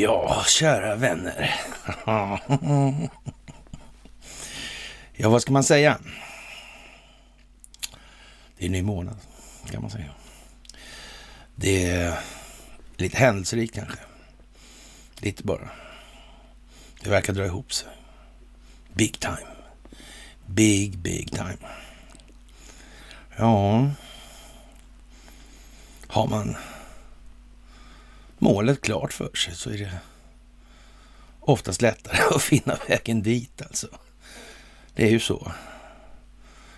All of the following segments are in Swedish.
Ja, kära vänner. Ja, vad ska man säga? Det är en ny månad, kan man säga. Det är lite händelserikt kanske. Lite bara. Det verkar dra ihop sig. Big time. Big, big time. Ja, har man målet klart för sig så är det oftast lättare att finna vägen dit alltså. Det är ju så.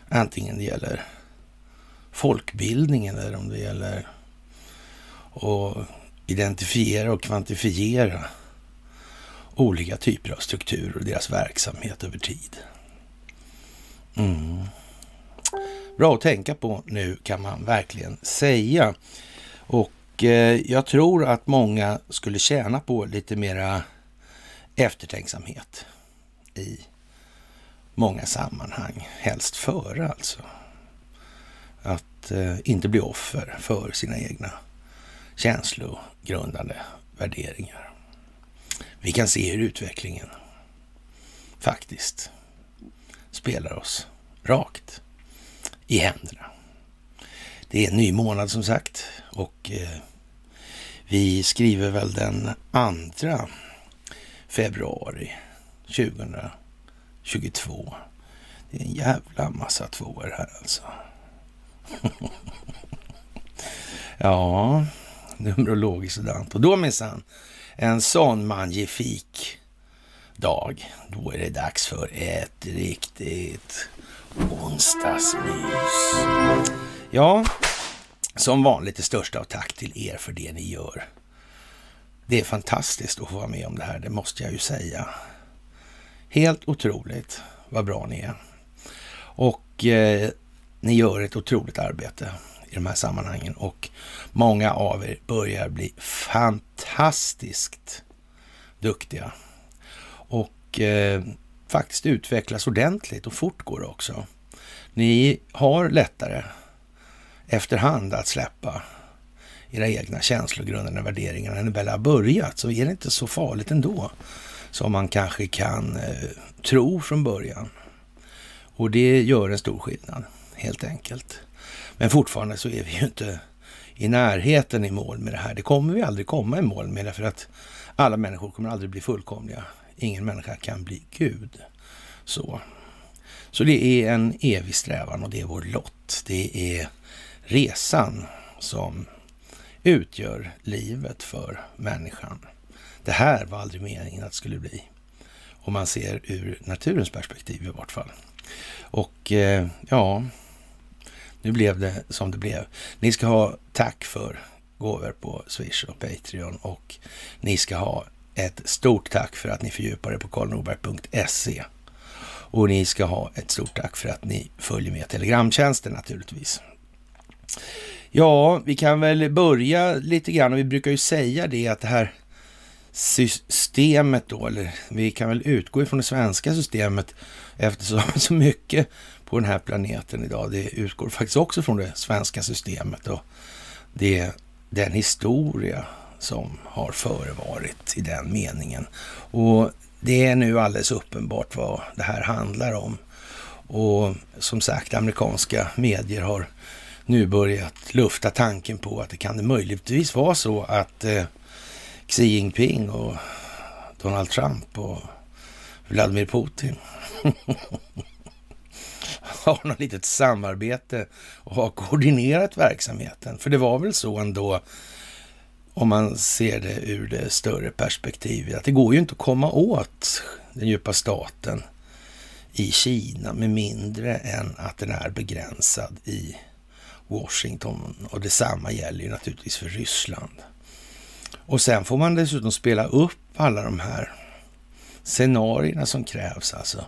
Antingen det gäller folkbildningen eller om det gäller att identifiera och kvantifiera olika typer av strukturer och deras verksamhet över tid. Mm. Bra att tänka på nu kan man verkligen säga. Och Eh, jag tror att många skulle tjäna på lite mera eftertänksamhet i många sammanhang. Helst före alltså. Att eh, inte bli offer för sina egna känslogrundande värderingar. Vi kan se hur utvecklingen faktiskt spelar oss rakt i händerna. Det är en ny månad som sagt och eh, vi skriver väl den andra februari 2022. Det är en jävla massa tvåor här alltså. ja, numerologiskt sådant. Och då minsann, en sån magnifik dag, då är det dags för ett riktigt onsdagsmys. Ja, som vanligt det största av tack till er för det ni gör. Det är fantastiskt att få vara med om det här, det måste jag ju säga. Helt otroligt vad bra ni är. Och eh, ni gör ett otroligt arbete i de här sammanhangen och många av er börjar bli fantastiskt duktiga. Och eh, faktiskt utvecklas ordentligt och fort går det också. Ni har lättare efterhand att släppa era egna känslogrundande värderingar när ni väl har börjat så är det inte så farligt ändå som man kanske kan eh, tro från början. Och det gör en stor skillnad, helt enkelt. Men fortfarande så är vi ju inte i närheten i mål med det här. Det kommer vi aldrig komma i mål med, därför att alla människor kommer aldrig bli fullkomliga. Ingen människa kan bli Gud. Så. Så det är en evig strävan och det är vår lott. Det är resan som utgör livet för människan. Det här var aldrig meningen att det skulle bli. Om man ser ur naturens perspektiv i vart fall. Och eh, ja, nu blev det som det blev. Ni ska ha tack för gåvor på Swish och Patreon och ni ska ha ett stort tack för att ni fördjupar er på karlnorberg.se. Och ni ska ha ett stort tack för att ni följer med Telegramtjänsten naturligtvis. Ja, vi kan väl börja lite grann och vi brukar ju säga det att det här systemet då, eller vi kan väl utgå ifrån det svenska systemet eftersom så mycket på den här planeten idag, det utgår faktiskt också från det svenska systemet och det är den historia som har förevarit i den meningen. Och det är nu alldeles uppenbart vad det här handlar om. Och som sagt, amerikanska medier har nu börjat lufta tanken på att det kan det möjligtvis vara så att eh, Xi Jinping och Donald Trump och Vladimir Putin har något litet samarbete och har koordinerat verksamheten. För det var väl så ändå, om man ser det ur det större perspektivet, att det går ju inte att komma åt den djupa staten i Kina med mindre än att den är begränsad i Washington. Och detsamma gäller ju naturligtvis för Ryssland. Och sen får man dessutom spela upp alla de här scenarierna som krävs, alltså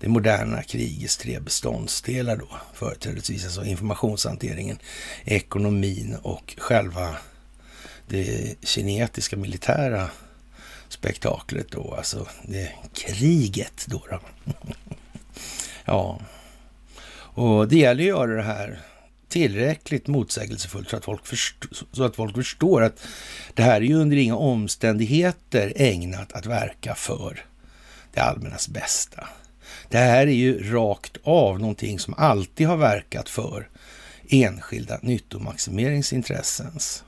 det moderna krigets tre beståndsdelar då, företrädesvis alltså informationshanteringen, ekonomin och själva det kinetiska militära spektaklet då, alltså det kriget då. då. ja, och det gäller ju att göra det här tillräckligt motsägelsefullt så att, folk förstår, så att folk förstår att det här är ju under inga omständigheter ägnat att verka för det allmännas bästa. Det här är ju rakt av någonting som alltid har verkat för enskilda nyttomaximeringsintressens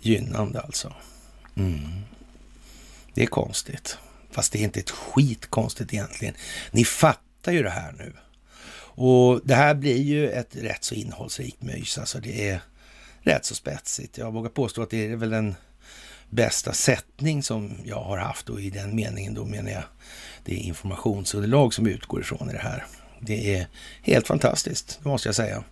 gynnande alltså. Mm. Det är konstigt. Fast det är inte ett skit konstigt egentligen. Ni fattar ju det här nu. Och det här blir ju ett rätt så innehållsrikt mys. Alltså det är rätt så spetsigt. Jag vågar påstå att det är väl den bästa sättning som jag har haft och i den meningen då menar jag det är informationsunderlag som utgår ifrån i det här. Det är helt fantastiskt, det måste jag säga.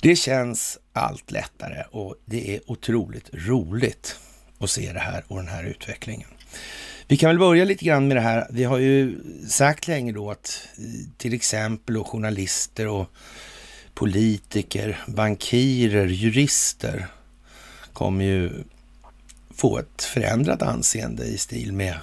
Det känns allt lättare och det är otroligt roligt att se det här och den här utvecklingen. Vi kan väl börja lite grann med det här. Vi har ju sagt länge då att eh, till exempel och journalister och politiker, bankirer, jurister kommer ju få ett förändrat anseende i stil med,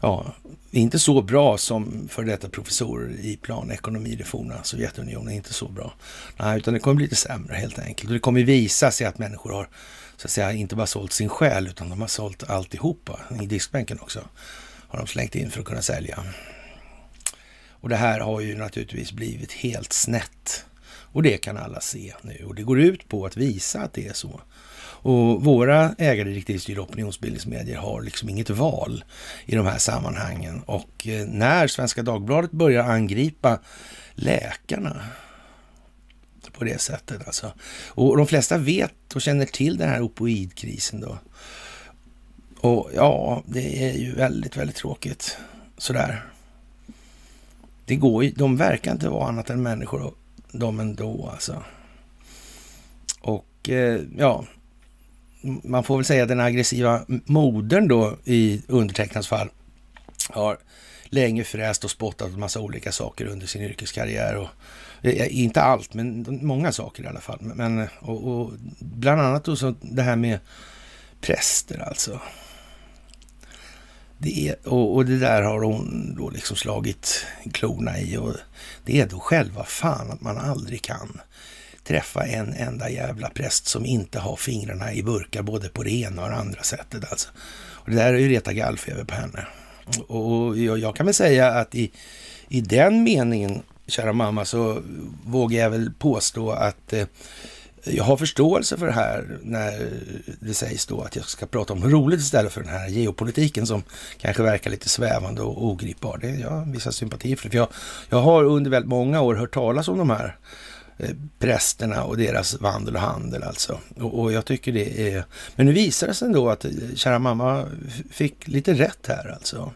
ja, inte så bra som för detta professorer i planekonomi i det forna Sovjetunionen, inte så bra. Nej, utan det kommer bli lite sämre helt enkelt. Och det kommer visa sig att människor har så att säga inte bara sålt sin själ utan de har sålt alltihopa. I diskbänken också har de slängt in för att kunna sälja. Och det här har ju naturligtvis blivit helt snett. Och det kan alla se nu. Och det går ut på att visa att det är så. Och våra ägardirektivstyrda opinionsbildningsmedier har liksom inget val i de här sammanhangen. Och eh, när Svenska Dagbladet börjar angripa läkarna på det sättet. Alltså. Och de flesta vet och känner till den här opoidkrisen då. Och ja, det är ju väldigt, väldigt tråkigt sådär. Det går ju, de verkar inte vara annat än människor, de ändå alltså. Och eh, ja, man får väl säga den aggressiva modern då i undertecknads fall har länge fräst och spottat en massa olika saker under sin yrkeskarriär. Och, Eh, inte allt, men många saker i alla fall. Men, och, och bland annat då så det här med präster alltså. Det är, och, och, det där har hon då liksom slagit klorna i. Och det är då själva fan att man aldrig kan träffa en enda jävla präst som inte har fingrarna i burkar både på det ena och det andra sättet. Alltså. Och det där är ju reta gallfeber på henne. Och jag kan väl säga att i, i den meningen, kära mamma, så vågar jag väl påstå att eh, jag har förståelse för det här när det sägs då att jag ska prata om roligt istället för den här geopolitiken som kanske verkar lite svävande och ogripbar. Det jag har vissa sympatier för. för jag, jag har under väldigt många år hört talas om de här Eh, prästerna och deras vandel och handel alltså. Och, och, jag tycker det är... Men nu visar det sig ändå att eh, kära mamma fick lite rätt här alltså.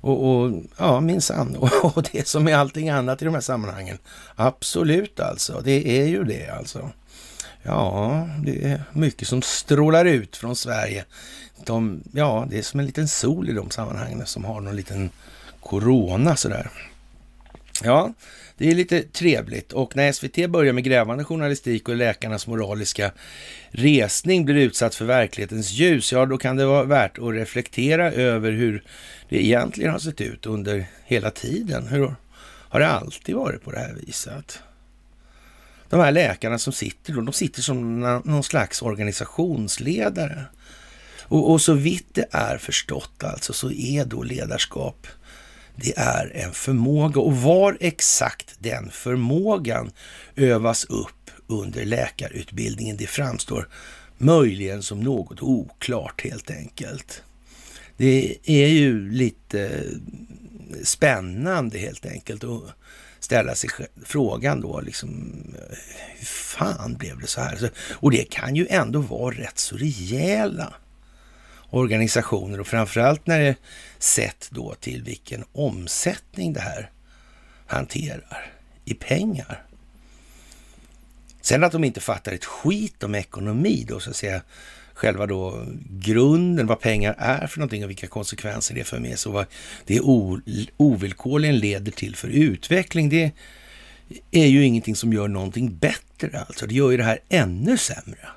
Och, och ja, minsann. Och, och det som är allting annat i de här sammanhangen. Absolut alltså, det är ju det alltså. Ja, det är mycket som strålar ut från Sverige. De, ja, det är som en liten sol i de sammanhangen som har någon liten corona sådär. Ja, det är lite trevligt och när SVT börjar med grävande journalistik och läkarnas moraliska resning blir utsatt för verklighetens ljus, ja då kan det vara värt att reflektera över hur det egentligen har sett ut under hela tiden. Hur har det alltid varit på det här viset? De här läkarna som sitter då, de sitter som någon slags organisationsledare. Och, och så vitt det är förstått alltså så är då ledarskap det är en förmåga och var exakt den förmågan övas upp under läkarutbildningen, det framstår möjligen som något oklart helt enkelt. Det är ju lite spännande helt enkelt att ställa sig frågan då liksom, hur fan blev det så här? Och det kan ju ändå vara rätt så rejäla organisationer och framförallt när det sett då till vilken omsättning det här hanterar i pengar. Sen att de inte fattar ett skit om ekonomi då, så att säga, själva då grunden, vad pengar är för någonting och vilka konsekvenser det för med sig och vad det ovillkorligen leder till för utveckling, det är ju ingenting som gör någonting bättre. Alltså, det gör ju det här ännu sämre.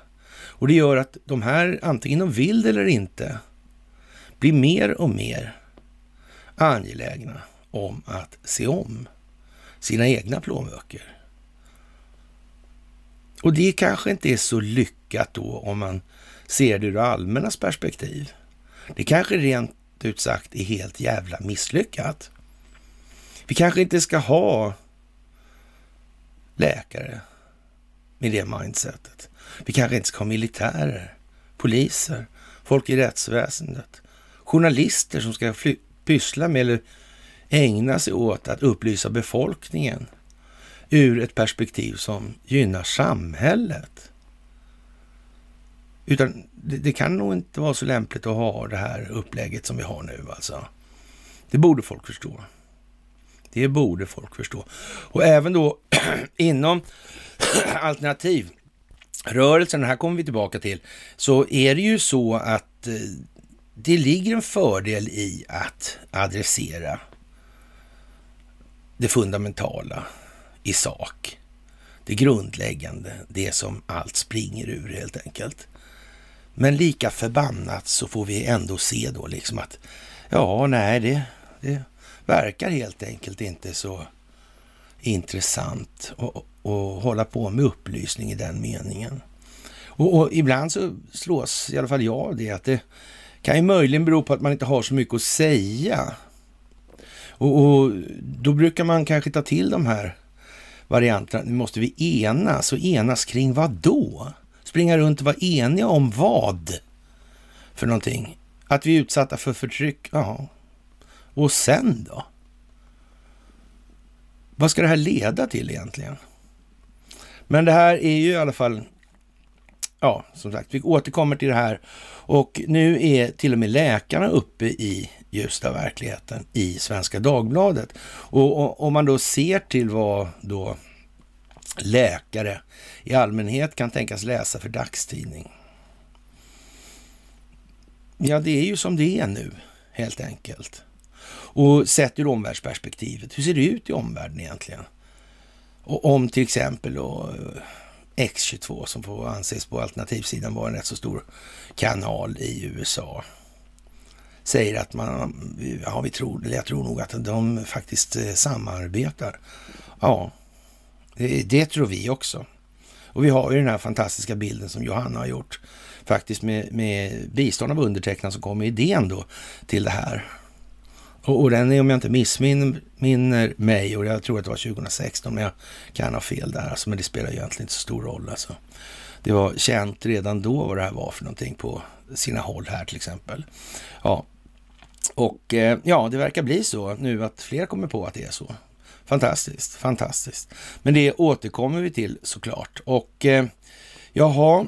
Och det gör att de här, antingen de vill det eller inte, blir mer och mer angelägna om att se om sina egna plånböcker. Och det kanske inte är så lyckat då om man ser det ur allmännas perspektiv. Det kanske rent ut sagt är helt jävla misslyckat. Vi kanske inte ska ha läkare med det mindsetet. Vi kanske inte ska ha militärer, poliser, folk i rättsväsendet, journalister som ska pyssla med eller ägna sig åt att upplysa befolkningen ur ett perspektiv som gynnar samhället. Utan det, det, kan nog inte vara så lämpligt att ha det här upplägget som vi har nu alltså. Det borde folk förstå. Det borde folk förstå. Och även då inom alternativ. Rörelsen, det här kommer vi tillbaka till, så är det ju så att eh, det ligger en fördel i att adressera det fundamentala i sak. Det grundläggande, det som allt springer ur helt enkelt. Men lika förbannat så får vi ändå se då liksom att ja, nej, det, det verkar helt enkelt inte så intressant att hålla på med upplysning i den meningen. Och, och, ibland så slås i alla fall jag av det att det kan ju möjligen bero på att man inte har så mycket att säga. Och, och då brukar man kanske ta till de här varianterna. Nu måste vi enas och enas kring vad då? Springa runt och vara eniga om vad för någonting? Att vi är utsatta för förtryck? Ja. Och sen då? Vad ska det här leda till egentligen? Men det här är ju i alla fall, ja, som sagt, vi återkommer till det här och nu är till och med läkarna uppe i ljusta verkligheten i Svenska Dagbladet. Och om man då ser till vad då läkare i allmänhet kan tänkas läsa för dagstidning. Ja, det är ju som det är nu, helt enkelt. Och sett ur omvärldsperspektivet, hur ser det ut i omvärlden egentligen? Och om till exempel då eh, X22 som får anses på alternativsidan vara en rätt så stor kanal i USA säger att man, ja vi tror, eller jag tror nog att de faktiskt eh, samarbetar. Ja, det, det tror vi också. Och vi har ju den här fantastiska bilden som Johanna har gjort, faktiskt med, med bistånd av undertecknad som kom med idén då till det här. Och, och den är, om jag inte missminner mig, och jag tror att det var 2016, men jag kan ha fel där, alltså, men det spelar ju egentligen inte så stor roll. Alltså. Det var känt redan då vad det här var för någonting på sina håll här till exempel. Ja, och eh, ja, det verkar bli så nu att fler kommer på att det är så. Fantastiskt, fantastiskt. Men det återkommer vi till såklart. Och eh, jaha,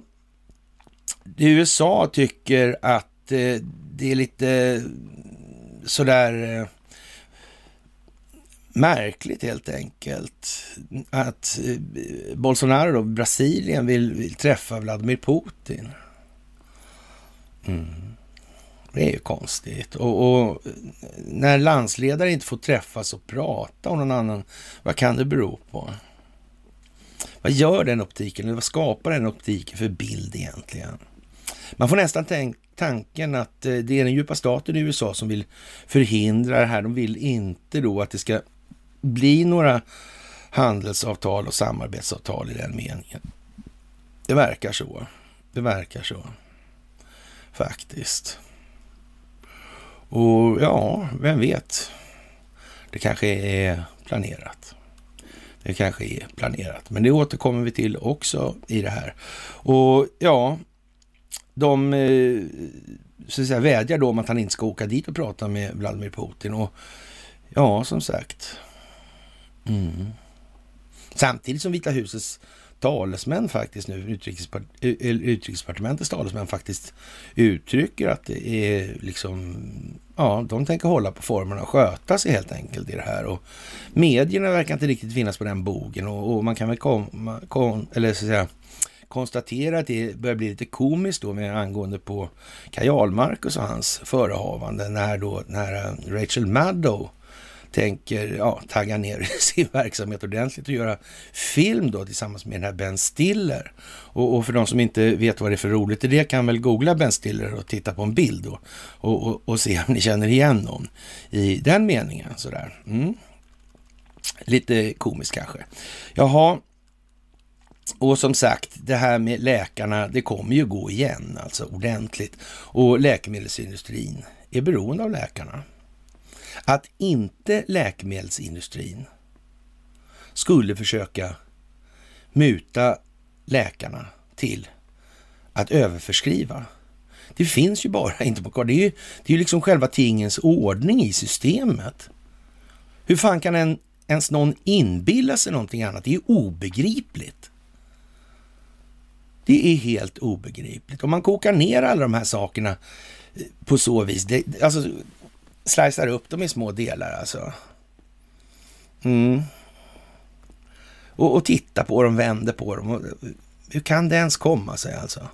USA tycker att eh, det är lite sådär eh, märkligt helt enkelt att eh, Bolsonaro, då, Brasilien, vill, vill träffa Vladimir Putin. Mm. Det är ju konstigt. Och, och, när landsledare inte får träffas och prata om någon annan, vad kan det bero på? Vad gör den optiken, eller vad skapar den optiken för bild egentligen? Man får nästan tänka tanken att eh, det är den djupa staten i USA som vill förhindra det här. De vill inte då att det ska bli några handelsavtal och samarbetsavtal i den meningen. Det verkar så. Det verkar så. Faktiskt. Och ja, vem vet? Det kanske är planerat. Det kanske är planerat, men det återkommer vi till också i det här. Och ja, de eh, så att säga, vädjar då om att han inte ska åka dit och prata med Vladimir Putin. Och ja, som sagt. Mm. Samtidigt som Vita husets talesmän faktiskt nu, utrikespart eh, utrikesdepartementets talesmän faktiskt uttrycker att det är liksom, ja, de tänker hålla på formerna och sköta sig helt enkelt i det här. Och medierna verkar inte riktigt finnas på den bogen och, och man kan väl komma, kom, eller så att säga, konstatera att det börjar bli lite komiskt då med angående på Kaj och hans förehavande när då när eh, Rachel Maddow tänker ja, tagga ner sin verksamhet ordentligt och göra film då tillsammans med den här Ben Stiller. Och, och, för de som inte vet vad det är för roligt i det kan väl googla Ben Stiller och titta på en bild då och, och, och se om ni känner igen någon i den meningen sådär. Mm. Lite komiskt kanske. Jaha, och som sagt, det här med läkarna, det kommer ju gå igen alltså ordentligt. Och läkemedelsindustrin är beroende av läkarna. Att inte läkemedelsindustrin skulle försöka muta läkarna till att överförskriva. Det finns ju bara inte på kvar. Det är ju, det är liksom själva tingens ordning i systemet. Hur fan kan en, ens någon inbilla sig någonting annat? Det är ju obegripligt. Det är helt obegripligt. Om man kokar ner alla de här sakerna eh, på så vis, det, alltså slicear upp dem i små delar alltså. Mm. Och, och titta på dem, vänder på dem. Och, eh, hur kan det ens komma sig alltså?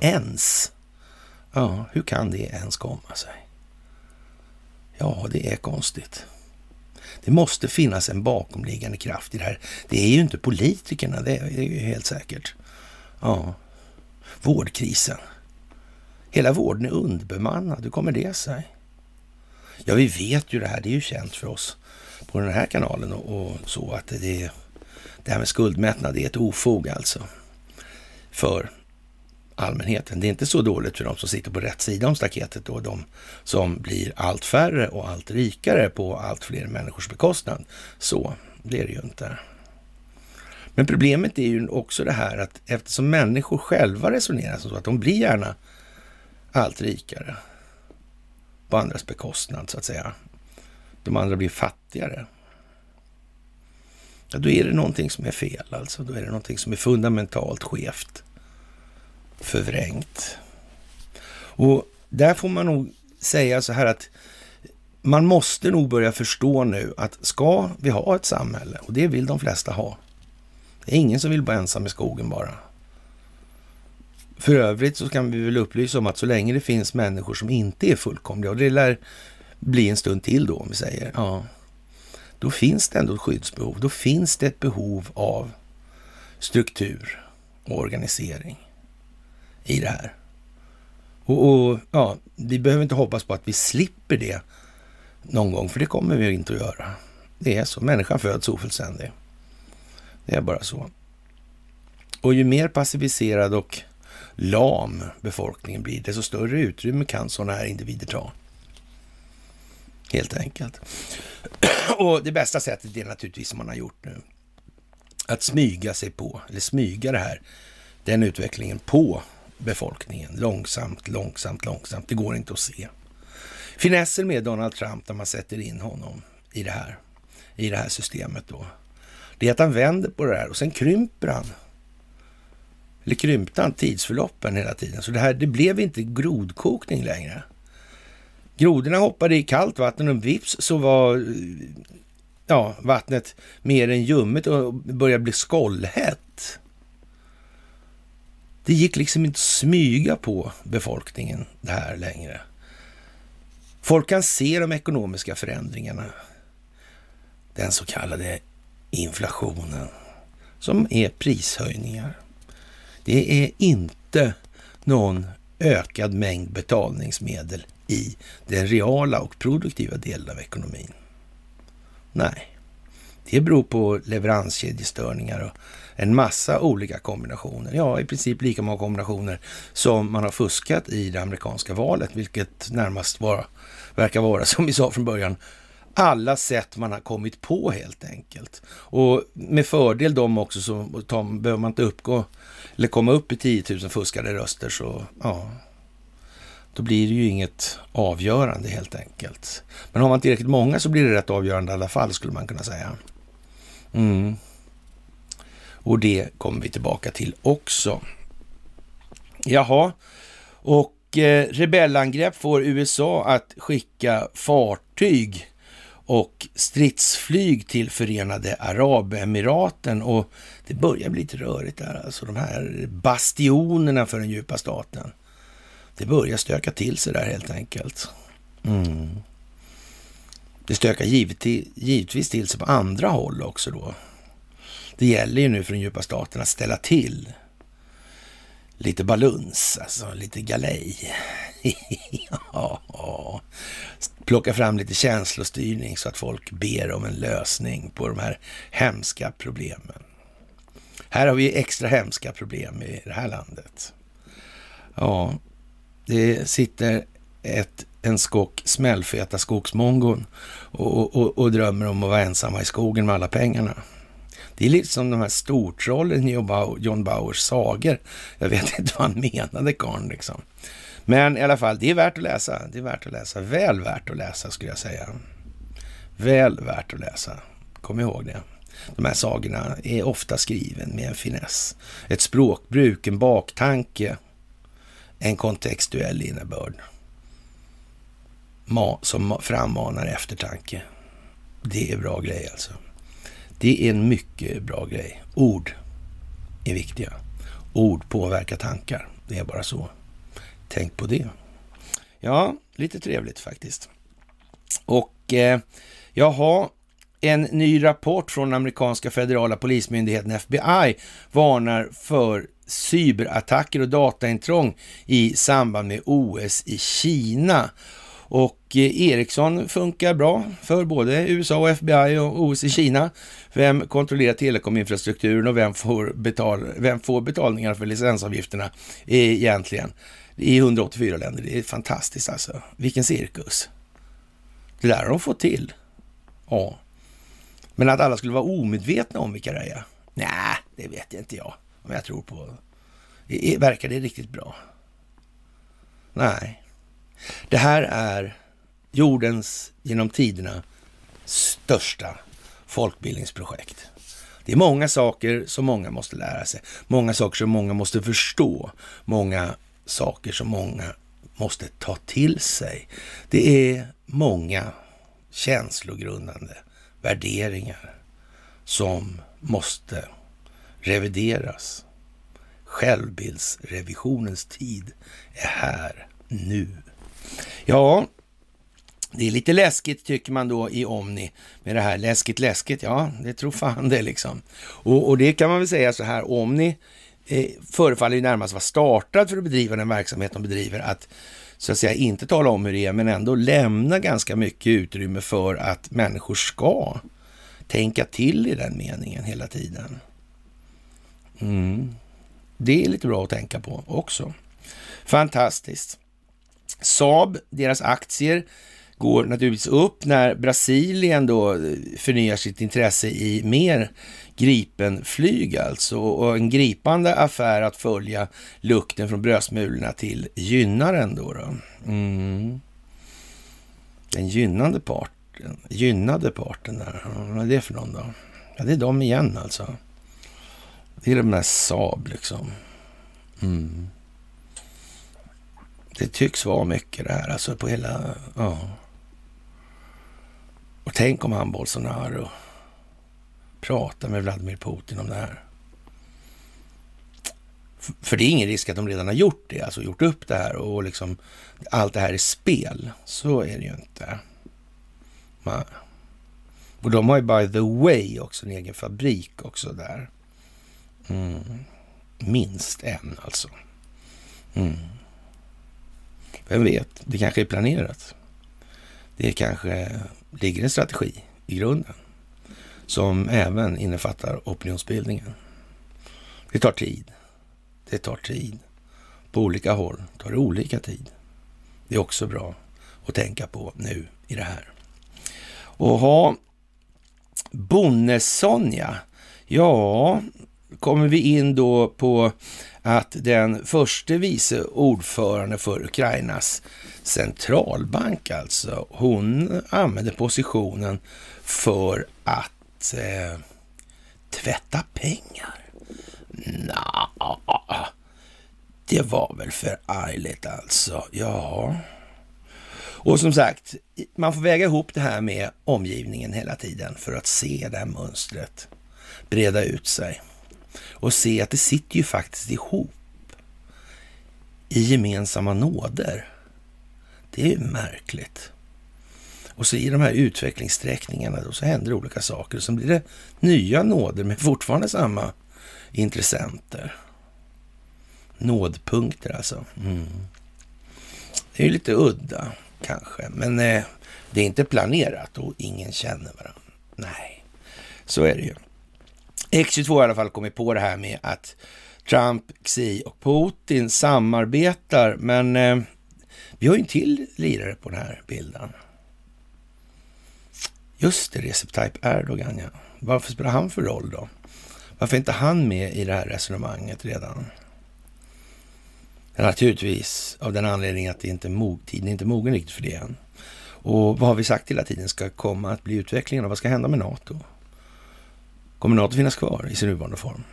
Ens? Ja, hur kan det ens komma sig? Ja, det är konstigt. Det måste finnas en bakomliggande kraft i det här. Det är ju inte politikerna, det är ju helt säkert. Ja, vårdkrisen. Hela vården är underbemannad. Hur kommer det sig? Ja, vi vet ju det här. Det är ju känt för oss på den här kanalen och, och så att det, är, det här med skuldmättnad är ett ofog alltså för allmänheten. Det är inte så dåligt för de som sitter på rätt sida om staketet och de som blir allt färre och allt rikare på allt fler människors bekostnad. Så blir det ju inte. Men problemet är ju också det här att eftersom människor själva resonerar så att de blir gärna allt rikare på andras bekostnad så att säga. De andra blir fattigare. Ja, då är det någonting som är fel alltså. Då är det någonting som är fundamentalt skevt förvrängt. Och där får man nog säga så här att man måste nog börja förstå nu att ska vi ha ett samhälle, och det vill de flesta ha. Det är ingen som vill vara ensam i skogen bara. För övrigt så kan vi väl upplysa om att så länge det finns människor som inte är fullkomliga, och det lär bli en stund till då om vi säger, ja, då finns det ändå ett skyddsbehov. Då finns det ett behov av struktur och organisering i det här. Och, och, ja, vi behöver inte hoppas på att vi slipper det någon gång, för det kommer vi inte att göra. Det är så. Människan föds ofullständig. Det är bara så. Och ju mer passiviserad och lam befolkningen blir, desto större utrymme kan sådana här individer ta. Helt enkelt. Och det bästa sättet är naturligtvis som man har gjort nu. Att smyga sig på, eller smyga det här, den utvecklingen på befolkningen. Långsamt, långsamt, långsamt. Det går inte att se. Finessen med Donald Trump när man sätter in honom i det här, i det här systemet då, det är att han vänder på det här och sen krymper han. Eller krympte han tidsförloppen hela tiden. Så det här, det blev inte grodkokning längre. Grodorna hoppade i kallt vatten och vips så var ja, vattnet mer än ljummet och började bli skållhett. Det gick liksom inte att smyga på befolkningen det här längre. Folk kan se de ekonomiska förändringarna. Den så kallade inflationen, som är prishöjningar. Det är inte någon ökad mängd betalningsmedel i den reala och produktiva delen av ekonomin. Nej, det beror på leveranskedjestörningar och en massa olika kombinationer. Ja, i princip lika många kombinationer som man har fuskat i det amerikanska valet, vilket närmast var, verkar vara, som vi sa från början, alla sätt man har kommit på helt enkelt. Och med fördel de också så behöver man inte uppgå eller komma upp i 10 000 fuskade röster så ja, då blir det ju inget avgörande helt enkelt. Men har man tillräckligt många så blir det rätt avgörande i alla fall skulle man kunna säga. Mm. Och det kommer vi tillbaka till också. Jaha, och eh, rebellangrepp får USA att skicka fartyg och stridsflyg till Förenade Arabemiraten och det börjar bli lite rörigt där, alltså de här bastionerna för den djupa staten. Det börjar stöka till sig där helt enkelt. Mm. Det stökar givetvis till sig på andra håll också då. Det gäller ju nu för den djupa staten att ställa till lite baluns, alltså lite galej. ja, plocka fram lite känslostyrning så att folk ber om en lösning på de här hemska problemen. Här har vi extra hemska problem i det här landet. Ja, det sitter ett, en skock smällfeta skogsmongon och, och, och, drömmer om att vara ensamma i skogen med alla pengarna. Det är lite som de här stortrollen i John Bauers sagor. Jag vet inte vad han menade, karln liksom. Men i alla fall, det är värt att läsa. Det är värt att läsa. Väl värt att läsa, skulle jag säga. Väl värt att läsa. Kom ihåg det. De här sagorna är ofta skriven med en finess. Ett språkbruk, en baktanke, en kontextuell innebörd som frammanar eftertanke. Det är bra grej alltså. Det är en mycket bra grej. Ord är viktiga. Ord påverkar tankar. Det är bara så. Tänk på det. Ja, lite trevligt faktiskt. Och eh, jaha, en ny rapport från amerikanska federala polismyndigheten FBI varnar för cyberattacker och dataintrång i samband med OS i Kina. Och eh, Ericsson funkar bra för både USA och FBI och OS i Kina. Vem kontrollerar telekominfrastrukturen och vem får, betal, vem får betalningar för licensavgifterna eh, egentligen? I 184 länder. Det är fantastiskt alltså. Vilken cirkus. Det där har de fått till. Ja. Men att alla skulle vara omedvetna om vilka det är? Nej, det vet inte jag. Om jag tror på. Verkar det riktigt bra? Nej. Det här är jordens genom tiderna största folkbildningsprojekt. Det är många saker som många måste lära sig. Många saker som många måste förstå. Många saker som många måste ta till sig. Det är många känslogrundande värderingar som måste revideras. Självbildsrevisionens tid är här nu. Ja, det är lite läskigt tycker man då i Omni med det här. Läskigt, läskigt, ja, det tror fan det liksom. Och, och det kan man väl säga så här, Omni eh, förefaller ju närmast vara startad för att bedriva den verksamhet de bedriver, att så att säga inte tala om hur det är, men ändå lämna ganska mycket utrymme för att människor ska tänka till i den meningen hela tiden. Mm. Det är lite bra att tänka på också. Fantastiskt. Saab, deras aktier går naturligtvis upp när Brasilien då eh, förnyar sitt intresse i mer Gripenflyg alltså. Och en gripande affär att följa lukten från brödsmulorna till gynnaren då. då. Mm. Den gynnande parten, gynnade parten där. Vad är det för någon då? Ja, det är de igen alltså. Det är de där Saab liksom. Mm. Det tycks vara mycket det här alltså på hela... Ja. Och tänk om han Bolsonaro Prata med Vladimir Putin om det här. För det är ingen risk att de redan har gjort det, alltså gjort upp det här och liksom allt det här är spel. Så är det ju inte. Man. Och de har ju by the way också en egen fabrik också där. Mm. Minst en alltså. Mm. Vem vet, det kanske är planerat. Det kanske ligger en strategi i grunden som även innefattar opinionsbildningen. Det tar tid. Det tar tid. På olika håll tar det olika tid. Det är också bra att tänka på nu i det här. Och ha Bonnesonja. Ja, kommer vi in då på att den första vice ordförande för Ukrainas centralbank alltså, hon använder positionen för att eh, tvätta pengar. Nja, det var väl förargligt alltså. Ja. Och som sagt, man får väga ihop det här med omgivningen hela tiden för att se det här mönstret breda ut sig och se att det sitter ju faktiskt ihop i gemensamma nåder. Det är ju märkligt. Och så i de här utvecklingssträckningarna då så händer det olika saker. Och så blir det nya nåder med fortfarande samma intressenter. Nådpunkter alltså. Mm. Det är ju lite udda kanske, men eh, det är inte planerat och ingen känner varandra. Nej, så är det ju. X22 har i alla fall kommit på det här med att Trump, Xi och Putin samarbetar, men eh, vi har ju en till lirare på den här bilden. Just det, Recep Tayyip Erdogan, ja. Varför spelar han för roll då? Varför är inte han med i det här resonemanget redan? Naturligtvis av den anledningen att det inte är tiden är inte mogen riktigt för det än. Och vad har vi sagt hela tiden ska komma att bli utvecklingen och vad ska hända med NATO? Kommer NATO finnas kvar i sin nuvarande form?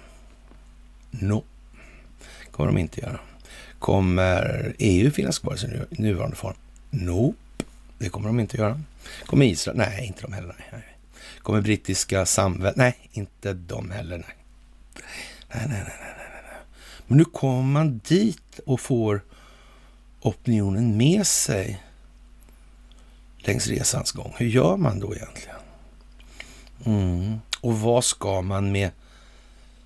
No, kommer de inte göra. Kommer EU finnas kvar i sin nuvarande form? Nope, det kommer de inte göra. Kommer Israel? Nej, inte de heller. Nej. Kommer brittiska samväldet? Nej, inte de heller. Nej. Nej, nej, nej, nej, nej. Men nu kommer man dit och får opinionen med sig längs resans gång. Hur gör man då egentligen? Mm. Och vad ska man med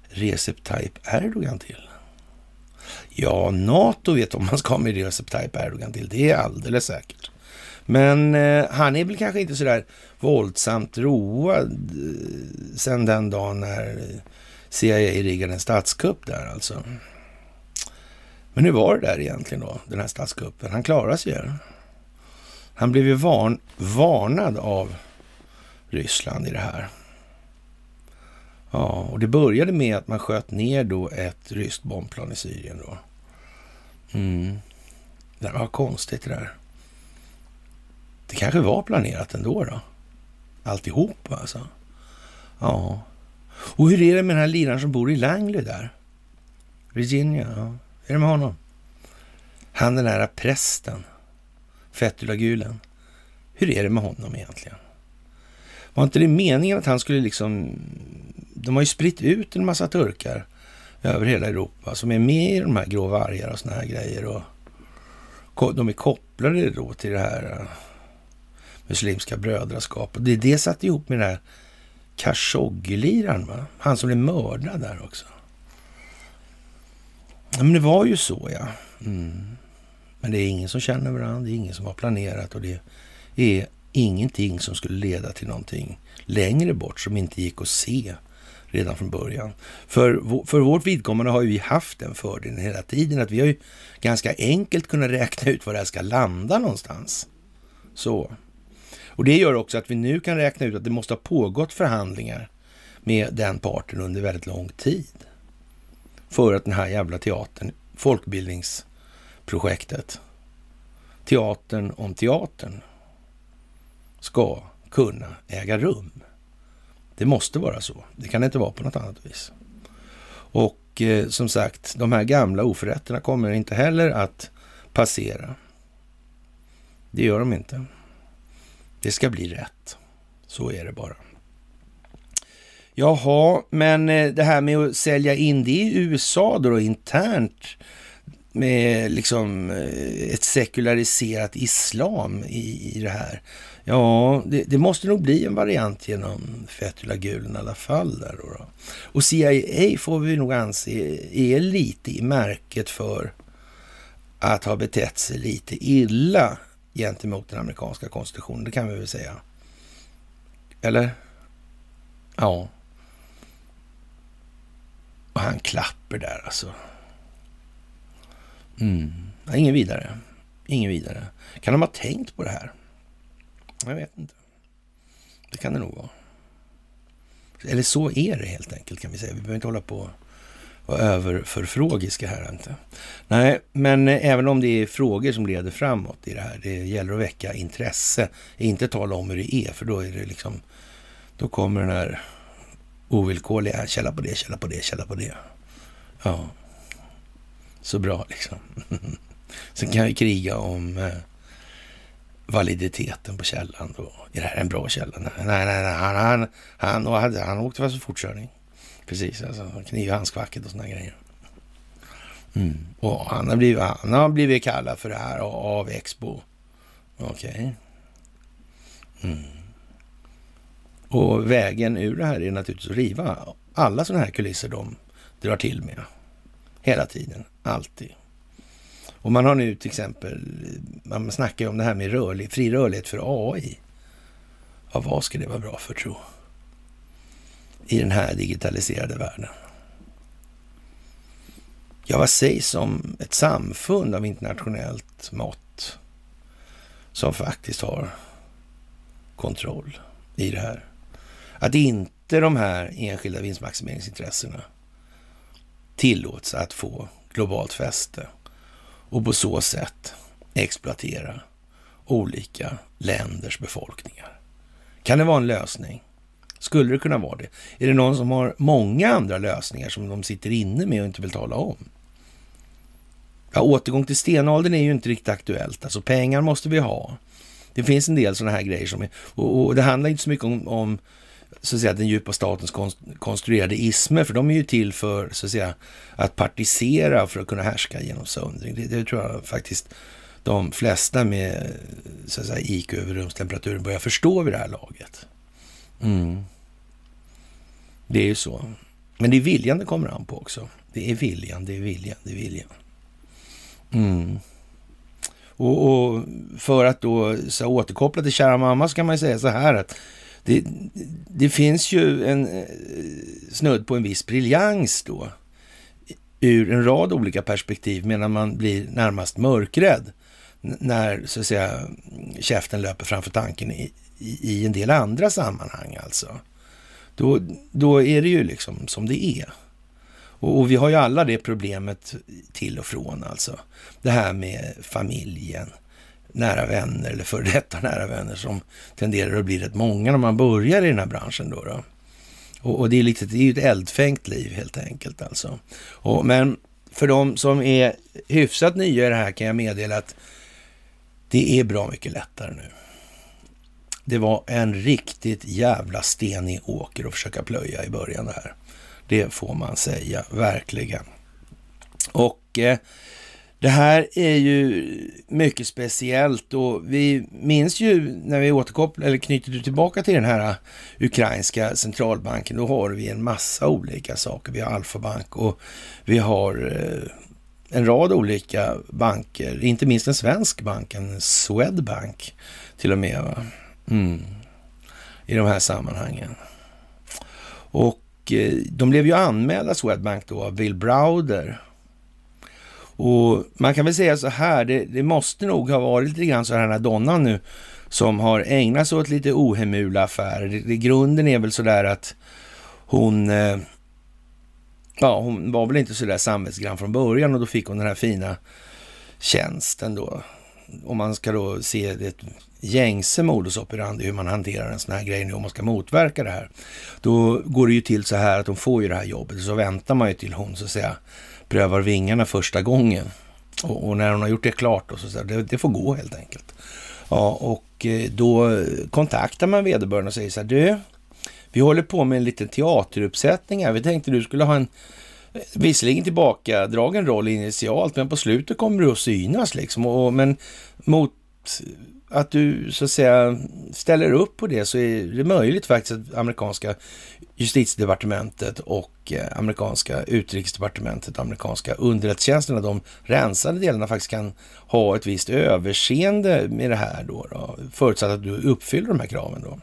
Recep Tayyip Erdogan till? Ja, NATO vet om man ska med Recep Tayyip Erdogan till. Det är alldeles säkert. Men eh, han är väl kanske inte sådär våldsamt road eh, sen den dagen när eh, CIA riggade en statskupp där alltså. Men hur var det där egentligen då, den här statskuppen? Han klarade sig ju. Han blev ju varn, varnad av Ryssland i det här. Ja, och det började med att man sköt ner då ett ryskt bombplan i Syrien då. Mm. Det var konstigt det där. Det kanske var planerat ändå då. Alltihop alltså. Ja. Och hur är det med den här liraren som bor i Langley där? Virginia, ja. Hur är det med honom? Han den där prästen. Fethullah Gulen. Hur är det med honom egentligen? Var inte det meningen att han skulle liksom... De har ju spritt ut en massa turkar över hela Europa som är med i de här grå vargar och såna här grejer. Och de är kopplade då till det här muslimska brödraskapet. Det är det satt ihop med den här Khashoggi-liraren, va? Han som blev mördad där också. Ja, men det var ju så, ja. Mm. Men det är ingen som känner varandra, det är ingen som har planerat och det är ingenting som skulle leda till någonting längre bort som inte gick att se redan från början. För, för vårt vidkommande har ju vi haft den fördelen hela tiden att vi har ju ganska enkelt kunnat räkna ut var det här ska landa någonstans. Så. Och det gör också att vi nu kan räkna ut att det måste ha pågått förhandlingar med den parten under väldigt lång tid. För att den här jävla teatern, folkbildningsprojektet, teatern om teatern, ska kunna äga rum. Det måste vara så. Det kan inte vara på något annat vis. Och eh, som sagt, de här gamla oförrätterna kommer inte heller att passera. Det gör de inte. Det ska bli rätt. Så är det bara. Jaha, men eh, det här med att sälja in det i USA då, då internt med liksom eh, ett sekulariserat islam i, i det här. Ja, det, det, måste nog bli en variant genom Fethullah Gulen i alla fall. Där då, då. Och CIA får vi nog anse är lite i märket för att ha betett sig lite illa gentemot den amerikanska konstitutionen. Det kan vi väl säga. Eller? Ja. Och han klapper där alltså. Mm. Ja, ingen vidare. Ingen vidare. Kan de ha tänkt på det här? Jag vet inte. Det kan det nog vara. Eller så är det helt enkelt kan vi säga. Vi behöver inte hålla på och överförfrågiska här inte. Nej, men även om det är frågor som leder framåt i det här, det gäller att väcka intresse, inte tala om hur det är, för då är det liksom, då kommer den här ovillkorliga källa på det, källa på det, källa på det. Ja, så bra liksom. Sen kan vi kriga om eh, validiteten på källan. Då. Är det här en bra källa? Nej, nej, nej. Han, han, han, han, han åkte fast för fortkörning. Precis, alltså kniv i handskfacket och sådana grejer. Mm. Och han har, blivit, han har blivit kallad för det här av Expo. Okej. Okay. Mm. Och vägen ur det här är naturligtvis att riva alla sådana här kulisser de drar till med. Hela tiden, alltid. Och man har nu till exempel, man snackar ju om det här med rörlig, fri rörlighet för AI. Ja, vad ska det vara bra för tro? I den här digitaliserade världen. Ja, vad sägs om ett samfund av internationellt mått som faktiskt har kontroll i det här? Att inte de här enskilda vinstmaximeringsintressena tillåts att få globalt fäste och på så sätt exploatera olika länders befolkningar. Kan det vara en lösning? Skulle det kunna vara det? Är det någon som har många andra lösningar som de sitter inne med och inte vill tala om? Ja, återgång till stenåldern är ju inte riktigt aktuellt. Alltså pengar måste vi ha. Det finns en del sådana här grejer som är, och, och det handlar inte så mycket om, om så att säga, den djupa statens konstruerade ismer, för de är ju till för så att, säga, att partisera för att kunna härska genom söndring. Det, det tror jag faktiskt de flesta med så att säga, IQ över rumstemperaturen börjar förstå vid det här laget. Mm. Det är ju så. Men det är viljan det kommer an på också. Det är viljan, det är viljan, det är viljan. Mm. Och, och, för att då så återkoppla till kära mamma så kan man ju säga så här att det, det finns ju en eh, snudd på en viss briljans då ur en rad olika perspektiv medan man blir närmast mörkrädd när så att säga käften löper framför tanken i, i, i en del andra sammanhang alltså. Då, då är det ju liksom som det är. Och, och, vi har ju alla det problemet till och från alltså. Det här med familjen, nära vänner eller före detta nära vänner som tenderar att bli rätt många när man börjar i den här branschen då. då. Och, och, det är lite, det är ju ett eldfängt liv helt enkelt alltså. Och, men för de som är hyfsat nya i det här kan jag meddela att det är bra mycket lättare nu. Det var en riktigt jävla stenig åker att försöka plöja i början det här. Det får man säga, verkligen. Och eh, det här är ju mycket speciellt och vi minns ju när vi återkopplar eller knyter tillbaka till den här eh, ukrainska centralbanken, då har vi en massa olika saker. Vi har Alfa-bank och vi har eh, en rad olika banker, inte minst en svensk bank, en Swedbank till och med. Va? Mm. I de här sammanhangen. Och eh, de blev ju anmälda, Swedbank då, av Bill Browder. Och man kan väl säga så här, det, det måste nog ha varit lite grann så här den här donnan nu som har ägnat sig åt lite ohemula affärer. Det, det, grunden är väl så där att hon eh, ja, hon var väl inte så där samvetsgrann från början och då fick hon den här fina tjänsten då. Om man ska då se det gängse modus operandi hur man hanterar en sån här grej nu om man ska motverka det här. Då går det ju till så här att de får ju det här jobbet så väntar man ju till hon så att säga prövar vingarna första gången. Och, och när hon har gjort det klart då så att säga, det, det får gå helt enkelt. Ja, och eh, då kontaktar man vederbörande och säger så här, du, vi håller på med en liten teateruppsättning här. Vi tänkte du skulle ha en visserligen tillbakadragen roll initialt, men på slutet kommer du att synas liksom. Och, men mot att du så att säga ställer upp på det så är det möjligt faktiskt att amerikanska justitiedepartementet och eh, amerikanska utrikesdepartementet, amerikanska underrättelsetjänsterna, de rensade delarna faktiskt kan ha ett visst överseende med det här då, då förutsatt att du uppfyller de här kraven då.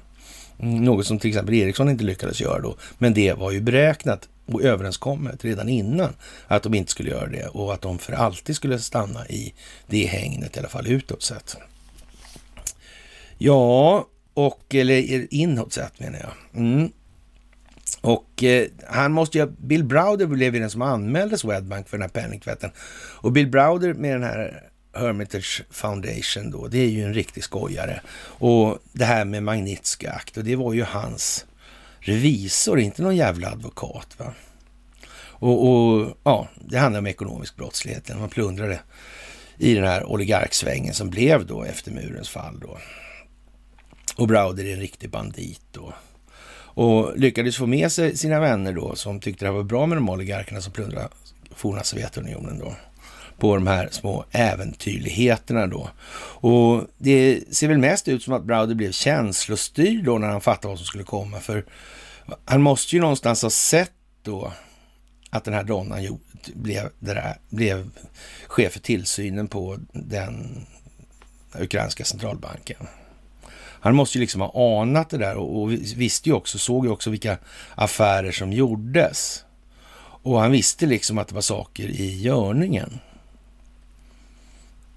Mm, något som till exempel Ericsson inte lyckades göra då. Men det var ju beräknat och överenskommet redan innan att de inte skulle göra det och att de för alltid skulle stanna i det hängnet, i alla fall utåt sett. Ja, och eller inåt sett menar jag. Mm. Och eh, han måste ju, Bill Browder blev ju den som anmälde Swedbank för den här penningtvätten. Och Bill Browder med den här Hermitage Foundation då, det är ju en riktig skojare. Och det här med Magnitska akt, och det var ju hans revisor, inte någon jävla advokat. Va? Och, och ja, det handlar om ekonomisk brottslighet, man plundrade i den här oligarksvängen som blev då efter murens fall då. Och Browder är en riktig bandit då. Och lyckades få med sig sina vänner då som tyckte det var bra med de oligarkerna som plundrade forna Sovjetunionen då på de här små äventyrligheterna då. Och det ser väl mest ut som att Browder blev känslostyrd då när han fattade vad som skulle komma. För han måste ju någonstans ha sett då att den här donnan blev, där, blev chef för tillsynen på den ukrainska centralbanken. Han måste ju liksom ha anat det där och, och visste ju också, såg ju också vilka affärer som gjordes. Och han visste liksom att det var saker i görningen.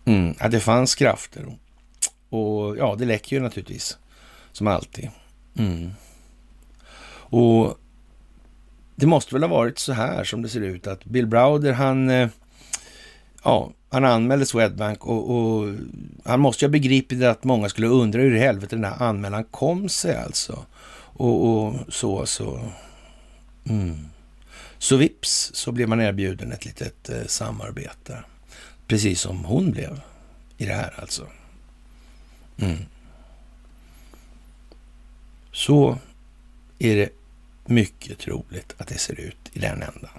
Mm, att det fanns krafter. Och ja, det läcker ju naturligtvis. Som alltid. Mm. Och det måste väl ha varit så här som det ser ut att Bill Browder han, eh, ja, han anmälde Swedbank och, och, han måste ju ha begripit att många skulle undra hur i helvete den här anmälan kom sig alltså. Och, och så, så. Mm. Så vips så blev man erbjuden ett litet eh, samarbete. Precis som hon blev i det här alltså. Mm. Så är det mycket troligt att det ser ut i den ändan.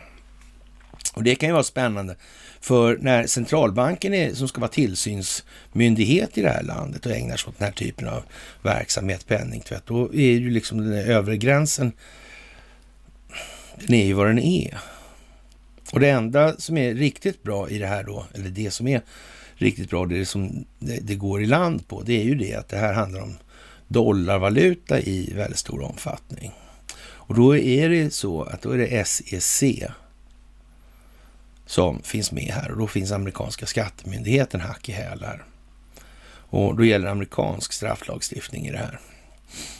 Och det kan ju vara spännande, för när centralbanken är, som ska vara tillsynsmyndighet i det här landet och ägnar sig åt den här typen av verksamhet, penningtvätt, då är ju liksom den övre gränsen, den är ju vad den är. Och det enda som är riktigt bra i det här då, eller det som är riktigt bra, det som det, det går i land på, det är ju det att det här handlar om dollarvaluta i väldigt stor omfattning. Och då är det så att då är det SEC som finns med här och då finns amerikanska skattemyndigheten hack i hälar. Och då gäller amerikansk strafflagstiftning i det här.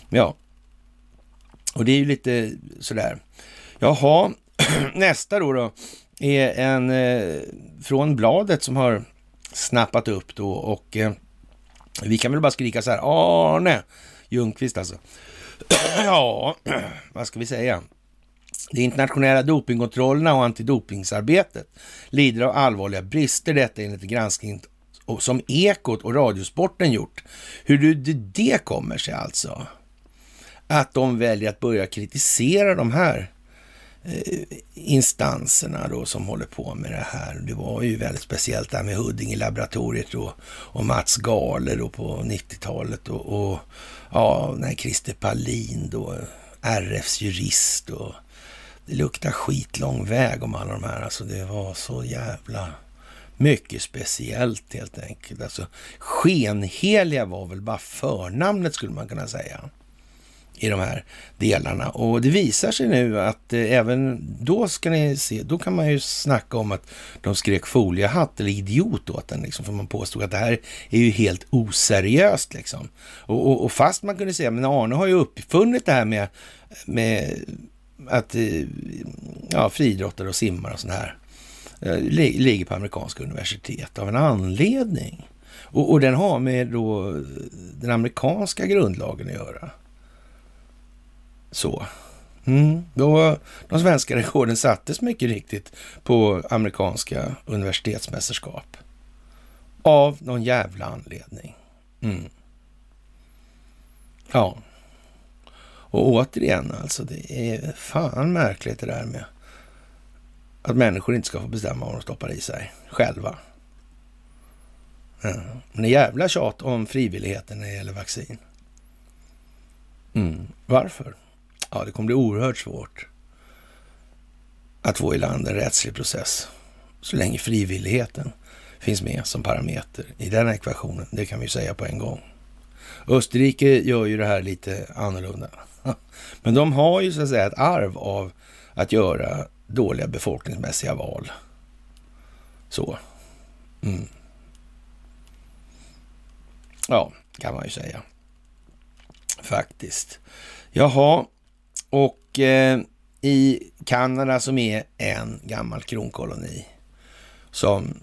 Ja, och det är ju lite sådär. Jaha, nästa då, då är en eh, från bladet som har snappat upp då och eh, vi kan väl bara skrika så här, Arne Ljungqvist alltså. ja, vad ska vi säga? De internationella dopingkontrollerna och antidopingsarbetet lider av allvarliga brister, detta enligt granskning som Ekot och Radiosporten gjort. Hur det kommer sig alltså? Att de väljer att börja kritisera de här Eh, instanserna då som håller på med det här. Det var ju väldigt speciellt det här med Huddinge-laboratoriet då, och Mats Gale då på 90-talet och, och ja, här Christer Palin då, RFs jurist och det luktar skitlång väg om alla de här. Alltså det var så jävla mycket speciellt helt enkelt. Alltså skenheliga var väl bara förnamnet skulle man kunna säga i de här delarna. Och det visar sig nu att eh, även då ska ni se, då kan man ju snacka om att de skrek foliehatt eller idiot åt den, liksom, för man påstod att det här är ju helt oseriöst liksom. Och, och, och fast man kunde säga, men Arne har ju uppfunnit det här med, med att eh, ja, friidrottare och simmare och sånt här eh, ligger på amerikanska universitet av en anledning. Och, och den har med då den amerikanska grundlagen att göra. Så. Mm. Då, de svenska rekorden sattes mycket riktigt på amerikanska universitetsmästerskap. Av någon jävla anledning. Mm. Ja. Och återigen alltså, det är fan märkligt det där med att människor inte ska få bestämma vad de stoppar i sig själva. Ja. Men det är jävla tjat om frivilligheten när det gäller vaccin. Mm. Varför? Ja, det kommer bli oerhört svårt att få i land en rättslig process så länge frivilligheten finns med som parameter i den ekvationen. Det kan vi säga på en gång. Österrike gör ju det här lite annorlunda. Men de har ju så att säga ett arv av att göra dåliga befolkningsmässiga val. Så. Mm. Ja, kan man ju säga. Faktiskt. Jaha, och eh, i Kanada som är en gammal kronkoloni som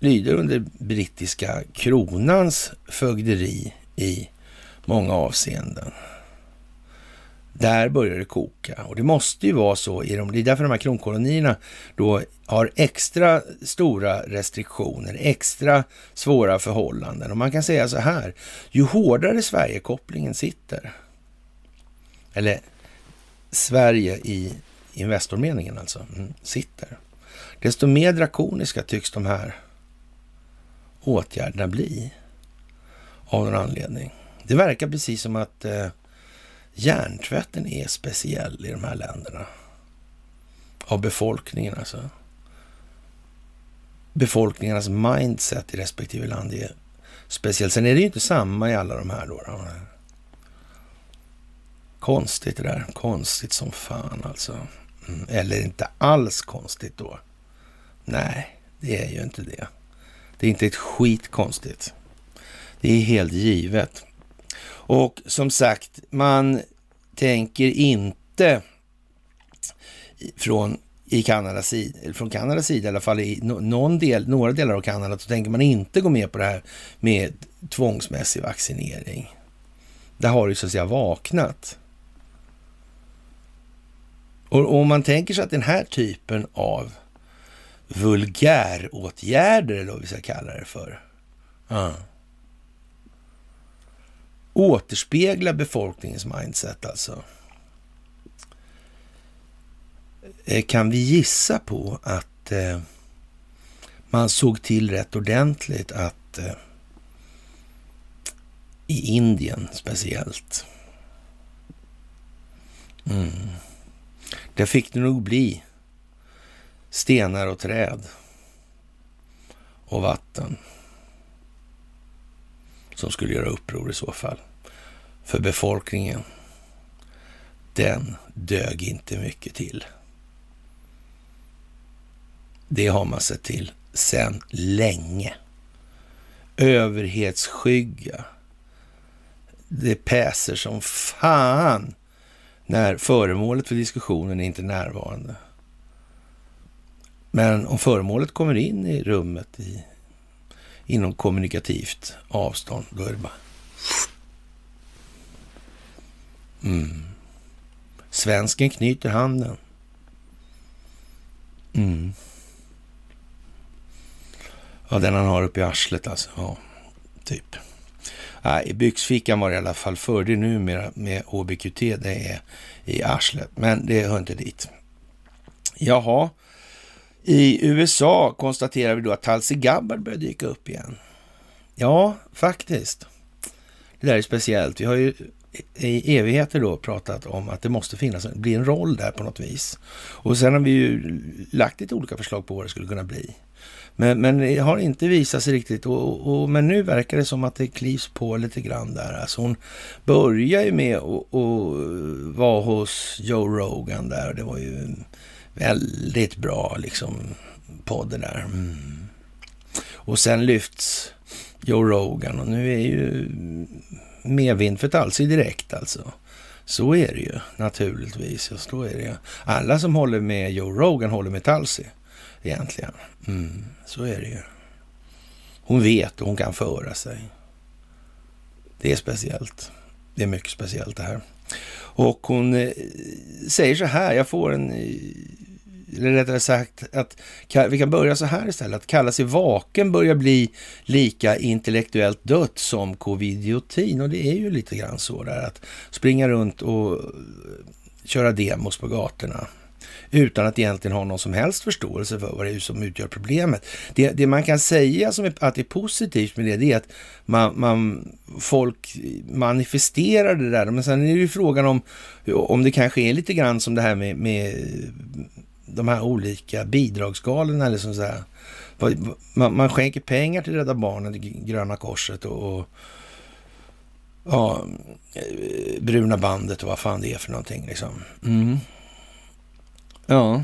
lyder under brittiska kronans fögderi i många avseenden. Där börjar det koka och det måste ju vara så. I de, det är därför de här kronkolonierna då har extra stora restriktioner, extra svåra förhållanden. Och man kan säga så här, ju hårdare Sverigekopplingen sitter, eller Sverige i Investormeningen alltså, mm, sitter, desto mer drakoniska tycks de här åtgärderna bli av någon anledning. Det verkar precis som att eh, hjärntvätten är speciell i de här länderna. Av befolkningen alltså. Befolkningarnas mindset i respektive land är speciellt. Sen är det ju inte samma i alla de här då. då. Konstigt det där. Konstigt som fan alltså. Mm. Eller inte alls konstigt då. Nej, det är ju inte det. Det är inte ett skit konstigt. Det är helt givet. Och som sagt, man tänker inte från i Kanadas sida, från Kanadas sida i alla fall i någon del, några delar av Kanada, så tänker man inte gå med på det här med tvångsmässig vaccinering. Där har det så att säga vaknat. Och om man tänker sig att den här typen av vulgäråtgärder, eller vad vi ska kalla det för, uh, återspeglar befolkningens mindset alltså. Eh, kan vi gissa på att uh, man såg till rätt ordentligt att uh, i Indien speciellt. Mm. Där fick det nog bli stenar och träd och vatten som skulle göra uppror i så fall. För befolkningen, den dög inte mycket till. Det har man sett till sedan länge. Överhetsskygga. Det päser som fan när föremålet för diskussionen är inte närvarande. Men om föremålet kommer in i rummet i, inom kommunikativt avstånd, då är det bara... Mm. Svensken knyter handen. Mm. Ja, den han har uppe i arslet alltså. Ja, typ. I byxfickan var det i alla fall förr. Det numera med HBQT, det är i arslet. Men det hör inte dit. Jaha, i USA konstaterar vi då att Tulsi Gabbard börjar dyka upp igen. Ja, faktiskt. Det där är speciellt. Vi har ju i evigheter då pratat om att det måste finnas, bli en roll där på något vis. Och sen har vi ju lagt lite olika förslag på vad det skulle kunna bli. Men, men det har inte visat sig riktigt. Och, och, men nu verkar det som att det klivs på lite grann där. Alltså hon börjar ju med att vara hos Joe Rogan där. Det var ju väldigt bra liksom podd där. Mm. Och sen lyfts Joe Rogan och nu är ju medvind för Talsi direkt alltså. Så är det ju naturligtvis. Så är det ju. Alla som håller med Joe Rogan håller med Talsi egentligen. Mm, så är det ju. Hon vet och hon kan föra sig. Det är speciellt. Det är mycket speciellt det här. Och hon eh, säger så här, jag får en eh, eller rättare sagt att vi kan börja så här istället. Att kalla sig vaken börjar bli lika intellektuellt dött som covidiotin. Och det är ju lite grann så där att springa runt och eh, köra demos på gatorna utan att egentligen ha någon som helst förståelse för vad det är som utgör problemet. Det, det man kan säga som är, att det är positivt med det, det är att man, man, folk manifesterar det där. Men sen är det ju frågan om, om det kanske är lite grann som det här med, med de här olika bidragsskalorna eller så här. Man, man skänker pengar till Rädda Barnen, till Gröna Korset och, och ja, eh, Bruna bandet och vad fan det är för någonting liksom. Mm. Ja,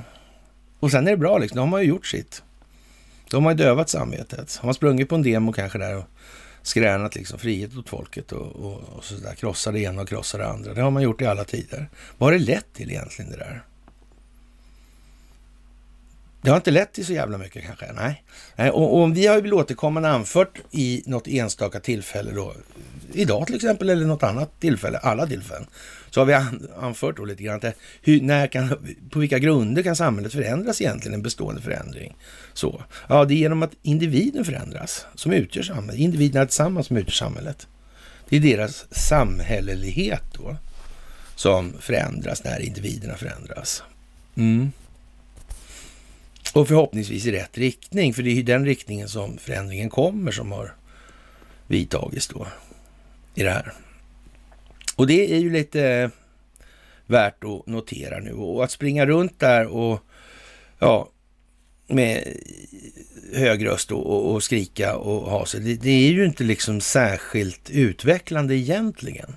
och sen är det bra liksom. Då har man ju gjort sitt. Då har man ju dövat samvetet. Har man sprungit på en demo kanske där och skränat liksom frihet åt folket och, och, och sådär. Krossa det ena och krossar det andra. Det har man gjort i alla tider. Vad har det lett till egentligen det där? Det har inte lett till så jävla mycket kanske. Nej. Och, och vi har ju väl återkommande anfört i något enstaka tillfälle då, idag till exempel eller något annat tillfälle, alla tillfällen, så har vi anfört då lite grann att hur, när kan, på vilka grunder kan samhället förändras egentligen, en bestående förändring? Så. Ja, det är genom att individen förändras som utgör samhället, individerna tillsammans som utgör samhället. Det är deras samhällelighet då som förändras när individerna förändras. Mm. Och förhoppningsvis i rätt riktning, för det är ju den riktningen som förändringen kommer som har vidtagits då i det här. Och det är ju lite eh, värt att notera nu. Och att springa runt där och ja, med hög röst och, och skrika och ha sig, det, det, är ju inte liksom särskilt utvecklande egentligen.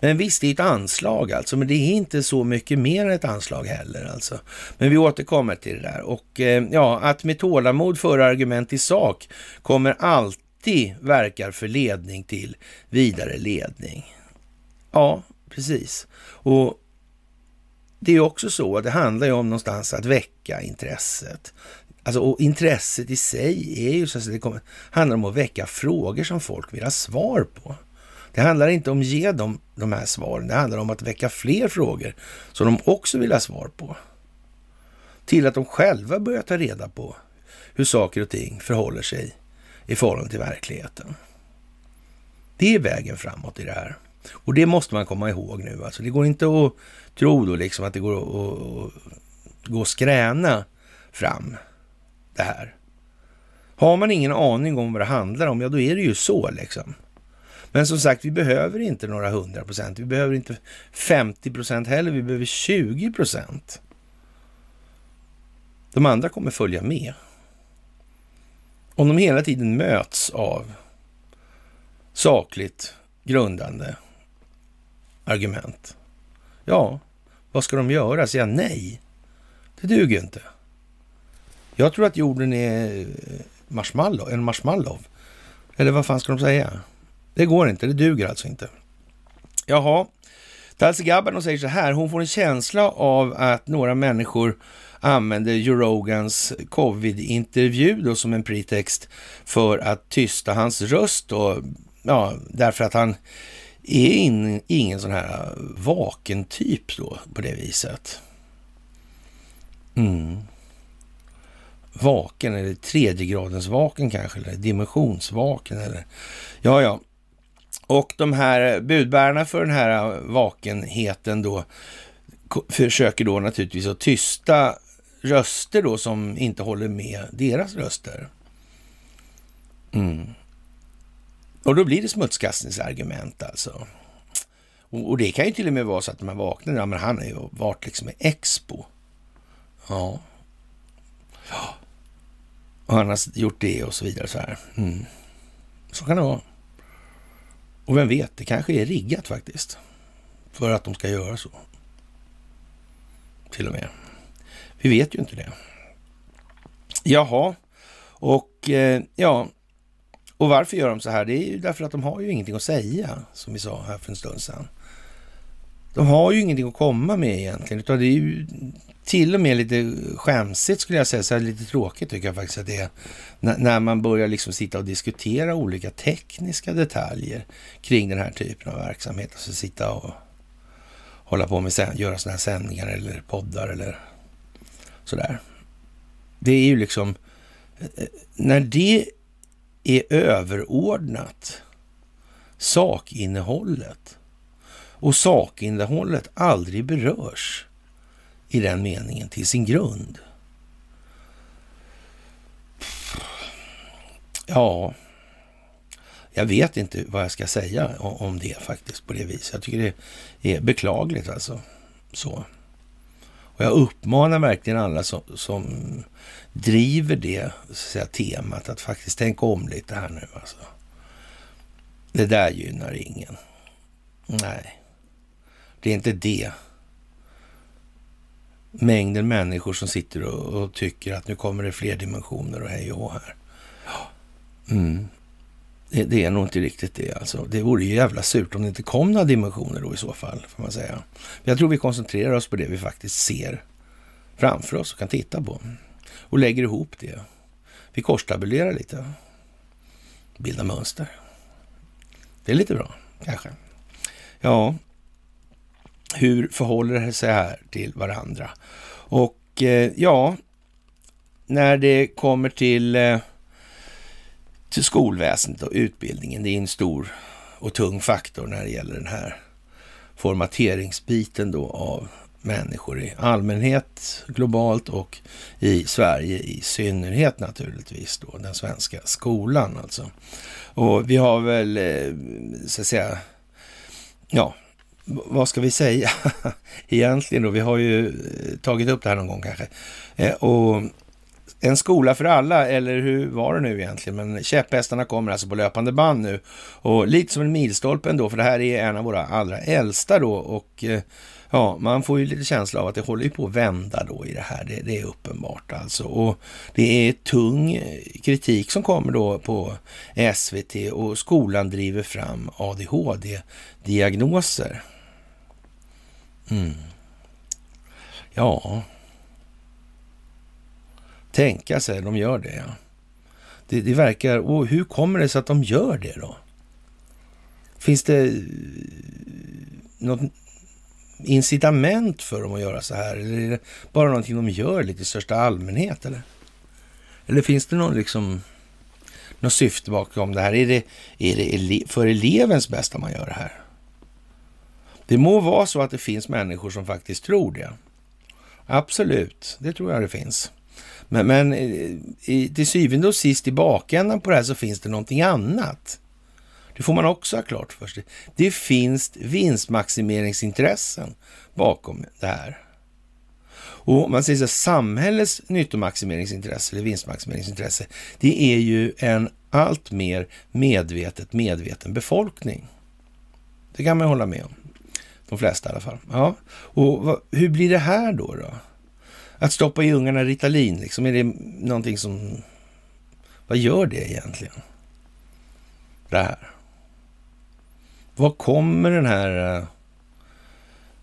Men visst, det är ett anslag alltså, men det är inte så mycket mer än ett anslag heller alltså. Men vi återkommer till det där. Och eh, ja, att med tålamod föra argument i sak kommer alltid verkar för ledning till vidare ledning. Ja, precis. Och det är också så, att det handlar ju om någonstans att väcka intresset. Alltså, och intresset i sig är ju så att det kommer, handlar om att väcka frågor som folk vill ha svar på. Det handlar inte om att ge dem de här svaren. Det handlar om att väcka fler frågor som de också vill ha svar på. Till att de själva börjar ta reda på hur saker och ting förhåller sig i förhållande till verkligheten. Det är vägen framåt i det här. Och det måste man komma ihåg nu. Alltså, det går inte att tro då liksom att det går att, att gå skräna fram det här. Har man ingen aning om vad det handlar om, ja då är det ju så liksom. Men som sagt, vi behöver inte några 100 procent. Vi behöver inte 50 procent heller. Vi behöver 20 procent. De andra kommer följa med. Om de hela tiden möts av sakligt grundande argument. Ja, vad ska de göra? Säga nej? Det duger inte. Jag tror att jorden är eh, marshmallow, en marshmallow. Eller vad fan ska de säga? Det går inte, det duger alltså inte. Jaha, Talsi Gabbard säger så här, hon får en känsla av att några människor använder Joe covid-intervju som en pretext för att tysta hans röst då, ja, därför att han är in, ingen sån här vaken typ då på det viset. Mm. Vaken eller tredje gradens vaken kanske, eller dimensionsvaken eller ja, ja. Och de här budbärarna för den här vakenheten då försöker då naturligtvis att tysta röster då som inte håller med deras röster. Mm. Och då blir det smutskastningsargument alltså. Och, och, det kan ju till och med vara så att de här vaknar, ja men han har ju varit liksom i Expo. Ja. ja. Och han har gjort det och så vidare så här. Mm. Så kan det vara. Och vem vet, det kanske är riggat faktiskt. För att de ska göra så. Till och med. Vi vet ju inte det. Jaha, och eh, ja, och varför gör de så här? Det är ju därför att de har ju ingenting att säga, som vi sa här för en stund sedan. De har ju ingenting att komma med egentligen, utan det är ju till och med lite skämsigt skulle jag säga, så lite tråkigt tycker jag faktiskt att det är, när man börjar liksom sitta och diskutera olika tekniska detaljer kring den här typen av verksamhet. Alltså sitta och hålla på med, göra sådana här sändningar eller poddar eller sådär. Det är ju liksom, eh, när det är överordnat sakinnehållet och sakinnehållet aldrig berörs i den meningen till sin grund. Ja, jag vet inte vad jag ska säga om det faktiskt på det viset. Jag tycker det är beklagligt alltså. Så. Och jag uppmanar verkligen alla som, som driver det så att säga, temat att faktiskt tänka om lite här nu. Alltså. Det där gynnar ingen. Nej, det är inte det. Mängden människor som sitter och, och tycker att nu kommer det fler dimensioner och hej och här. Mm. Det, det, är nog inte riktigt det alltså. Det vore ju jävla surt om det inte kom några dimensioner då i så fall, får man säga. Jag tror vi koncentrerar oss på det vi faktiskt ser framför oss och kan titta på. Och lägger ihop det. Vi korstabulerar lite. Bildar mönster. Det är lite bra, kanske. Ja, hur förhåller det sig här till varandra? Och eh, ja, när det kommer till eh, till skolväsendet och utbildningen. Det är en stor och tung faktor när det gäller den här formateringsbiten då av människor i allmänhet globalt och i Sverige i synnerhet naturligtvis då, den svenska skolan alltså. Och vi har väl, eh, så att säga, ja, vad ska vi säga egentligen då? Vi har ju eh, tagit upp det här någon gång kanske. Eh, och en skola för alla, eller hur var det nu egentligen? Men käpphästarna kommer alltså på löpande band nu. Och lite som en milstolpe ändå, för det här är en av våra allra äldsta då. Och eh, ja, man får ju lite känsla av att det håller ju på att vända då i det här. Det, det, är uppenbart alltså. Och det är tung kritik som kommer då på SVT och skolan driver fram ADHD-diagnoser. Mm. Ja, tänka sig, de gör det. Ja. Det, det verkar, och hur kommer det sig att de gör det då? Finns det eh, något incitament för dem att göra så här? Eller är det bara någonting de gör lite i största allmänhet? Eller, eller finns det någon liksom, något syfte bakom det här? Är det, är det för elevens bästa man gör det här? Det må vara så att det finns människor som faktiskt tror det. Absolut, det tror jag det finns. Men, men eh, i, till syvende och sist i bakändan på det här så finns det någonting annat. Det får man också ha klart för sig. Det finns vinstmaximeringsintressen bakom det här. Och man säger så samhällets nyttomaximeringsintresse eller vinstmaximeringsintresse, det är ju en allt mer medvetet medveten befolkning. Det kan man hålla med om. De flesta i alla fall. Ja. Och vad, hur blir det här då? då? Att stoppa i ungarna Ritalin, liksom, är det någonting som... Vad gör det egentligen? Det här. Vad kommer den här eh,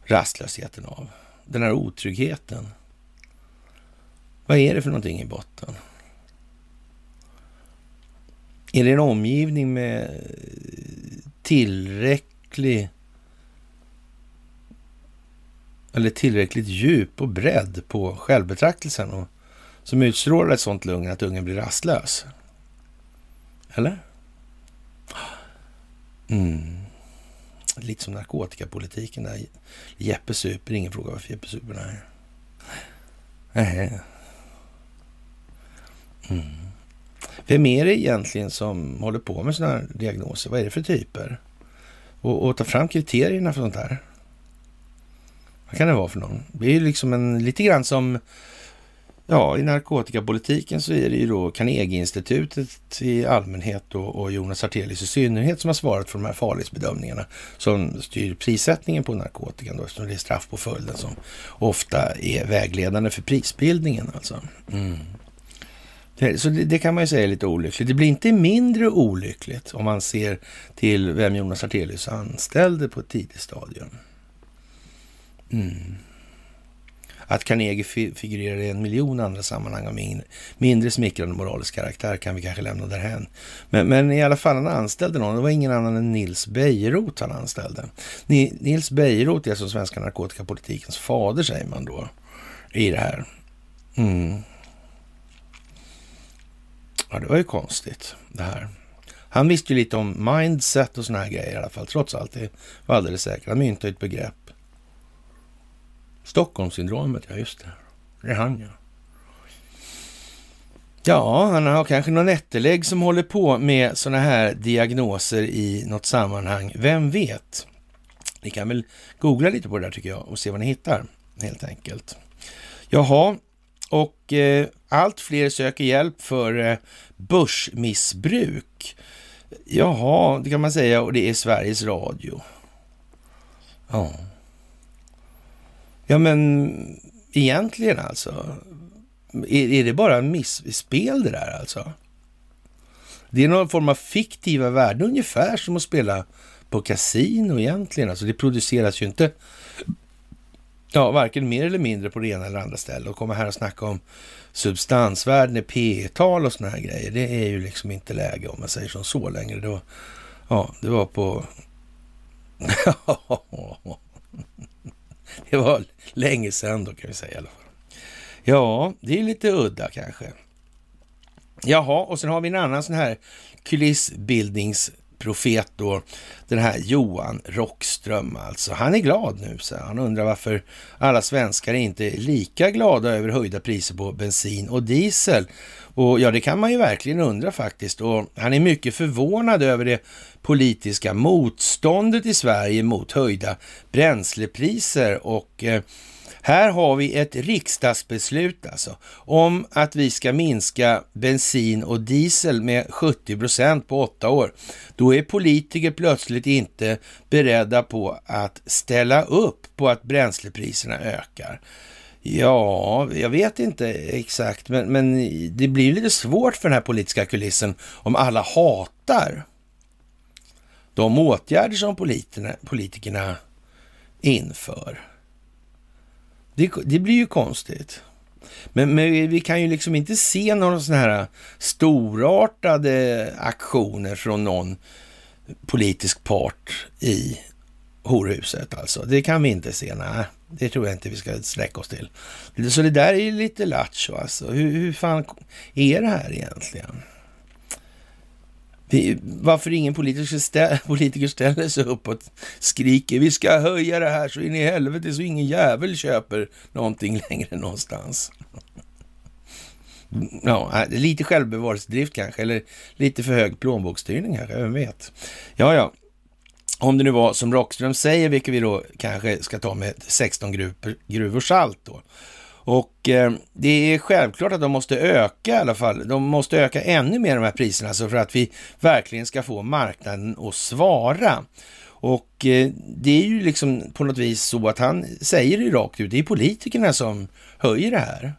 rastlösheten av? Den här otryggheten? Vad är det för någonting i botten? Är det en omgivning med tillräcklig eller tillräckligt djup och bredd på självbetraktelsen och som utstrålar ett sånt lugn att ungen blir rastlös. Eller? Mm. Lite som narkotikapolitiken där. Jeppe super, ingen frågar varför Jeppe super. Nej. Nej. Mm. Vem är det egentligen som håller på med sådana här diagnoser? Vad är det för typer? Och, och ta fram kriterierna för sånt här. Vad kan det vara för någon? Det är ju liksom en, lite grann som, ja, i narkotikapolitiken så är det ju då Carnegieinstitutet i allmänhet och, och Jonas Artelius i synnerhet som har svarat för de här farlighetsbedömningarna som styr prissättningen på narkotikan då, eftersom det är straffpåföljden som ofta är vägledande för prisbildningen alltså. Mm. Så det, det, kan man ju säga är lite olyckligt. Det blir inte mindre olyckligt om man ser till vem Jonas Artelius anställde på ett tidigt stadium. Mm. Att Carnegie figurerar i en miljon andra sammanhang av mindre smickrande moralisk karaktär kan vi kanske lämna därhän. Men, men i alla fall, han anställde någon. Det var ingen annan än Nils Bejerot han anställde. Nils Bejerot är som svenska narkotikapolitikens fader, säger man då, i det här. Mm. Ja, det var ju konstigt det här. Han visste ju lite om mindset och såna här grejer i alla fall, trots allt. Det var alldeles säkert. Han myntade ett begrepp. Stockholmssyndromet, ja just det. Det är han ja. Ja, han har kanske någon ättelägg som håller på med sådana här diagnoser i något sammanhang. Vem vet? Ni kan väl googla lite på det där tycker jag och se vad ni hittar helt enkelt. Jaha, och eh, allt fler söker hjälp för eh, börsmissbruk. Jaha, det kan man säga och det är Sveriges Radio. Ja. Ja, men egentligen alltså. Är, är det bara missspel det där alltså? Det är någon form av fiktiva värden, ungefär som att spela på kasino egentligen. Alltså det produceras ju inte, ja, varken mer eller mindre på det ena eller andra stället. Och komma här och snacka om substansvärden, P-tal och såna här grejer. Det är ju liksom inte läge om man säger som så längre. Det var, ja, det var på... det var länge sedan då kan vi säga i alla fall. Ja, det är lite udda kanske. Jaha, och sen har vi en annan sån här kulissbildningsprofet då, den här Johan Rockström alltså. Han är glad nu, så han undrar varför alla svenskar inte är lika glada över höjda priser på bensin och diesel. Och ja, det kan man ju verkligen undra faktiskt. Och han är mycket förvånad över det politiska motståndet i Sverige mot höjda bränslepriser och eh, Här har vi ett riksdagsbeslut alltså om att vi ska minska bensin och diesel med 70 procent på åtta år. Då är politiker plötsligt inte beredda på att ställa upp på att bränslepriserna ökar. Ja, jag vet inte exakt, men, men det blir lite svårt för den här politiska kulissen om alla hatar de åtgärder som politikerna, politikerna inför. Det, det, blir ju konstigt. Men, men, vi kan ju liksom inte se några sådana här storartade aktioner från någon politisk part i horhuset alltså. Det kan vi inte se, nej. Det tror jag inte vi ska sträcka oss till. Så det där är ju lite lattjo alltså. Hur, hur fan är det här egentligen? Vi, varför ingen politiker, stä, politiker ställer sig upp och skriker vi ska höja det här så in i helvete så ingen jävel köper någonting längre någonstans. Ja, lite självbevarelsedrift kanske, eller lite för hög plånboksstyrning kanske, vem vet. Ja, ja, om det nu var som Rockström säger, vilket vi då kanske ska ta med 16 gruvor, gruvor salt då. Och eh, det är självklart att de måste öka i alla fall. De måste öka ännu mer de här priserna så för att vi verkligen ska få marknaden att svara. Och eh, det är ju liksom på något vis så att han säger det rakt ut. Det är politikerna som höjer det här.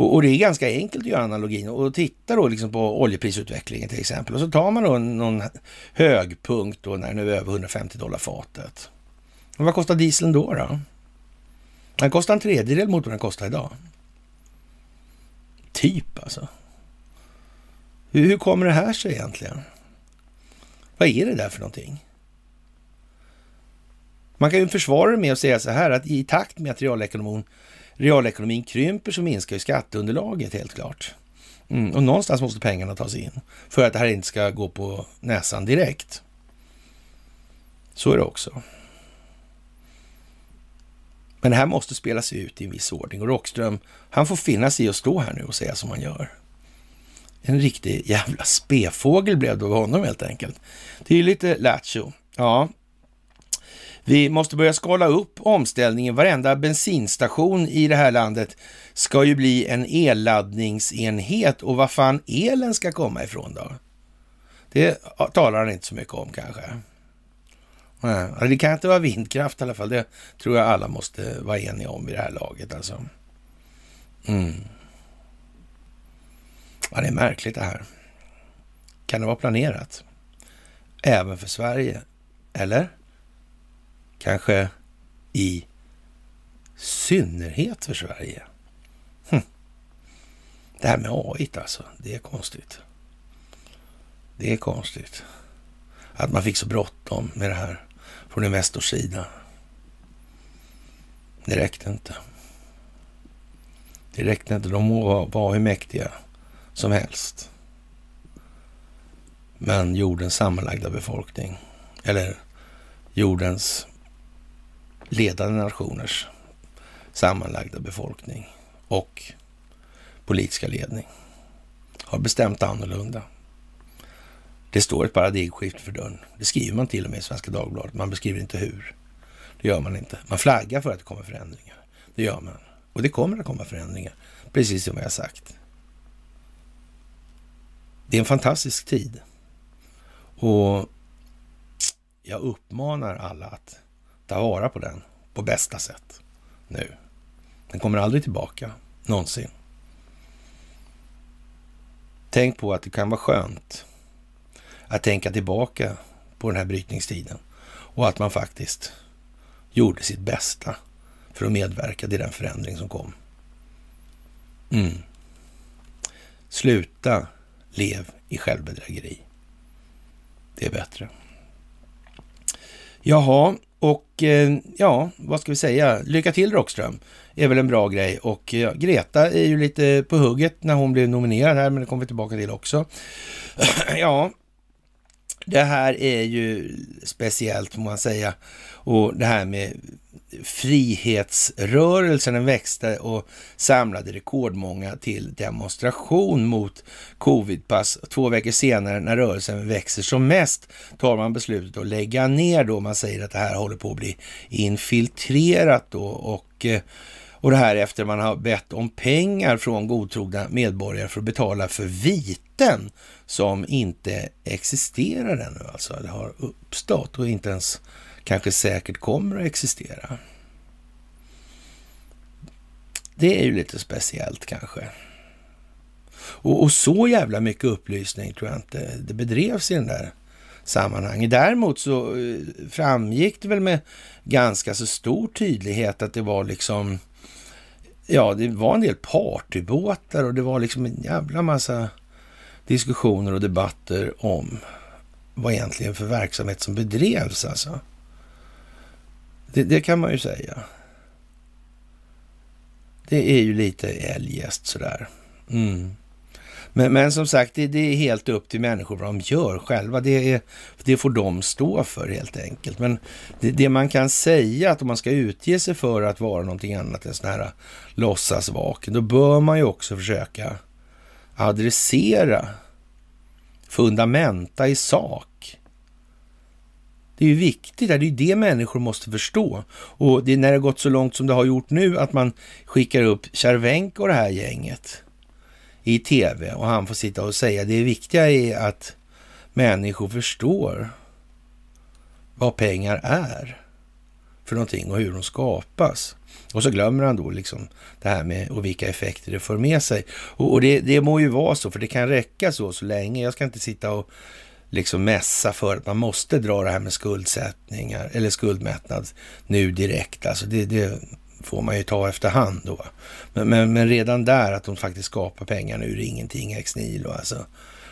Och, och, det är ganska enkelt att göra analogin och titta då liksom på oljeprisutvecklingen till exempel. Och så tar man då någon högpunkt då när den är över 150 dollar fatet. Och vad kostar dieseln då? då? Den kostar en tredjedel mot vad den kostar idag. Typ alltså. Hur, hur kommer det här sig egentligen? Vad är det där för någonting? Man kan ju försvara det med att säga så här att i takt med att realekonomin realekonomin krymper så minskar ju skatteunderlaget helt klart. Mm, och någonstans måste pengarna tas in för att det här inte ska gå på näsan direkt. Så är det också. Men det här måste spelas ut i en viss ordning och Rockström, han får finna sig i att stå här nu och säga som han gör. En riktig jävla spefågel blev det av honom helt enkelt. Det är ju lite lattjo. Ja, vi måste börja skala upp omställningen. Varenda bensinstation i det här landet ska ju bli en elladdningsenhet och var fan elen ska komma ifrån då? Det talar han inte så mycket om kanske. Nej, alltså det kan inte vara vindkraft i alla fall. Det tror jag alla måste vara eniga om i det här laget alltså. Mm. Ja, det är märkligt det här. Kan det vara planerat? Även för Sverige? Eller? Kanske i synnerhet för Sverige. Hm. Det här med AI alltså, det är konstigt. Det är konstigt att man fick så bråttom med det här från Investors sida. Det räckte inte. Det räckte inte. De må vara hur mäktiga som helst. Men jordens sammanlagda befolkning, eller jordens ledande nationers sammanlagda befolkning och politiska ledning har bestämt annorlunda. Det står ett paradigmskifte för dörren. Det skriver man till och med i Svenska Dagbladet. Man beskriver inte hur. Det gör man inte. Man flaggar för att det kommer förändringar. Det gör man. Och det kommer att komma förändringar. Precis som jag har sagt. Det är en fantastisk tid. Och jag uppmanar alla att ta vara på den på bästa sätt nu. Den kommer aldrig tillbaka, någonsin. Tänk på att det kan vara skönt att tänka tillbaka på den här brytningstiden och att man faktiskt gjorde sitt bästa för att medverka till den förändring som kom. Mm. Sluta lev i självbedrägeri. Det är bättre. Jaha, och eh, ja, vad ska vi säga? Lycka till Rockström är väl en bra grej. Och ja, Greta är ju lite på hugget när hon blev nominerad här, men det kommer vi tillbaka till också. ja, det här är ju speciellt får man säga. Och det här med frihetsrörelsen den växte och samlade rekordmånga till demonstration mot covidpass. Två veckor senare när rörelsen växer som mest tar man beslutet att lägga ner då man säger att det här håller på att bli infiltrerat då och eh, och det här efter man har bett om pengar från godtrogna medborgare för att betala för viten som inte existerar ännu alltså, eller har uppstått och inte ens kanske säkert kommer att existera. Det är ju lite speciellt kanske. Och, och, så jävla mycket upplysning tror jag inte det bedrevs i den där sammanhanget. Däremot så eh, framgick det väl med ganska så stor tydlighet att det var liksom, ja, det var en del partybåtar och det var liksom en jävla massa diskussioner och debatter om vad egentligen för verksamhet som bedrevs alltså. Det, det, kan man ju säga. Det är ju lite eljest sådär. Mm. Men, men som sagt, det, det, är helt upp till människor vad de gör själva. Det, är, det får de stå för helt enkelt. Men det, det, man kan säga att om man ska utge sig för att vara någonting annat än sån här låtsasvaken, då bör man ju också försöka adressera fundamenta i sak. Det är ju viktigt, det är ju det människor måste förstå. Och det är när det gått så långt som det har gjort nu att man skickar upp Cervenka och det här gänget i tv och han får sitta och säga det viktiga är att människor förstår vad pengar är för någonting och hur de skapas. Och så glömmer han då liksom det här med och vilka effekter det för med sig. Och, och det, det må ju vara så, för det kan räcka så så länge. Jag ska inte sitta och liksom mässa för att man måste dra det här med skuldsättningar eller skuldmättnad nu direkt. Alltså det, det får man ju ta efterhand då. Men, men, men, redan där att de faktiskt skapar pengarna ur ingenting, ex nihilo alltså.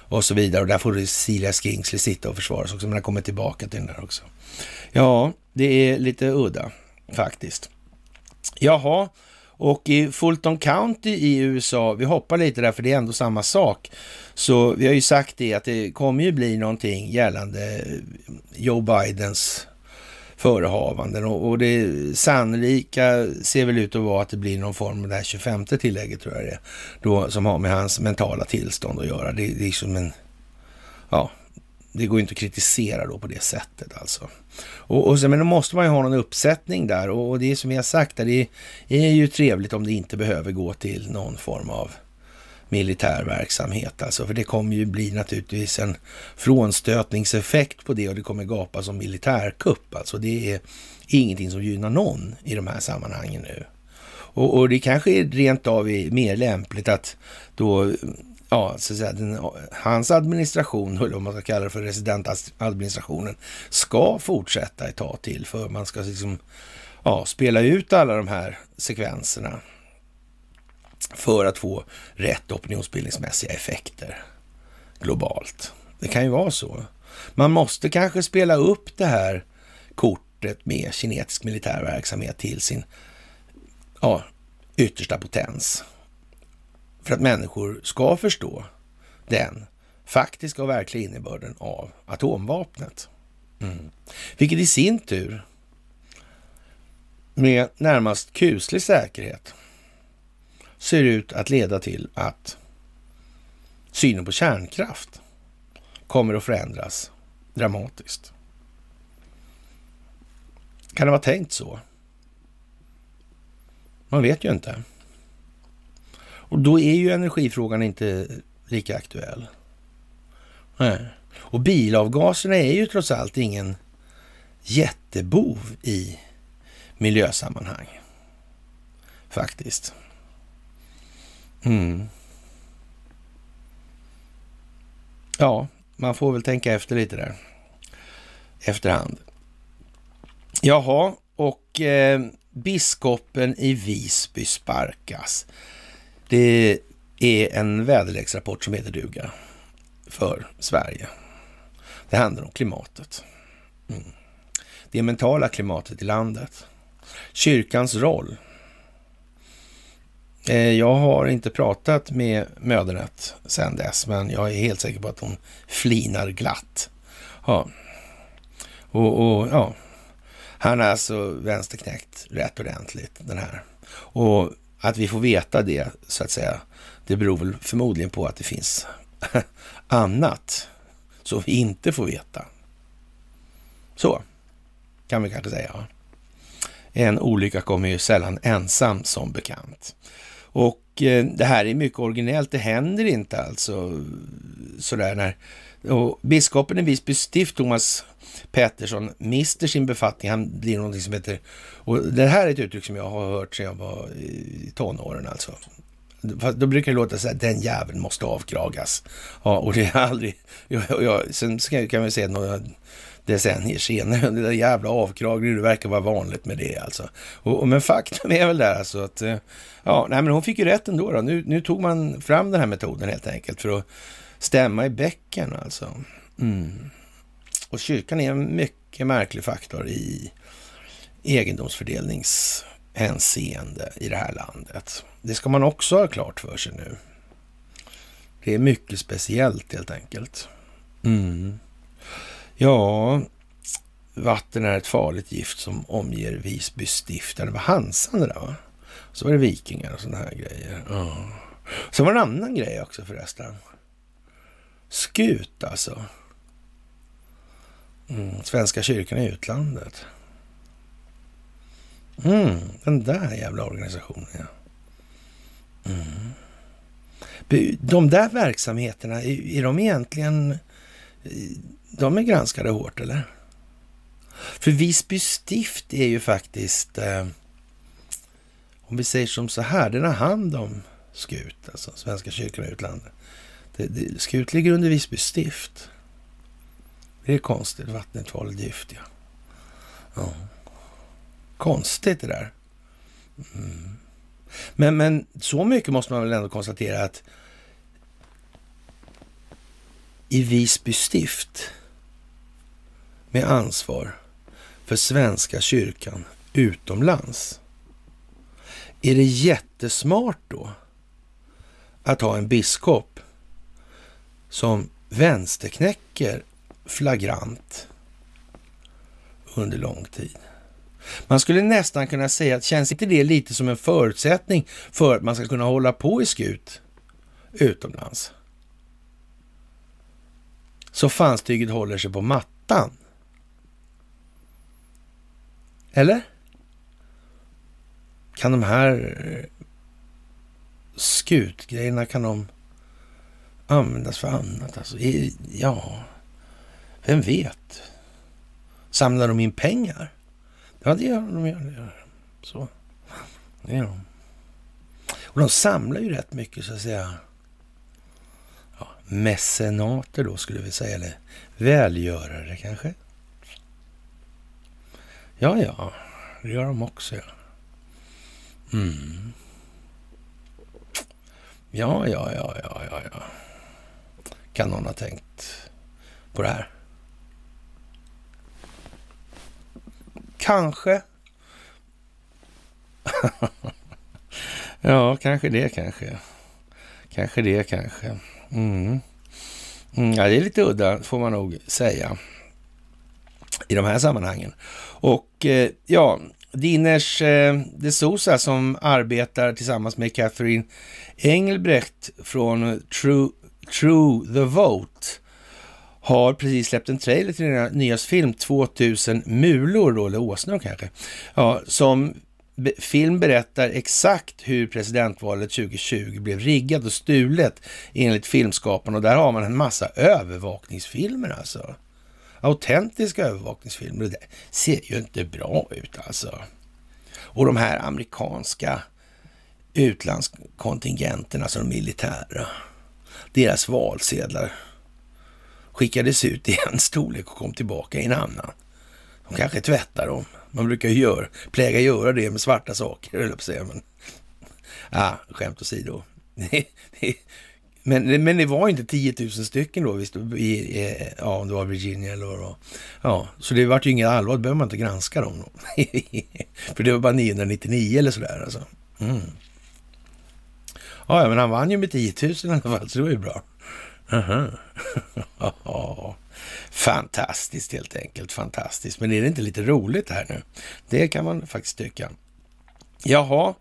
Och så vidare. Och där får Cecilia Skingsley sitta och försvara sig också. Men jag kommer tillbaka till den där också. Ja, det är lite udda faktiskt. Jaha, och i Fulton County i USA, vi hoppar lite där för det är ändå samma sak. Så vi har ju sagt det att det kommer ju bli någonting gällande Joe Bidens förehavanden och, och det sannolika ser väl ut att vara att det blir någon form av det här 25 tillägget tror jag det är, då, som har med hans mentala tillstånd att göra. Det, det är som en, ja, det går inte att kritisera då på det sättet alltså. Och, och sen, men då måste man ju ha någon uppsättning där och, och det är som jag sagt, det är ju trevligt om det inte behöver gå till någon form av militär verksamhet alltså. För det kommer ju bli naturligtvis en frånstötningseffekt på det och det kommer gapa som militärkupp. Alltså det är ingenting som gynnar någon i de här sammanhangen nu. Och, och det kanske är rent av mer lämpligt att då ja, så att säga, den, hans administration, eller vad man ska kalla det för residentadministrationen, ska fortsätta ett tag till för man ska liksom, ja, spela ut alla de här sekvenserna för att få rätt opinionsbildningsmässiga effekter globalt. Det kan ju vara så. Man måste kanske spela upp det här kortet med kinesisk militär verksamhet till sin ja, yttersta potens. För att människor ska förstå den faktiska och verkliga innebörden av atomvapnet. Mm. Vilket i sin tur med närmast kuslig säkerhet ser ut att leda till att synen på kärnkraft kommer att förändras dramatiskt. Kan det vara tänkt så? Man vet ju inte. Och då är ju energifrågan inte lika aktuell. Nej. Och bilavgaserna är ju trots allt ingen jättebov i miljösammanhang. Faktiskt. Mm. Ja, man får väl tänka efter lite där. Efterhand. Jaha, och eh, biskopen i Visby sparkas. Det är en väderleksrapport som heter duga för Sverige. Det handlar om klimatet. Mm. Det mentala klimatet i landet. Kyrkans roll Eh, jag har inte pratat med mödernet sedan dess, men jag är helt säker på att hon flinar glatt Ja. Och, och ja, han är alltså vänsterknäckt rätt ordentligt den här. Och att vi får veta det så att säga, det beror väl förmodligen på att det finns annat som vi inte får veta. Så kan vi kanske säga. En olycka kommer ju sällan ensam som bekant. Och eh, det här är mycket originellt. Det händer inte alltså sådär när och biskopen i Visby stift, Thomas Pettersson, mister sin befattning. Han blir någonting som heter, och det här är ett uttryck som jag har hört sedan jag var i tonåren alltså. Då brukar det låta så här, den jäveln måste avkragas. Ja, och det är aldrig, jag, jag, sen kan vi säga några decennier senare, Det där jävla avkragningen, det verkar vara vanligt med det alltså. Och, och, men faktum är väl där alltså att, eh, ja, nej men hon fick ju rätt ändå då. Nu, nu tog man fram den här metoden helt enkelt för att stämma i bäcken alltså. Mm. Och kyrkan är en mycket märklig faktor i egendomsfördelningshänseende i det här landet. Det ska man också ha klart för sig nu. Det är mycket speciellt helt enkelt. Mm. Ja, vatten är ett farligt gift som omger Visby stift. Det var Hansan det där va? Så var det vikingar och sådana här grejer. Ja. Så var det en annan grej också förresten. Skut alltså. Mm, Svenska kyrkan i utlandet. Mm, den där jävla organisationen ja. Mm. De där verksamheterna, är, är de egentligen... De är granskade hårt eller? För Visby stift är ju faktiskt... Eh, om vi säger som så här, den har hand om SKUT, alltså Svenska kyrkan i utlandet. Det, det, Skut ligger under Visby stift. Det är konstigt. Vattnet var gift, ja. ja. Konstigt det där. Mm. Men, men så mycket måste man väl ändå konstatera att i Visby stift med ansvar för Svenska kyrkan utomlands. Är det jättesmart då att ha en biskop som vänsterknäcker flagrant under lång tid. Man skulle nästan kunna säga att känns inte det lite som en förutsättning för att man ska kunna hålla på i skut utomlands? Så fanstyget håller sig på mattan. Eller? Kan de här eh, skutgrejerna, kan de användas för annat. Alltså, ja, vem vet? Samlar de in pengar? Ja, det gör de. Gör, det gör. Så. Det gör de. Och de samlar ju rätt mycket, så att säga, mecenater då, skulle vi säga. Eller välgörare kanske. Ja, ja, det gör de också, ja. Mm. Ja, ja, ja, ja, ja, ja. Kan någon ha tänkt på det här? Kanske. ja, kanske det kanske. Kanske det kanske. Mm. Mm, ja, det är lite udda får man nog säga i de här sammanhangen. Och eh, ja, Diners eh, de Sousa som arbetar tillsammans med Catherine Engelbrecht från True True the Vote har precis släppt en trailer till den nya film 2000 mulor då, eller åsnor kanske. Ja, som film berättar exakt hur presidentvalet 2020 blev riggat och stulet enligt filmskaparna. Och där har man en massa övervakningsfilmer alltså. Autentiska övervakningsfilmer. Det ser ju inte bra ut alltså. Och de här amerikanska utlandskontingenterna, alltså de militära deras valsedlar skickades ut i en storlek och kom tillbaka i en annan. De kanske tvättar dem. Man brukar ju gör, pläga göra det med svarta saker, eller på säga. Men, skämt åsido. men, men det var inte 10 000 stycken då, visst, i, i, ja, om det var Virginia eller vad det var. Ja, så det vart ju inget allvar, då behöver man inte granska dem. Då. För det var bara 999 eller sådär alltså. Mm. Ja, men han vann ju med 10 000 i alla fall, så det var ju bra. Aha. Fantastiskt helt enkelt, fantastiskt. Men är det inte lite roligt här nu? Det kan man faktiskt tycka. Jaha,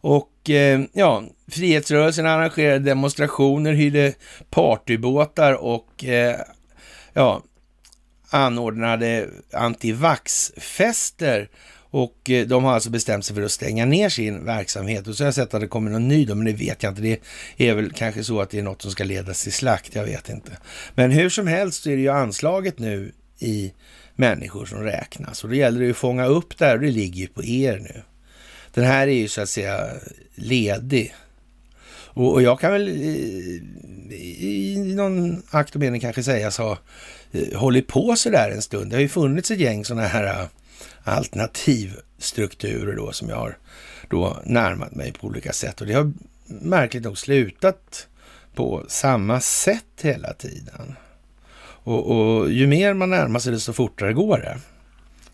och eh, ja, frihetsrörelsen arrangerade demonstrationer, hyrde partybåtar och eh, ja, anordnade antivaxfester och eh, de har alltså bestämt sig för att stänga ner sin verksamhet. Och så har jag sett att det kommer någon ny då, men det vet jag inte. Det är väl kanske så att det är något som ska ledas till slakt, jag vet inte. Men hur som helst så är det ju anslaget nu i människor som räknas. Och då gäller det ju att fånga upp det här och det ligger ju på er nu. Den här är ju så att säga ledig. Och, och jag kan väl eh, i, i någon akt och mening kanske sägas ha eh, hållit på så där en stund. Det har ju funnits ett gäng sådana här alternativstrukturer då som jag har då närmat mig på olika sätt. Och det har märkligt nog slutat på samma sätt hela tiden. Och, och ju mer man närmar sig desto fortare går det.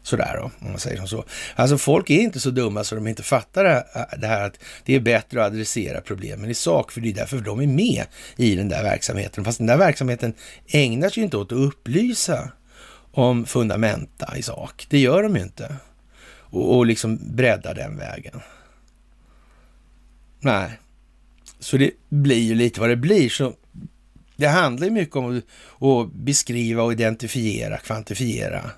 Sådär då, om man säger som så. Alltså folk är inte så dumma så de inte fattar det här att det är bättre att adressera problemen i sak, för det är därför de är med i den där verksamheten. Fast den där verksamheten ägnar sig inte åt att upplysa om fundamenta i sak. Det gör de ju inte. Och, och liksom bredda den vägen. Nej, så det blir ju lite vad det blir. Så det handlar ju mycket om att beskriva och identifiera, kvantifiera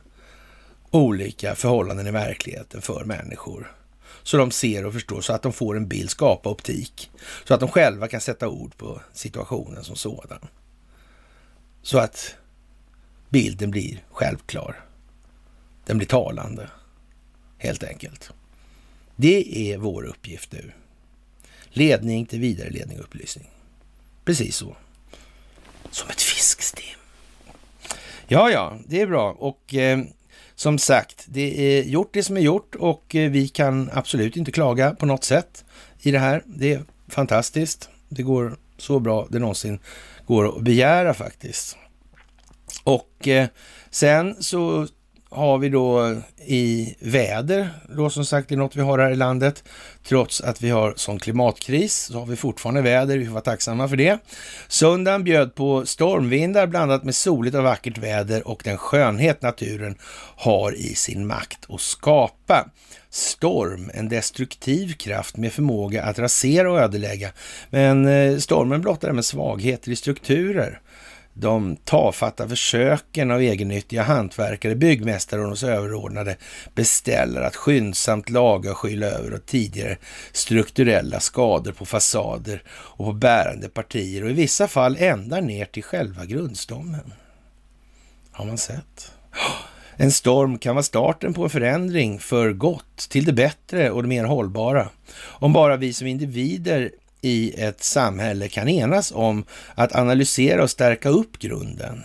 olika förhållanden i verkligheten för människor. Så de ser och förstår, så att de får en bild, skapa optik. Så att de själva kan sätta ord på situationen som sådan. Så att bilden blir självklar. Den blir talande, helt enkelt. Det är vår uppgift nu. Ledning till vidare ledning och upplysning. Precis så. Som ett fiskstim. Ja, ja, det är bra. Och eh, som sagt, det är gjort det som är gjort och eh, vi kan absolut inte klaga på något sätt i det här. Det är fantastiskt. Det går så bra det någonsin går att begära faktiskt. Och eh, sen så har vi då i väder, då som sagt det är något vi har här i landet. Trots att vi har sån klimatkris så har vi fortfarande väder, vi får vara tacksamma för det. Söndagen bjöd på stormvindar blandat med soligt och vackert väder och den skönhet naturen har i sin makt att skapa. Storm, en destruktiv kraft med förmåga att rasera och ödelägga. Men eh, stormen blottar med svagheter i strukturer de tafatta försöken av egennyttiga hantverkare, byggmästare och de överordnade beställare att skyndsamt laga och skyla över och tidigare strukturella skador på fasader och på bärande partier och i vissa fall ända ner till själva grundstommen. Har man sett? En storm kan vara starten på en förändring för gott, till det bättre och det mer hållbara. Om bara vi som individer i ett samhälle kan enas om att analysera och stärka upp grunden.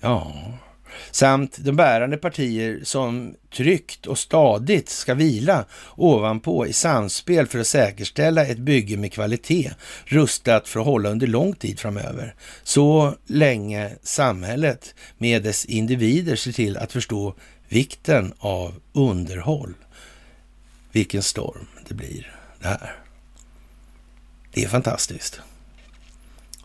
Ja, samt de bärande partier som tryggt och stadigt ska vila ovanpå i samspel för att säkerställa ett bygge med kvalitet, rustat för att hålla under lång tid framöver. Så länge samhället med dess individer ser till att förstå vikten av underhåll. Vilken storm det blir det här. Det är fantastiskt.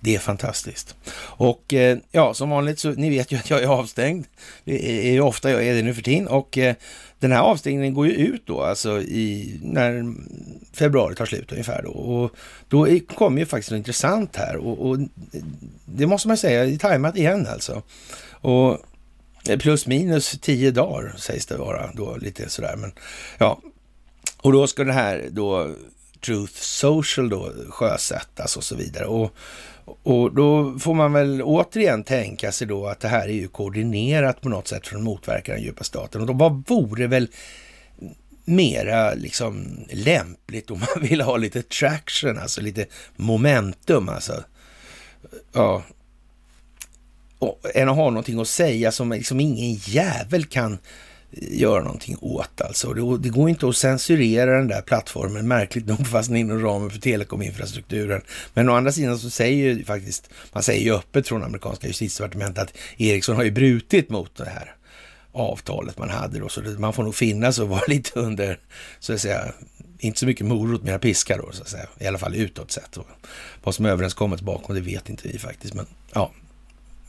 Det är fantastiskt. Och eh, ja, som vanligt så, ni vet ju att jag är avstängd. Det är ju ofta jag är det nu för tiden. Och eh, den här avstängningen går ju ut då, alltså i, när februari tar slut ungefär då. Och då kommer ju faktiskt något intressant här. Och, och det måste man säga, det är tajmat igen alltså. Och eh, plus minus tio dagar sägs det vara då, lite sådär. Men ja, och då ska det här då Truth Social då sjösättas och så vidare. Och, och då får man väl återigen tänka sig då att det här är ju koordinerat på något sätt för att motverka den djupa staten. Och då vad vore väl mera liksom lämpligt om man vill ha lite traction, alltså lite momentum alltså. Ja. Och, än att ha någonting att säga som liksom ingen jävel kan göra någonting åt alltså. Det, det, går inte att censurera den där plattformen, märkligt nog, fast inom ramen för telekominfrastrukturen. Men å andra sidan så säger ju faktiskt, man säger ju öppet från amerikanska justitiedepartementet att Ericsson har ju brutit mot det här avtalet man hade då, så det, man får nog finnas och vara lite under, så att säga, inte så mycket morot, mera piska då, så att säga, i alla fall utåt sett. Och vad som överenskommits bakom, det vet inte vi faktiskt, men ja,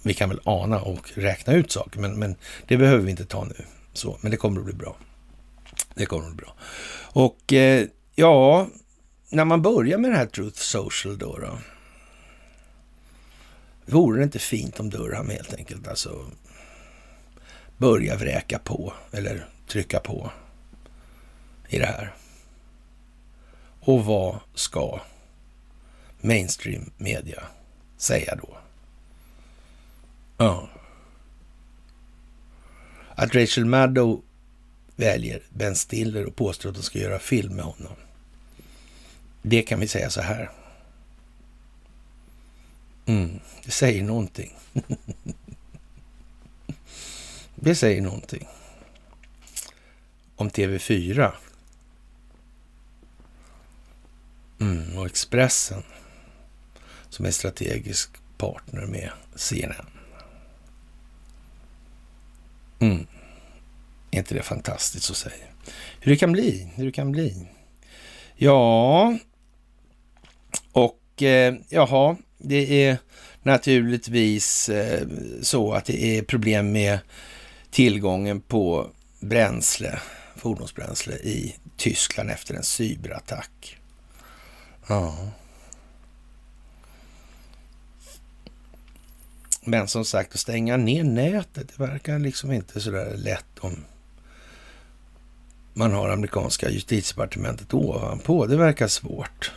Vi kan väl ana och räkna ut saker, men, men det behöver vi inte ta nu. Så, men det kommer att bli bra. Det kommer att bli bra. Och eh, ja, när man börjar med det här Truth Social då, då Vore det inte fint om Durham helt enkelt alltså börja vräka på eller trycka på i det här? Och vad ska mainstream media säga då? Ja. Att Rachel Maddow väljer Ben Stiller och påstår att de ska göra film med honom. Det kan vi säga så här. Mm, det säger någonting. det säger någonting. Om TV4. Mm, och Expressen som är strategisk partner med CNN. Mm. Är inte det fantastiskt att säga? Hur det kan bli, hur det kan bli. Ja, och eh, jaha, det är naturligtvis eh, så att det är problem med tillgången på bränsle, fordonsbränsle i Tyskland efter en cyberattack. Ja. Men som sagt, att stänga ner nätet, det verkar liksom inte så där lätt om man har amerikanska justitiedepartementet ovanpå. Det verkar svårt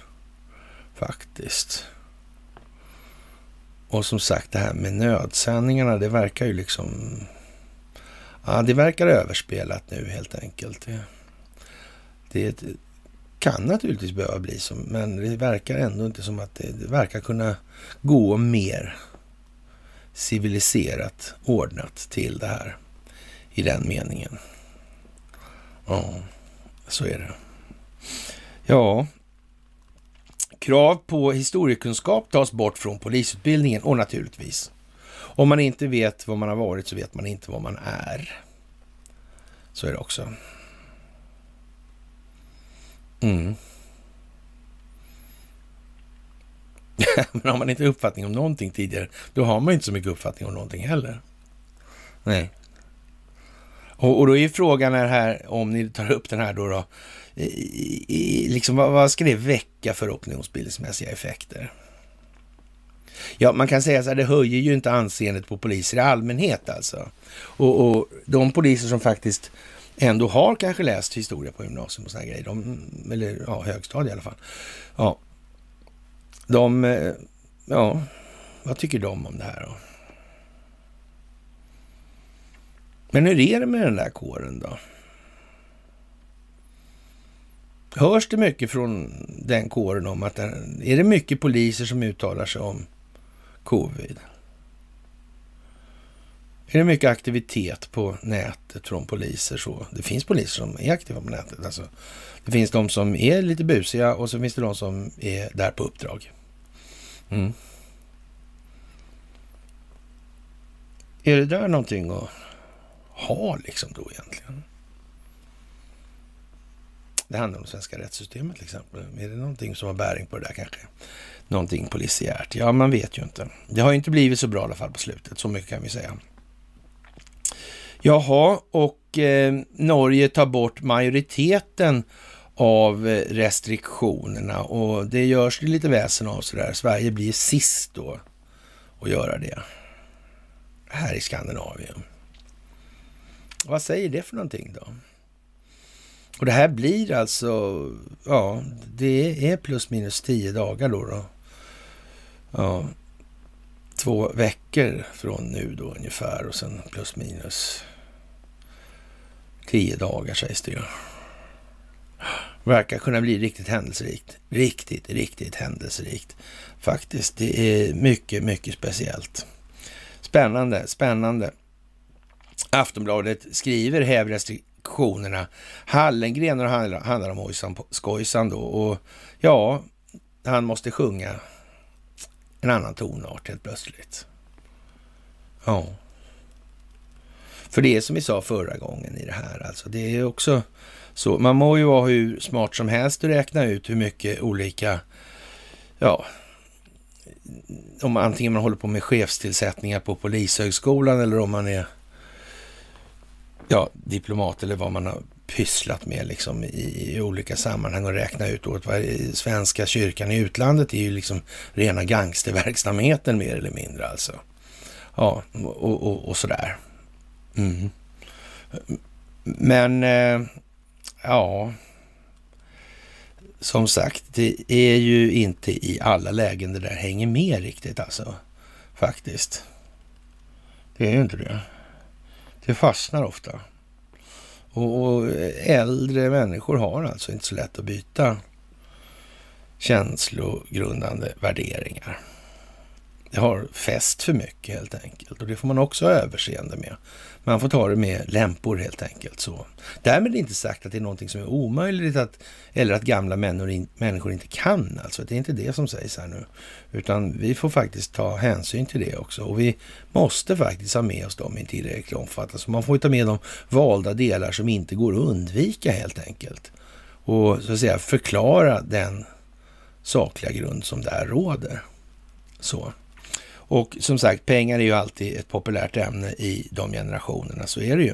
faktiskt. Och som sagt, det här med nödsändningarna, det verkar ju liksom... Ja, det verkar överspelat nu helt enkelt. Det, det kan naturligtvis behöva bli så, men det verkar ändå inte som att det, det verkar kunna gå mer civiliserat ordnat till det här i den meningen. Ja, så är det. Ja, krav på historiekunskap tas bort från polisutbildningen och naturligtvis, om man inte vet vad man har varit så vet man inte vad man är. Så är det också. Mm. Men har man inte uppfattning om någonting tidigare, då har man inte så mycket uppfattning om någonting heller. Nej. Och, och då är frågan här, om ni tar upp den här då, då i, i, liksom, vad, vad ska det väcka för opinionsbildningsmässiga effekter? Ja, man kan säga så här, det höjer ju inte anseendet på poliser i allmänhet alltså. Och, och de poliser som faktiskt ändå har kanske läst historia på gymnasium och sådana grejer, de, eller ja, högstadiet i alla fall. Ja, de, eh, ja, vad tycker de om det här då? Men hur är det med den där kåren då? Hörs det mycket från den kåren om att den, är det mycket poliser som uttalar sig om covid? Är det mycket aktivitet på nätet från poliser? Så? Det finns poliser som är aktiva på nätet. Alltså, det finns de som är lite busiga och så finns det de som är där på uppdrag. Mm. Är det där någonting att ha liksom då egentligen? Det handlar om det svenska rättssystemet till exempel. Är det någonting som har bäring på det där kanske? Någonting polisiärt? Ja, man vet ju inte. Det har inte blivit så bra i alla fall på slutet, så mycket kan vi säga. Jaha, och eh, Norge tar bort majoriteten av eh, restriktionerna och det görs det lite väsen av sådär. Sverige blir sist då att göra det här i Skandinavien. Vad säger det för någonting då? Och det här blir alltså, ja, det är plus minus tio dagar då. då. Ja, två veckor från nu då ungefär och sen plus minus tio dagar sägs det ju. Verkar kunna bli riktigt händelserikt. Riktigt, riktigt händelserikt. Faktiskt, det är mycket, mycket speciellt. Spännande, spännande. Aftonbladet skriver häv restriktionerna. Hallengren och handlar om Hojsan Skojsan då. Och ja, han måste sjunga en annan tonart helt plötsligt. Ja. För det är som vi sa förra gången i det här, alltså det är också så. Man må ju vara hur smart som helst att räkna ut hur mycket olika, ja, om antingen man håller på med chefstillsättningar på Polishögskolan eller om man är ja, diplomat eller vad man har pysslat med liksom i, i olika sammanhang och räkna ut åt vad svenska kyrkan i utlandet är ju liksom rena gangsterverksamheten mer eller mindre alltså. Ja, och, och, och sådär. Mm. Men, eh, ja, som sagt, det är ju inte i alla lägen det där hänger med riktigt alltså. Faktiskt. Det är ju inte det. Det fastnar ofta. Och, och äldre människor har alltså inte så lätt att byta känslogrundande värderingar. Det har fäst för mycket helt enkelt och det får man också ha överseende med. Man får ta det med lämpor helt enkelt. Så. Därmed inte sagt att det är någonting som är omöjligt att, eller att gamla människor inte kan. Alltså, det är inte det som sägs här nu. Utan vi får faktiskt ta hänsyn till det också. Och vi måste faktiskt ha med oss dem i tillräcklig omfattning. Så man får ta med de valda delar som inte går att undvika helt enkelt. Och så att säga förklara den sakliga grund som där råder. Så. Och som sagt, pengar är ju alltid ett populärt ämne i de generationerna, så är det ju.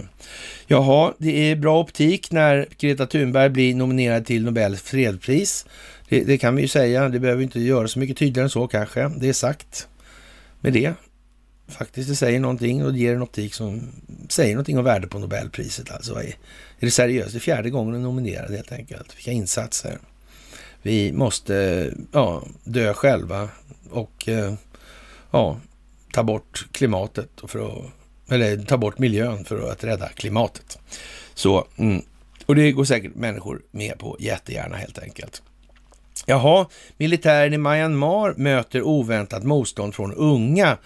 Jaha, det är bra optik när Greta Thunberg blir nominerad till Nobels fredspris. Det, det kan vi ju säga, det behöver inte göra så mycket tydligare än så kanske. Det är sagt med det. Faktiskt, det säger någonting och det ger en optik som säger någonting om värde på Nobelpriset. Alltså, är det seriöst? Det är fjärde gången den nominerad helt enkelt. Vilka insatser. Vi måste ja, dö själva och eh, ja, ta bort klimatet för att, eller ta bort miljön för att rädda klimatet. Så, mm. och det går säkert människor med på jättegärna helt enkelt. Jaha, militären i Myanmar möter oväntat motstånd från unga.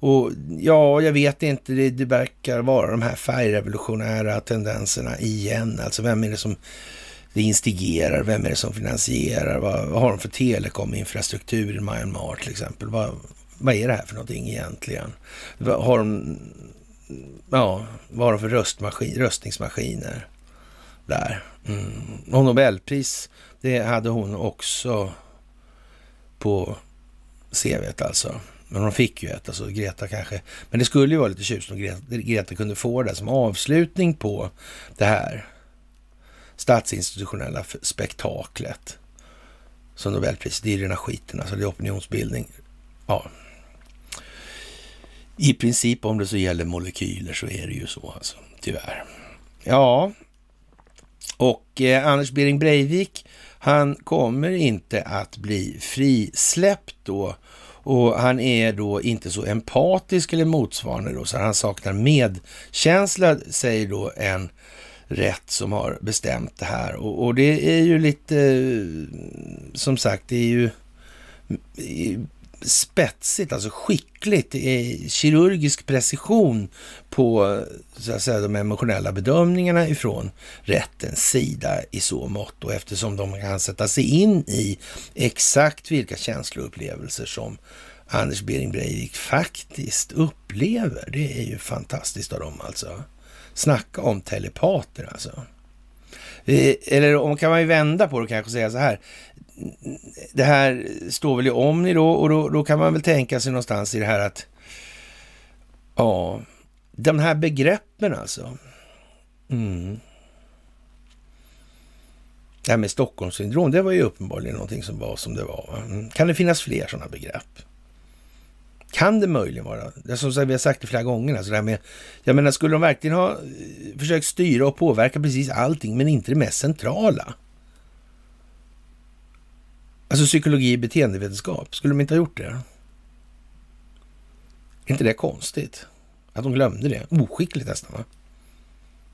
Och ja, jag vet inte, det, det verkar vara de här färgrevolutionära tendenserna igen. Alltså vem är det som det instigerar? Vem är det som finansierar? Vad, vad har de för telekominfrastruktur i Myanmar till exempel? Vad, vad är det här för någonting egentligen? Har de, ja, vad har de för röstmaskin, röstningsmaskiner där? Mm. Och Nobelpris, det hade hon också på CVt alltså. Men hon fick ju ett, alltså Greta kanske. Men det skulle ju vara lite tjusigt om Greta, Greta kunde få det som avslutning på det här statsinstitutionella spektaklet. Som Nobelpriset, det är rena skiten, alltså det är opinionsbildning. Ja, i princip om det så gäller molekyler så är det ju så alltså, tyvärr. Ja, och eh, Anders Bering Breivik, han kommer inte att bli frisläppt då. Och han är då inte så empatisk eller motsvarande då, så han saknar medkänsla, säger då en rätt som har bestämt det här. Och, och det är ju lite, som sagt, det är ju spetsigt, alltså skickligt, kirurgisk precision på så att säga, de emotionella bedömningarna ifrån rättens sida i så mått och eftersom de kan sätta sig in i exakt vilka känsloupplevelser som Anders Behring Breivik faktiskt upplever. Det är ju fantastiskt av dem alltså. Snacka om telepater alltså. Eh, eller om kan man ju vända på det och kanske säga så här det här står väl i Omni då och då, då kan man väl tänka sig någonstans i det här att ja, de här begreppen alltså. Mm. Det här med Stockholmssyndrom, det var ju uppenbarligen någonting som var som det var. Mm. Kan det finnas fler sådana begrepp? Kan det möjligen vara, det som vi har sagt det flera gånger, alltså det här med, jag menar skulle de verkligen ha eh, försökt styra och påverka precis allting, men inte det mest centrala? Alltså psykologi och beteendevetenskap, skulle de inte ha gjort det? Är inte det konstigt? Att de glömde det? Oskickligt nästan va?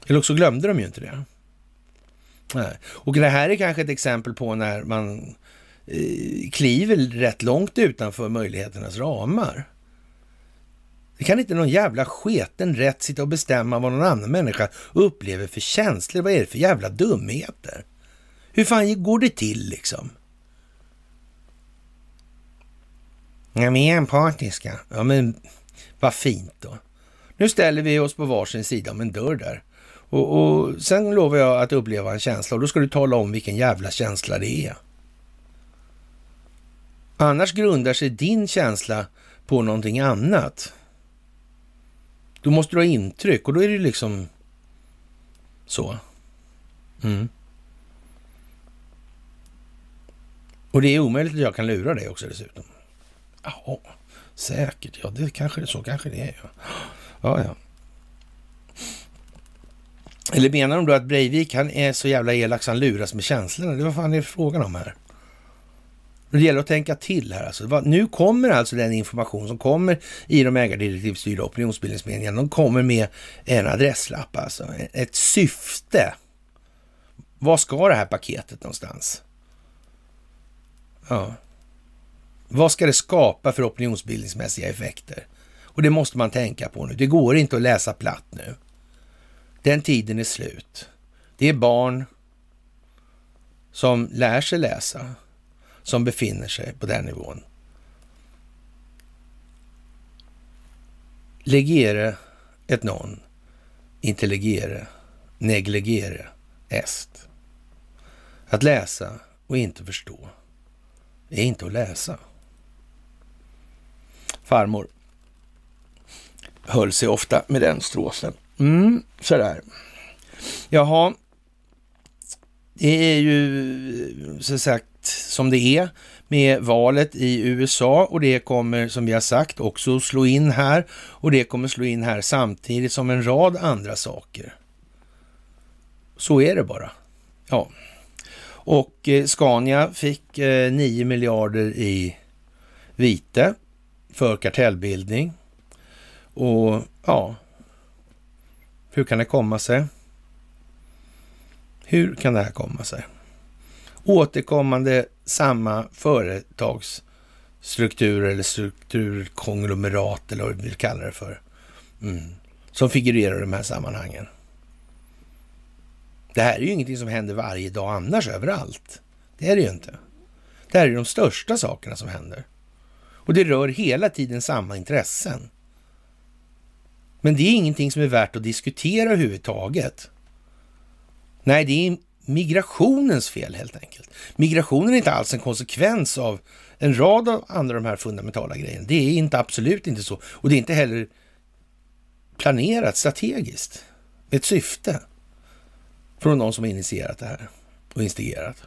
Eller också glömde de ju inte det. Nej. Och det här är kanske ett exempel på när man eh, kliver rätt långt utanför möjligheternas ramar. Det kan inte någon jävla sketen rätt sitta och bestämma vad någon annan människa upplever för känslor. Vad är det för jävla dumheter? Hur fan går det till liksom? Ja, vi är empatiska. Ja, men vad fint då. Nu ställer vi oss på varsin sida om en dörr där. Och, och sen lovar jag att uppleva en känsla och då ska du tala om vilken jävla känsla det är. Annars grundar sig din känsla på någonting annat. Då måste du ha intryck och då är det liksom så. Mm. Och det är omöjligt att jag kan lura dig också dessutom. Ja, säkert. Ja, det kanske så kanske det är. Ja, ja. ja. Eller menar de då att Breivik han är så jävla elak så han luras med känslorna? Det var fan det är frågan om här. Det gäller att tänka till här. Alltså. Nu kommer alltså den information som kommer i de ägardirektivstyrda opinionsbildningsmedierna. De kommer med en adresslapp, alltså ett syfte. Vad ska det här paketet någonstans? Ja. Vad ska det skapa för opinionsbildningsmässiga effekter? Och det måste man tänka på nu. Det går inte att läsa platt nu. Den tiden är slut. Det är barn som lär sig läsa som befinner sig på den nivån. Legere et non, intelligere, negligere est. Att läsa och inte förstå är inte att läsa. Farmor höll sig ofta med den stråsen. Mm, sådär. Jaha, det är ju så sagt som det är med valet i USA och det kommer som vi har sagt också slå in här och det kommer slå in här samtidigt som en rad andra saker. Så är det bara. Ja. Och eh, Scania fick eh, 9 miljarder i vite för kartellbildning. Och ja, hur kan det komma sig? Hur kan det här komma sig? återkommande samma företagsstrukturer eller strukturkonglomerat eller vad vi vill kalla det för. Mm. Som figurerar i de här sammanhangen. Det här är ju ingenting som händer varje dag annars överallt. Det är det ju inte. Det här är de största sakerna som händer. Och det rör hela tiden samma intressen. Men det är ingenting som är värt att diskutera överhuvudtaget. Nej, det är migrationens fel helt enkelt. Migrationen är inte alls en konsekvens av en rad av andra de här fundamentala grejerna. Det är inte absolut inte så. Och det är inte heller planerat strategiskt med ett syfte från någon som har initierat det här och instigerat.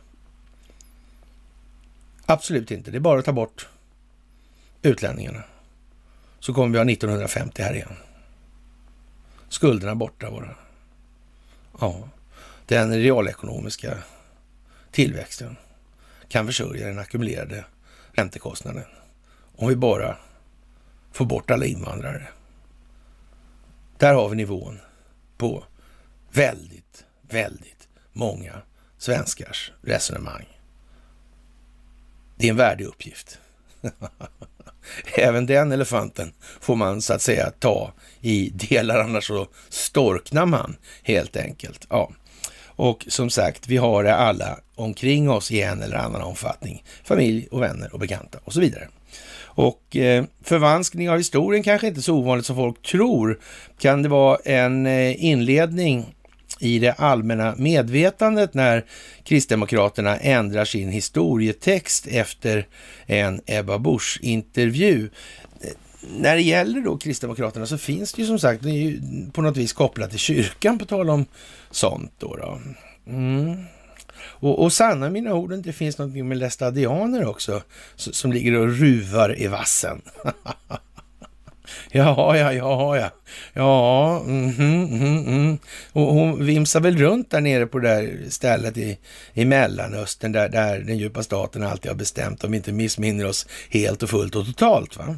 Absolut inte. Det är bara att ta bort utlänningarna. Så kommer vi ha 1950 här igen. Skulderna borta bara. Ja den realekonomiska tillväxten kan försörja den ackumulerade räntekostnaden om vi bara får bort alla invandrare. Där har vi nivån på väldigt, väldigt många svenskars resonemang. Det är en värdig uppgift. Även den elefanten får man så att säga ta i delar, annars så storknar man helt enkelt. Ja. Och som sagt, vi har det alla omkring oss i en eller annan omfattning. Familj och vänner och bekanta och så vidare. Och eh, förvanskning av historien kanske inte så ovanligt som folk tror. Kan det vara en eh, inledning i det allmänna medvetandet när Kristdemokraterna ändrar sin historietext efter en Ebba Busch-intervju. När det gäller då Kristdemokraterna så finns det ju som sagt, det är ju på något vis kopplat till kyrkan på tal om sånt då. då. Mm. Och, och sanna mina ord, det finns något med lästadianer också som ligger och ruvar i vassen. Ja, ja, ja, ja. Ja, mm, mm, mm. Och hon vimsar väl runt där nere på det där stället i, i Mellanöstern där, där den djupa staten alltid har bestämt, om vi inte missminner oss helt och fullt och totalt. va?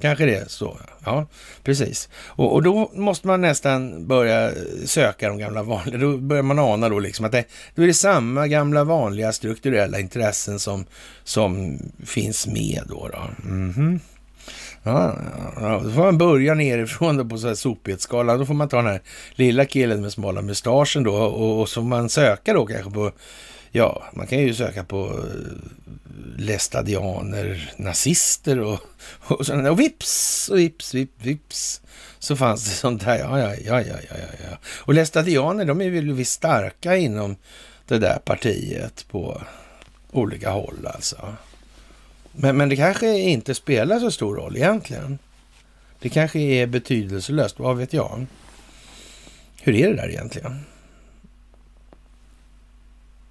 Kanske det är så. Ja, precis. Och, och, då måste man nästan börja söka de gamla vanliga. Då börjar man ana då liksom att det, då är det samma gamla vanliga strukturella intressen som, som finns med då. då. Mm -hmm. Ja, ja, då får man börja nerifrån då på så här sopighetsskalan. Då får man ta den här lilla killen med smala mustaschen då och, och så får man söka då kanske på, ja, man kan ju söka på eh, lästadianer, nazister och, och sådana Och vips, och vips, vips, vips. Så fanns det sånt här. Ja, ja, ja, ja, ja, ja. Och lästadianer, de är väl visst starka inom det där partiet på olika håll alltså. Men, men det kanske inte spelar så stor roll egentligen. Det kanske är betydelselöst, vad vet jag? Hur är det där egentligen?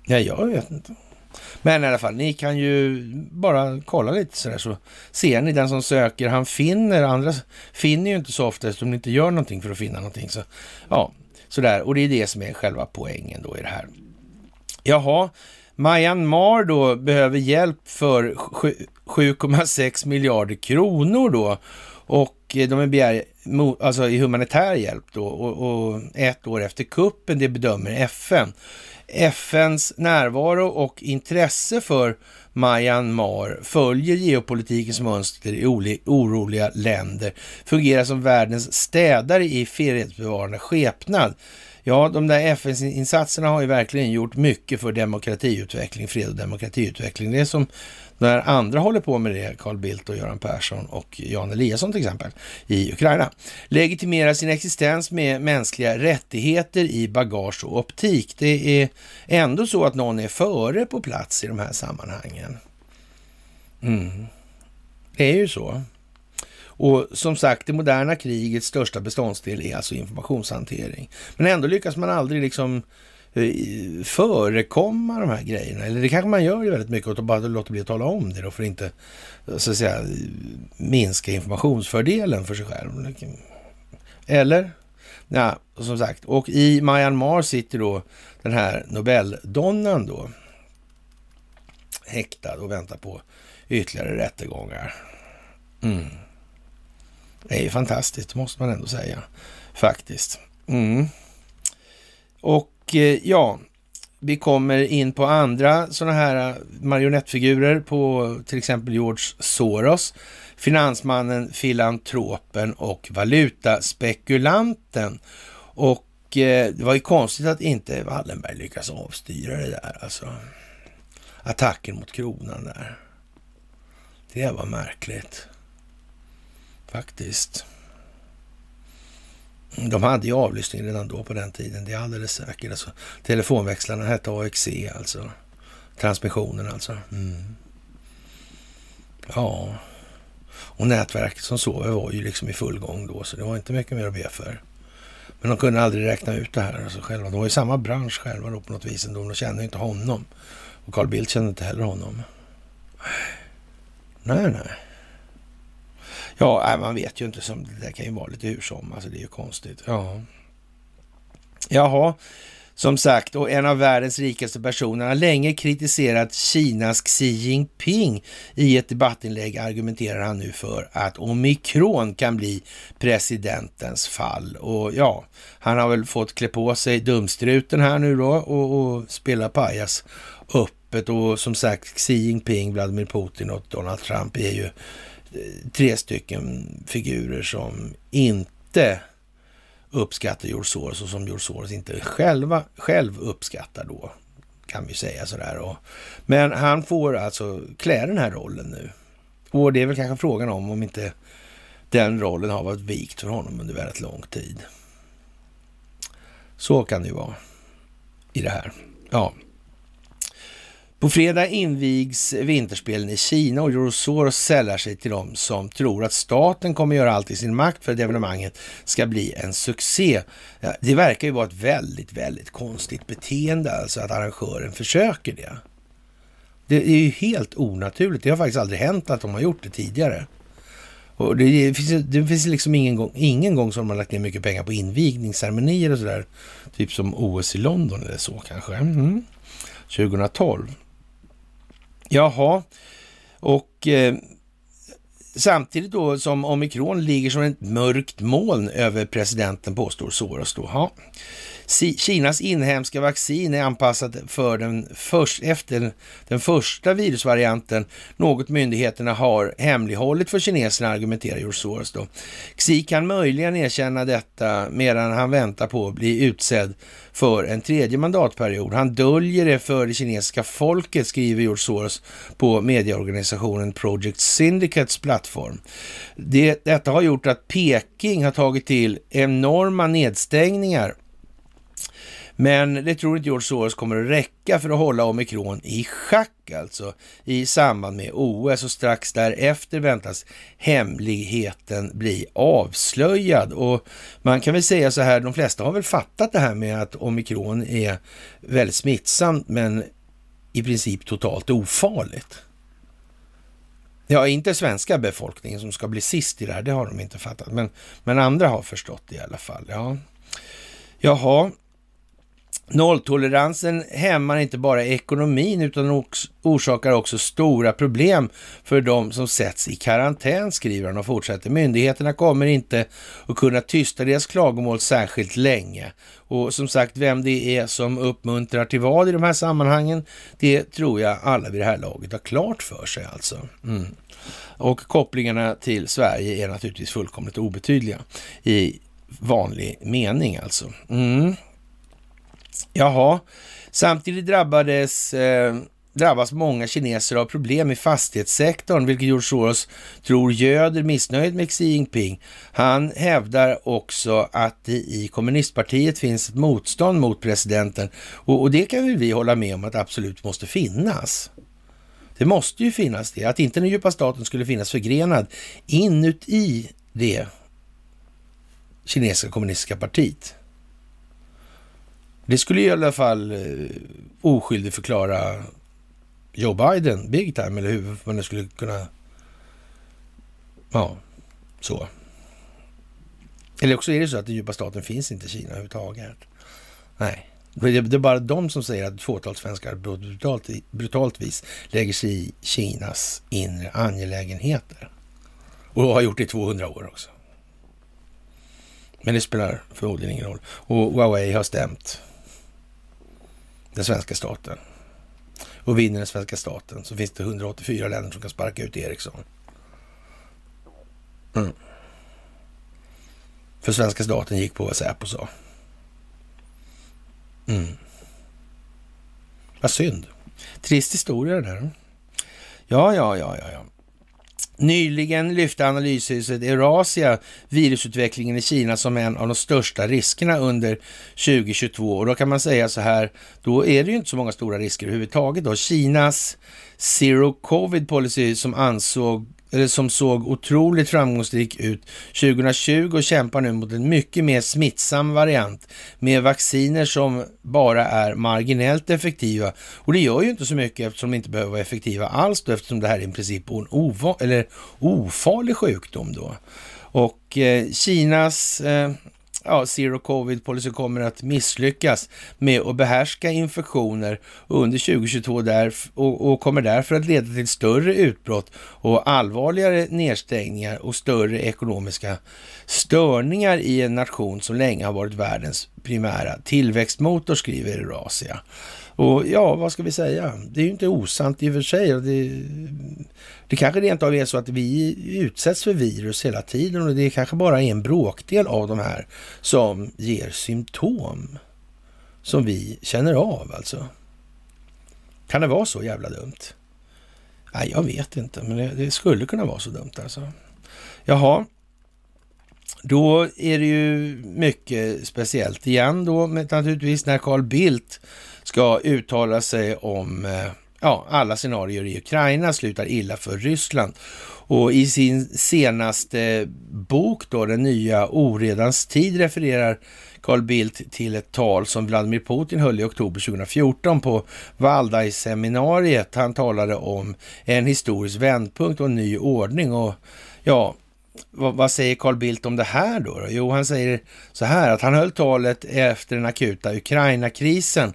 Ja, jag vet inte. Men i alla fall, ni kan ju bara kolla lite sådär så ser ni den som söker, han finner, andra finner ju inte så ofta eftersom de inte gör någonting för att finna någonting. Så, ja, sådär. Och det är det som är själva poängen då i det här. Jaha, Myanmar då behöver hjälp för 7,6 miljarder kronor då. Och eh, de begär alltså i humanitär hjälp då och, och ett år efter kuppen, det bedömer FN. FNs närvaro och intresse för Myanmar följer geopolitikens mönster i oroliga länder, fungerar som världens städare i fredsbevarande skepnad. Ja, de där FN-insatserna har ju verkligen gjort mycket för demokratiutveckling, fred och demokratiutveckling. Det är som när andra håller på med det, Carl Bildt och Göran Persson och Jan Eliasson till exempel, i Ukraina. Legitimera sin existens med mänskliga rättigheter i bagage och optik. Det är ändå så att någon är före på plats i de här sammanhangen. Mm. Det är ju så. Och som sagt, det moderna krigets största beståndsdel är alltså informationshantering. Men ändå lyckas man aldrig liksom eh, förekomma de här grejerna. Eller det kanske man gör väldigt mycket och bara låter bli att tala om det då för att inte så att säga, minska informationsfördelen för sig själv. Eller? Ja, som sagt. Och i Myanmar sitter då den här Nobeldonnan då häktad och väntar på ytterligare rättegångar. Mm. Det är ju fantastiskt, måste man ändå säga. Faktiskt. Mm. Och eh, ja, vi kommer in på andra sådana här eh, marionettfigurer på till exempel George Soros, finansmannen, filantropen och valutaspekulanten. Och eh, det var ju konstigt att inte Wallenberg lyckas avstyra det där alltså. Attacken mot kronan där. Det var märkligt. Faktiskt. De hade ju avlyssning redan då på den tiden, det är alldeles säkert. Alltså, telefonväxlarna hette AXC alltså. Transmissionen alltså. Mm. Ja. Och nätverket som sover var ju liksom i full gång då, så det var inte mycket mer att be för. Men de kunde aldrig räkna ut det här alltså själva. De var i samma bransch själva då på något vis ändå. De kände inte honom. Och Carl Bildt kände inte heller honom. Nej, nej. Ja, man vet ju inte. Som, det där kan ju vara lite hur som. Alltså det är ju konstigt. Ja. Jaha, som sagt, och en av världens rikaste personer har länge kritiserat Kinas Xi Jinping. I ett debattinlägg argumenterar han nu för att omikron kan bli presidentens fall. Och ja, han har väl fått klä på sig dumstruten här nu då och, och spela pajas öppet. Och som sagt, Xi Jinping, Vladimir Putin och Donald Trump är ju tre stycken figurer som inte uppskattar George Soros och som George Soros inte själva, själv uppskattar då, kan vi säga sådär. Och, men han får alltså klä den här rollen nu. Och det är väl kanske frågan om om inte den rollen har varit vikt för honom under väldigt lång tid. Så kan det ju vara i det här. Ja. På fredag invigs vinterspelen i Kina och Eurosoros sällar sig till dem som tror att staten kommer göra allt i sin makt för att evenemanget ska bli en succé. Det verkar ju vara ett väldigt, väldigt konstigt beteende, alltså att arrangören försöker det. Det är ju helt onaturligt. Det har faktiskt aldrig hänt att de har gjort det tidigare. Och det, finns, det finns liksom ingen gång, ingen gång som de har lagt ner mycket pengar på invigningsceremonier och sådär. Typ som OS i London eller så kanske. Mm. 2012. Jaha, och eh, samtidigt då som omikron ligger som ett mörkt moln över presidenten påstår Soros då. Ja. Kinas inhemska vaccin är anpassat för den först, efter den första virusvarianten, något myndigheterna har hemlighållit för kineserna, argumenterar George Soros då. Xi kan möjligen erkänna detta medan han väntar på att bli utsedd för en tredje mandatperiod. Han döljer det för det kinesiska folket, skriver George Soros på medieorganisationen Project Syndicates plattform. Det, detta har gjort att Peking har tagit till enorma nedstängningar men det tror inte George Soros kommer att räcka för att hålla omikron i schack alltså i samband med OS och strax därefter väntas hemligheten bli avslöjad. Och man kan väl säga så här, de flesta har väl fattat det här med att omikron är väldigt smittsamt men i princip totalt ofarligt. Ja, inte svenska befolkningen som ska bli sist i det här, det har de inte fattat. Men, men andra har förstått det i alla fall. Ja. Jaha, Nolltoleransen hämmar inte bara ekonomin utan orsakar också stora problem för de som sätts i karantän, skriver han och fortsätter. Myndigheterna kommer inte att kunna tysta deras klagomål särskilt länge. Och som sagt, vem det är som uppmuntrar till vad i de här sammanhangen, det tror jag alla vid det här laget har klart för sig alltså. Mm. Och kopplingarna till Sverige är naturligtvis fullkomligt obetydliga i vanlig mening alltså. Mm. Jaha, samtidigt drabbades, eh, drabbas många kineser av problem i fastighetssektorn, vilket George Soros tror göder missnöjet med Xi Jinping. Han hävdar också att det i kommunistpartiet finns ett motstånd mot presidenten och, och det kan väl vi hålla med om att absolut måste finnas. Det måste ju finnas det, att inte den djupa staten skulle finnas förgrenad inuti det kinesiska kommunistiska partiet. Det skulle i alla fall eh, oskyldig förklara Joe Biden big time, eller hur man nu skulle kunna... Ja, så. Eller också är det så att den djupa staten finns inte i Kina överhuvudtaget. Nej, det är bara de som säger att ett fåtal svenskar brutalt, brutalt vis lägger sig i Kinas inre angelägenheter. Och har gjort det i 200 år också. Men det spelar förmodligen ingen roll. Och Huawei har stämt den svenska staten. Och vinner den svenska staten så finns det 184 länder som kan sparka ut Ericsson. Mm. För svenska staten gick på vad Säpo sa. Mm. Vad synd. Trist historia det där. Ja, ja, ja, ja, ja. Nyligen lyfte analyshuset Eurasia virusutvecklingen i Kina som en av de största riskerna under 2022. Och då kan man säga så här, då är det ju inte så många stora risker överhuvudtaget. Då. Kinas Zero Covid Policy som ansåg eller som såg otroligt framgångsrik ut 2020 och kämpar nu mot en mycket mer smittsam variant med vacciner som bara är marginellt effektiva. Och det gör ju inte så mycket eftersom de inte behöver vara effektiva alls då, eftersom det här är i princip en eller ofarlig sjukdom då. Och eh, Kinas eh, ja, zero covid policy kommer att misslyckas med att behärska infektioner under 2022 där, och, och, kommer därför att leda till större utbrott och allvarligare nedstängningar och större ekonomiska störningar i en nation som länge har varit världens primära tillväxtmotor, skriver Eurasia. Och ja, vad ska vi säga? Det är ju inte osant i och för sig. Det, det kanske rent av är så att vi utsätts för virus hela tiden och det kanske bara är en bråkdel av de här som ger symptom som vi känner av alltså. Kan det vara så jävla dumt? Nej, jag vet inte, men det, det skulle kunna vara så dumt alltså. Jaha, då är det ju mycket speciellt igen då, naturligtvis när Carl Bildt ska uttala sig om eh, ja, alla scenarier i Ukraina slutar illa för Ryssland. Och i sin senaste eh, bok då, Den nya oredans tid, refererar Carl Bildt till ett tal som Vladimir Putin höll i oktober 2014 på Valdai-seminariet. Han talade om en historisk vändpunkt och en ny ordning. Och ja, vad, vad, säger Carl Bildt om det här då, då? Jo, han säger så här att han höll talet efter den akuta Ukraina-krisen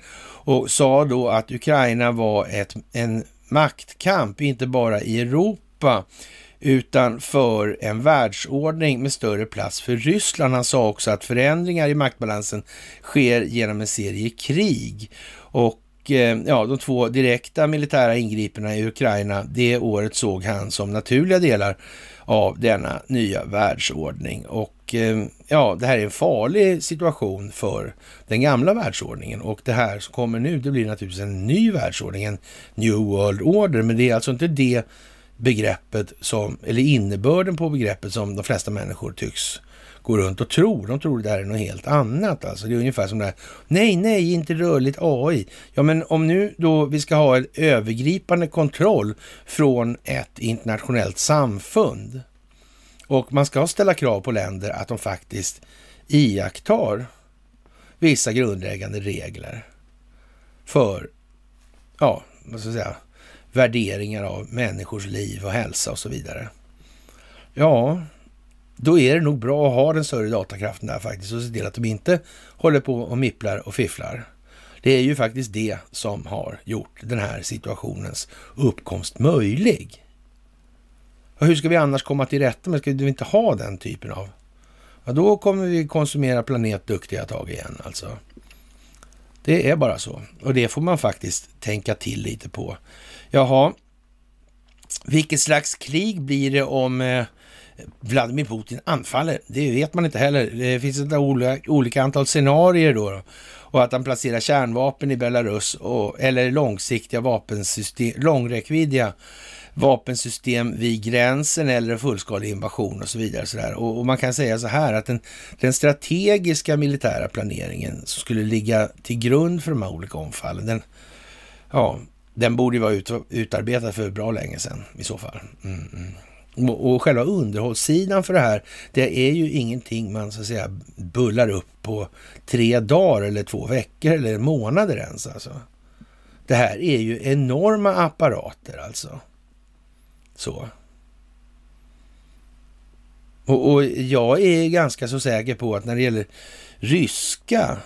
och sa då att Ukraina var ett, en maktkamp, inte bara i Europa, utan för en världsordning med större plats för Ryssland. Han sa också att förändringar i maktbalansen sker genom en serie krig. Och eh, ja, de två direkta militära ingripandena i Ukraina det året såg han som naturliga delar av denna nya världsordning. Och Eh, ja, det här är en farlig situation för den gamla världsordningen och det här som kommer nu, det blir naturligtvis en ny världsordning, en New World Order, men det är alltså inte det begreppet som, eller innebörden på begreppet som de flesta människor tycks gå runt och tro. De tror det här är något helt annat. Alltså det är ungefär som det här, nej, nej, inte rörligt AI. Ja, men om nu då vi ska ha en övergripande kontroll från ett internationellt samfund och man ska ställa krav på länder att de faktiskt iakttar vissa grundläggande regler för, ja, vad ska jag säga, värderingar av människors liv och hälsa och så vidare. Ja, då är det nog bra att ha den större datakraften där faktiskt och se till att de inte håller på och mipplar och fifflar. Det är ju faktiskt det som har gjort den här situationens uppkomst möjlig. Och hur ska vi annars komma till rätta med, ska vi inte ha den typen av... Ja, då kommer vi konsumera planet duktiga tag igen alltså. Det är bara så. Och det får man faktiskt tänka till lite på. Jaha, vilket slags krig blir det om eh, Vladimir Putin anfaller? Det vet man inte heller. Det finns ett olika antal scenarier då. Och att han placerar kärnvapen i Belarus och, eller långsiktiga vapensystem, långräckviddiga vapensystem vid gränsen eller en fullskalig invasion och så vidare. Så och, och, man kan säga så här att den, den, strategiska militära planeringen som skulle ligga till grund för de här olika omfallen, den, ja, den borde ju vara ut, utarbetad för bra länge sedan i så fall. Mm, mm. Och, och själva underhållssidan för det här, det är ju ingenting man så att säga bullar upp på tre dagar eller två veckor eller månader ens alltså. Det här är ju enorma apparater alltså. Så. Och, och, jag är ganska så säker på att när det gäller ryska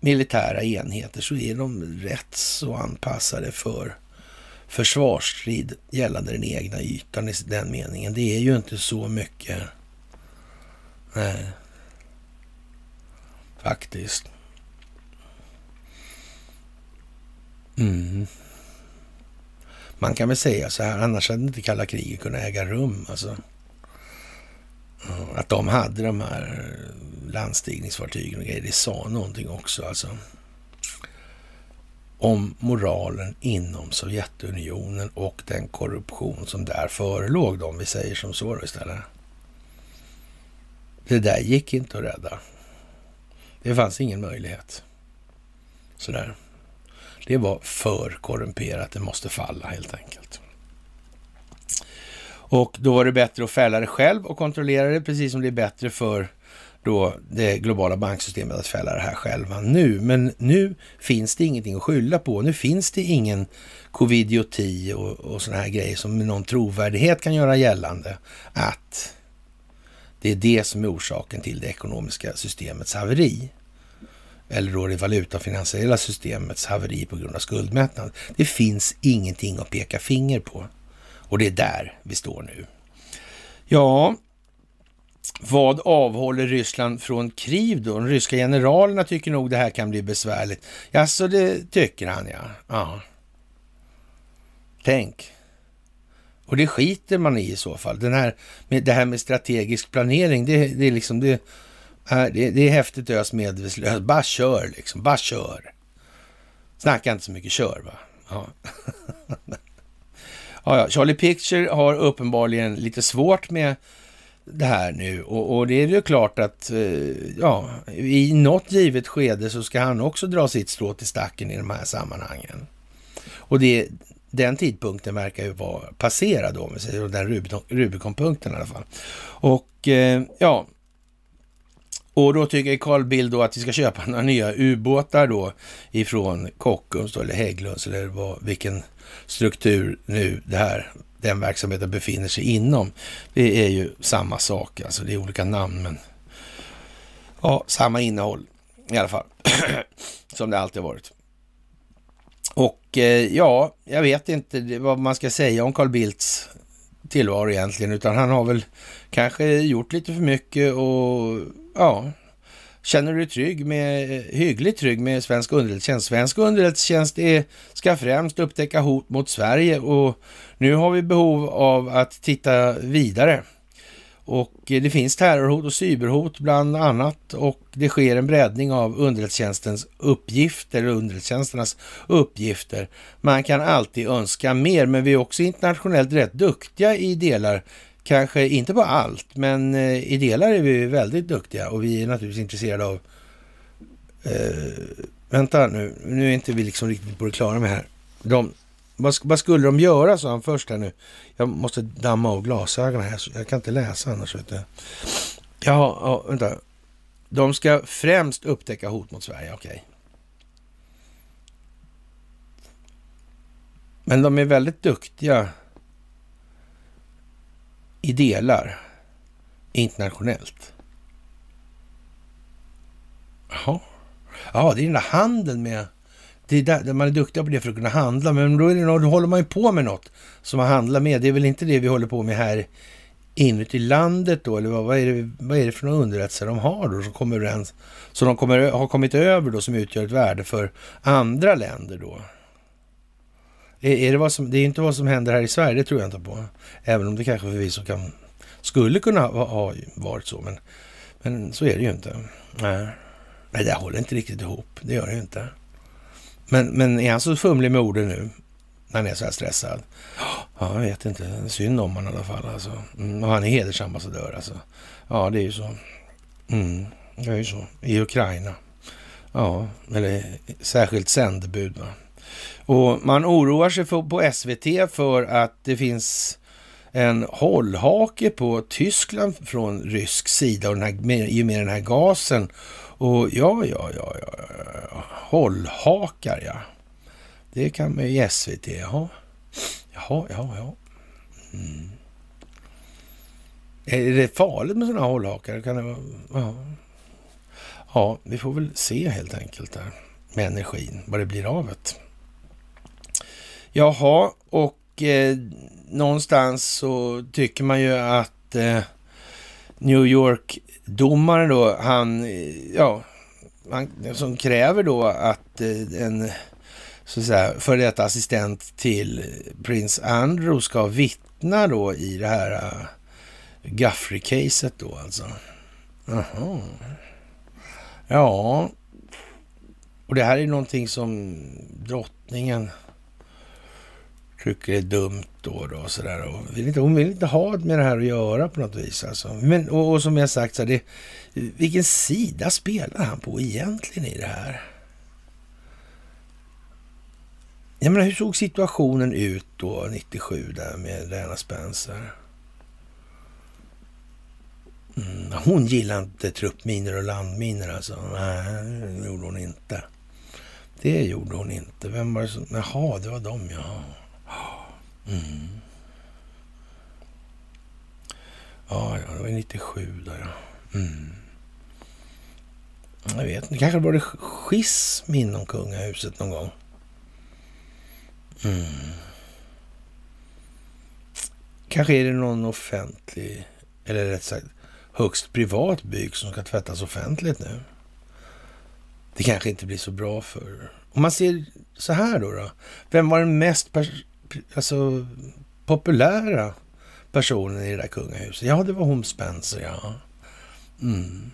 militära enheter så är de rätt så anpassade för försvarsstrid gällande den egna ytan i den meningen. Det är ju inte så mycket. Nej. Faktiskt. Mm. Man kan väl säga så här, annars hade inte kalla kriget kunnat äga rum. Alltså. Att de hade de här landstigningsfartygen och grejer, det sa någonting också. Alltså. Om moralen inom Sovjetunionen och den korruption som där förelåg, om vi säger som så då istället. Det där gick inte att rädda. Det fanns ingen möjlighet. Sådär. Det var för korrumperat, det måste falla helt enkelt. Och då var det bättre att fälla det själv och kontrollera det, precis som det är bättre för då det globala banksystemet att fälla det här själva nu. Men nu finns det ingenting att skylla på. Nu finns det ingen covidioti och, och sådana här grejer som med någon trovärdighet kan göra gällande att det är det som är orsaken till det ekonomiska systemets haveri eller då det valutafinansiella systemets haveri på grund av skuldmättnad. Det finns ingenting att peka finger på. Och det är där vi står nu. Ja, vad avhåller Ryssland från krig då? De ryska generalerna tycker nog det här kan bli besvärligt. Ja, så det tycker han ja. ja. Tänk. Och det skiter man i i så fall. Den här, med, det här med strategisk planering, det, det är liksom det det, det är häftigt ös medvetslös. Alltså, bara kör liksom, bara kör. Snacka inte så mycket, kör va. Ja. ja, ja. Charlie Picture har uppenbarligen lite svårt med det här nu och, och, det är ju klart att eh, ja, i något givet skede så ska han också dra sitt strå till stacken i de här sammanhangen. Och det, den tidpunkten verkar ju vara passerad om vi säger, den Rubicon-punkten i alla fall. Och eh, ja, och då tycker Carl Bildt då att vi ska köpa några nya ubåtar då ifrån Kockums då, eller Hägglunds eller vad, vilken struktur nu det här, den verksamheten befinner sig inom. Det är ju samma sak, alltså det är olika namn men ja, samma innehåll i alla fall. Som det alltid har varit. Och eh, ja, jag vet inte vad man ska säga om Carl Bildts tillvaro egentligen, utan han har väl kanske gjort lite för mycket och ja, känner du dig trygg med, hyggligt trygg med svensk underrättelsetjänst? Svensk underrättelsetjänst är, ska främst upptäcka hot mot Sverige och nu har vi behov av att titta vidare. Och eh, det finns terrorhot och cyberhot bland annat och det sker en breddning av underrättelsetjänstens uppgifter, underrättelsetjänsternas uppgifter. Man kan alltid önska mer, men vi är också internationellt rätt duktiga i delar Kanske inte på allt, men eh, i delar är vi väldigt duktiga och vi är naturligtvis intresserade av... Eh, vänta nu, nu är inte vi liksom riktigt på det klara med här. De, vad, vad, skulle de göra, sa han först här nu. Jag måste damma av glasögonen här, jag kan inte läsa annars. Vet jag. Ja, ja, vänta. De ska främst upptäcka hot mot Sverige, okej. Okay. Men de är väldigt duktiga i delar internationellt. Jaha. Ja, det är den där handeln med... Det är där, man är duktig på det för att kunna handla, men då, är det, då håller man ju på med något som man handlar med. Det är väl inte det vi håller på med här inuti landet då, eller vad, vad, är, det, vad är det för några underrättelser de har då som kommer överens, som de kommer, har kommit över då som utgör ett värde för andra länder då? Är, är det, vad som, det är inte vad som händer här i Sverige, det tror jag inte på. Även om det kanske förvisso kan, skulle kunna ha, ha varit så, men, men så är det ju inte. Nej. Nej, det håller inte riktigt ihop. Det gör det ju inte. Men, men är han så fumlig med orden nu, när han är så här stressad? Ja, jag vet inte. Synd om honom i alla fall. Alltså. Mm, och han är hedersambassadör alltså. Ja, det är ju så. Mm, det är ju så. I Ukraina. Ja, eller särskilt sändebud. Va? Och man oroar sig för, på SVT för att det finns en hållhake på Tyskland från rysk sida och den här, i och med den här gasen. Och ja, ja, ja, ja, ja. hållhakar ja. Det kan man ju i SVT, jaha. Jaha, ja, ja. Mm. Är det farligt med sådana hållhakar? Kan det vara, ja. ja, vi får väl se helt enkelt där med energin, vad det blir av det. Jaha, och eh, någonstans så tycker man ju att eh, New York-domaren då, han, eh, ja, han, som kräver då att eh, en så att säga, före detta assistent till prins Andrew ska vittna då i det här eh, uh, Guffrey-caset då alltså. Jaha, Ja, och det här är någonting som drottningen tycker det är dumt då. då och så där. Och vill inte, hon vill inte ha med det här att göra på något vis. Alltså. Men, och, och som jag sagt, så det, vilken sida spelar han på egentligen i det här? Jag menar, hur såg situationen ut då 97 där med Diana Spencer? Mm, hon gillade inte truppminor och landminor alltså. Nej, det gjorde hon inte. Det gjorde hon inte. Vem var det som... Jaha, det var de ja. Mm. Ja, ja, det var 97 där ja. Mm. Jag vet inte, kanske var det schism inom kungahuset någon gång. Mm. Kanske är det någon offentlig, eller rätt sagt högst privat byk som ska tvättas offentligt nu. Det kanske inte blir så bra för... Om man ser så här då. då vem var den mest alltså, populära personen i det där kungahuset? Ja, det var hon Spencer, ja. Mm.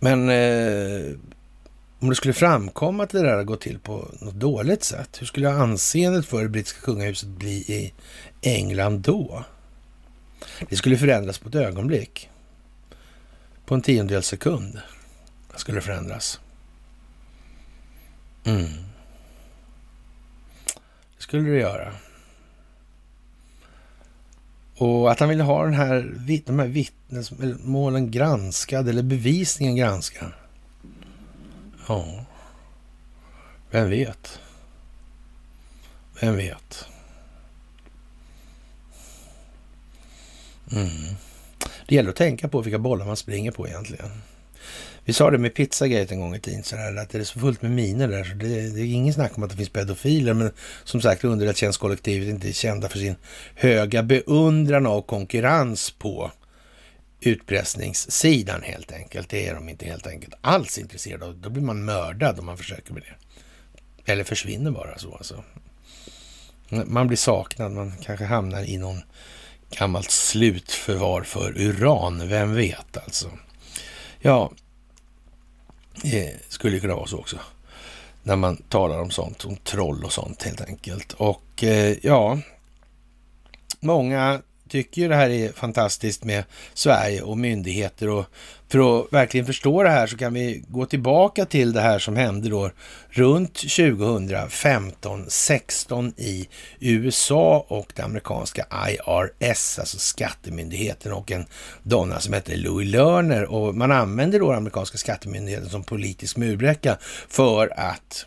Men eh, om det skulle framkomma att det där har gått till på något dåligt sätt, hur skulle anseendet för det brittiska kungahuset bli i England då? Det skulle förändras på ett ögonblick. På en tiondels sekund skulle det förändras. Mm. Det skulle det göra. Och att han ville ha den här, de här vittnesmålen granskade, eller bevisningen granskad. Ja, vem vet? Vem vet? Mm. Det gäller att tänka på vilka bollar man springer på egentligen. Vi sa det med Pizzagate en gång i tiden, så där, att det är så fullt med miner där, så det, det är ingen snack om att det finns pedofiler, men som sagt, underrättelsetjänstkollektivet är inte kända för sin höga beundran av konkurrens på utpressningssidan helt enkelt. Det är de inte helt enkelt alls intresserade av. Då blir man mördad om man försöker med det. Eller försvinner bara så alltså. Man blir saknad, man kanske hamnar i någon gammalt slutförvar för uran, vem vet alltså. Ja, det skulle kunna vara så också. När man talar om sånt, om troll och sånt helt enkelt. Och eh, ja, många tycker ju det här är fantastiskt med Sverige och myndigheter och för att verkligen förstå det här så kan vi gå tillbaka till det här som hände då runt 2015-16 i USA och det amerikanska IRS, alltså skattemyndigheten och en donna som heter Louis Lerner. Och man använder då amerikanska skattemyndigheten som politisk murbräcka för att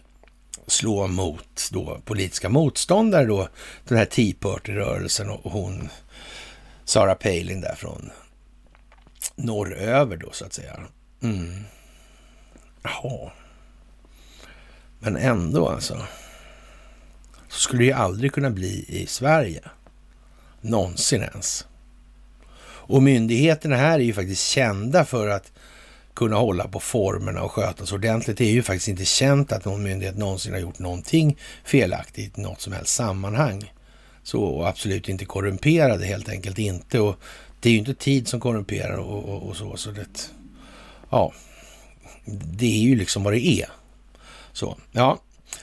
slå mot då politiska motståndare då, den här Tea Party-rörelsen och hon Sarah Palin där från norröver då så att säga. Mm. Jaha. Men ändå alltså. Så skulle det ju aldrig kunna bli i Sverige. Någonsin ens. Och myndigheterna här är ju faktiskt kända för att kunna hålla på formerna och skötas ordentligt. Det är ju faktiskt inte känt att någon myndighet någonsin har gjort någonting felaktigt i något som helst sammanhang. Så och absolut inte korrumperade helt enkelt inte. Och det är ju inte tid som korrumperar och, och, och så. Så det, ja, det är ju liksom vad det är. Så, ja.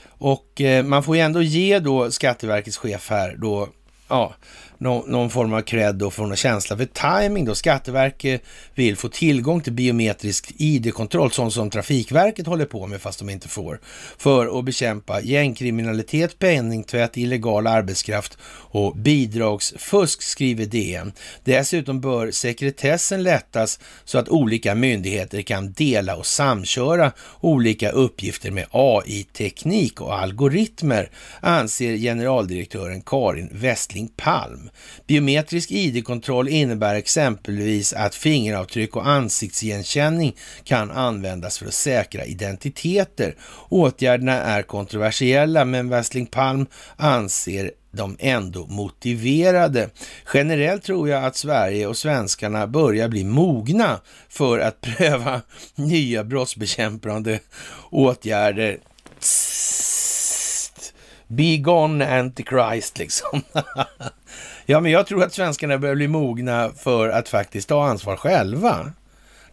Och eh, man får ju ändå ge då Skatteverkets chef här då, ja, någon, någon form av cred och få någon känsla för timing då. Skatteverket vill få tillgång till biometrisk ID-kontroll, sånt som Trafikverket håller på med fast de inte får, för att bekämpa gängkriminalitet, penningtvätt, illegal arbetskraft och bidragsfusk, skriver DN. Dessutom bör sekretessen lättas så att olika myndigheter kan dela och samköra olika uppgifter med AI-teknik och algoritmer, anser generaldirektören Karin Westling Palm. Biometrisk ID-kontroll innebär exempelvis att fingeravtryck och ansiktsigenkänning kan användas för att säkra identiteter. Åtgärderna är kontroversiella, men Westling Palm anser de ändå motiverade. Generellt tror jag att Sverige och svenskarna börjar bli mogna för att pröva nya brottsbekämpande åtgärder. Be gone antichrist liksom. ja, men jag tror att svenskarna börjar bli mogna för att faktiskt ta ansvar själva.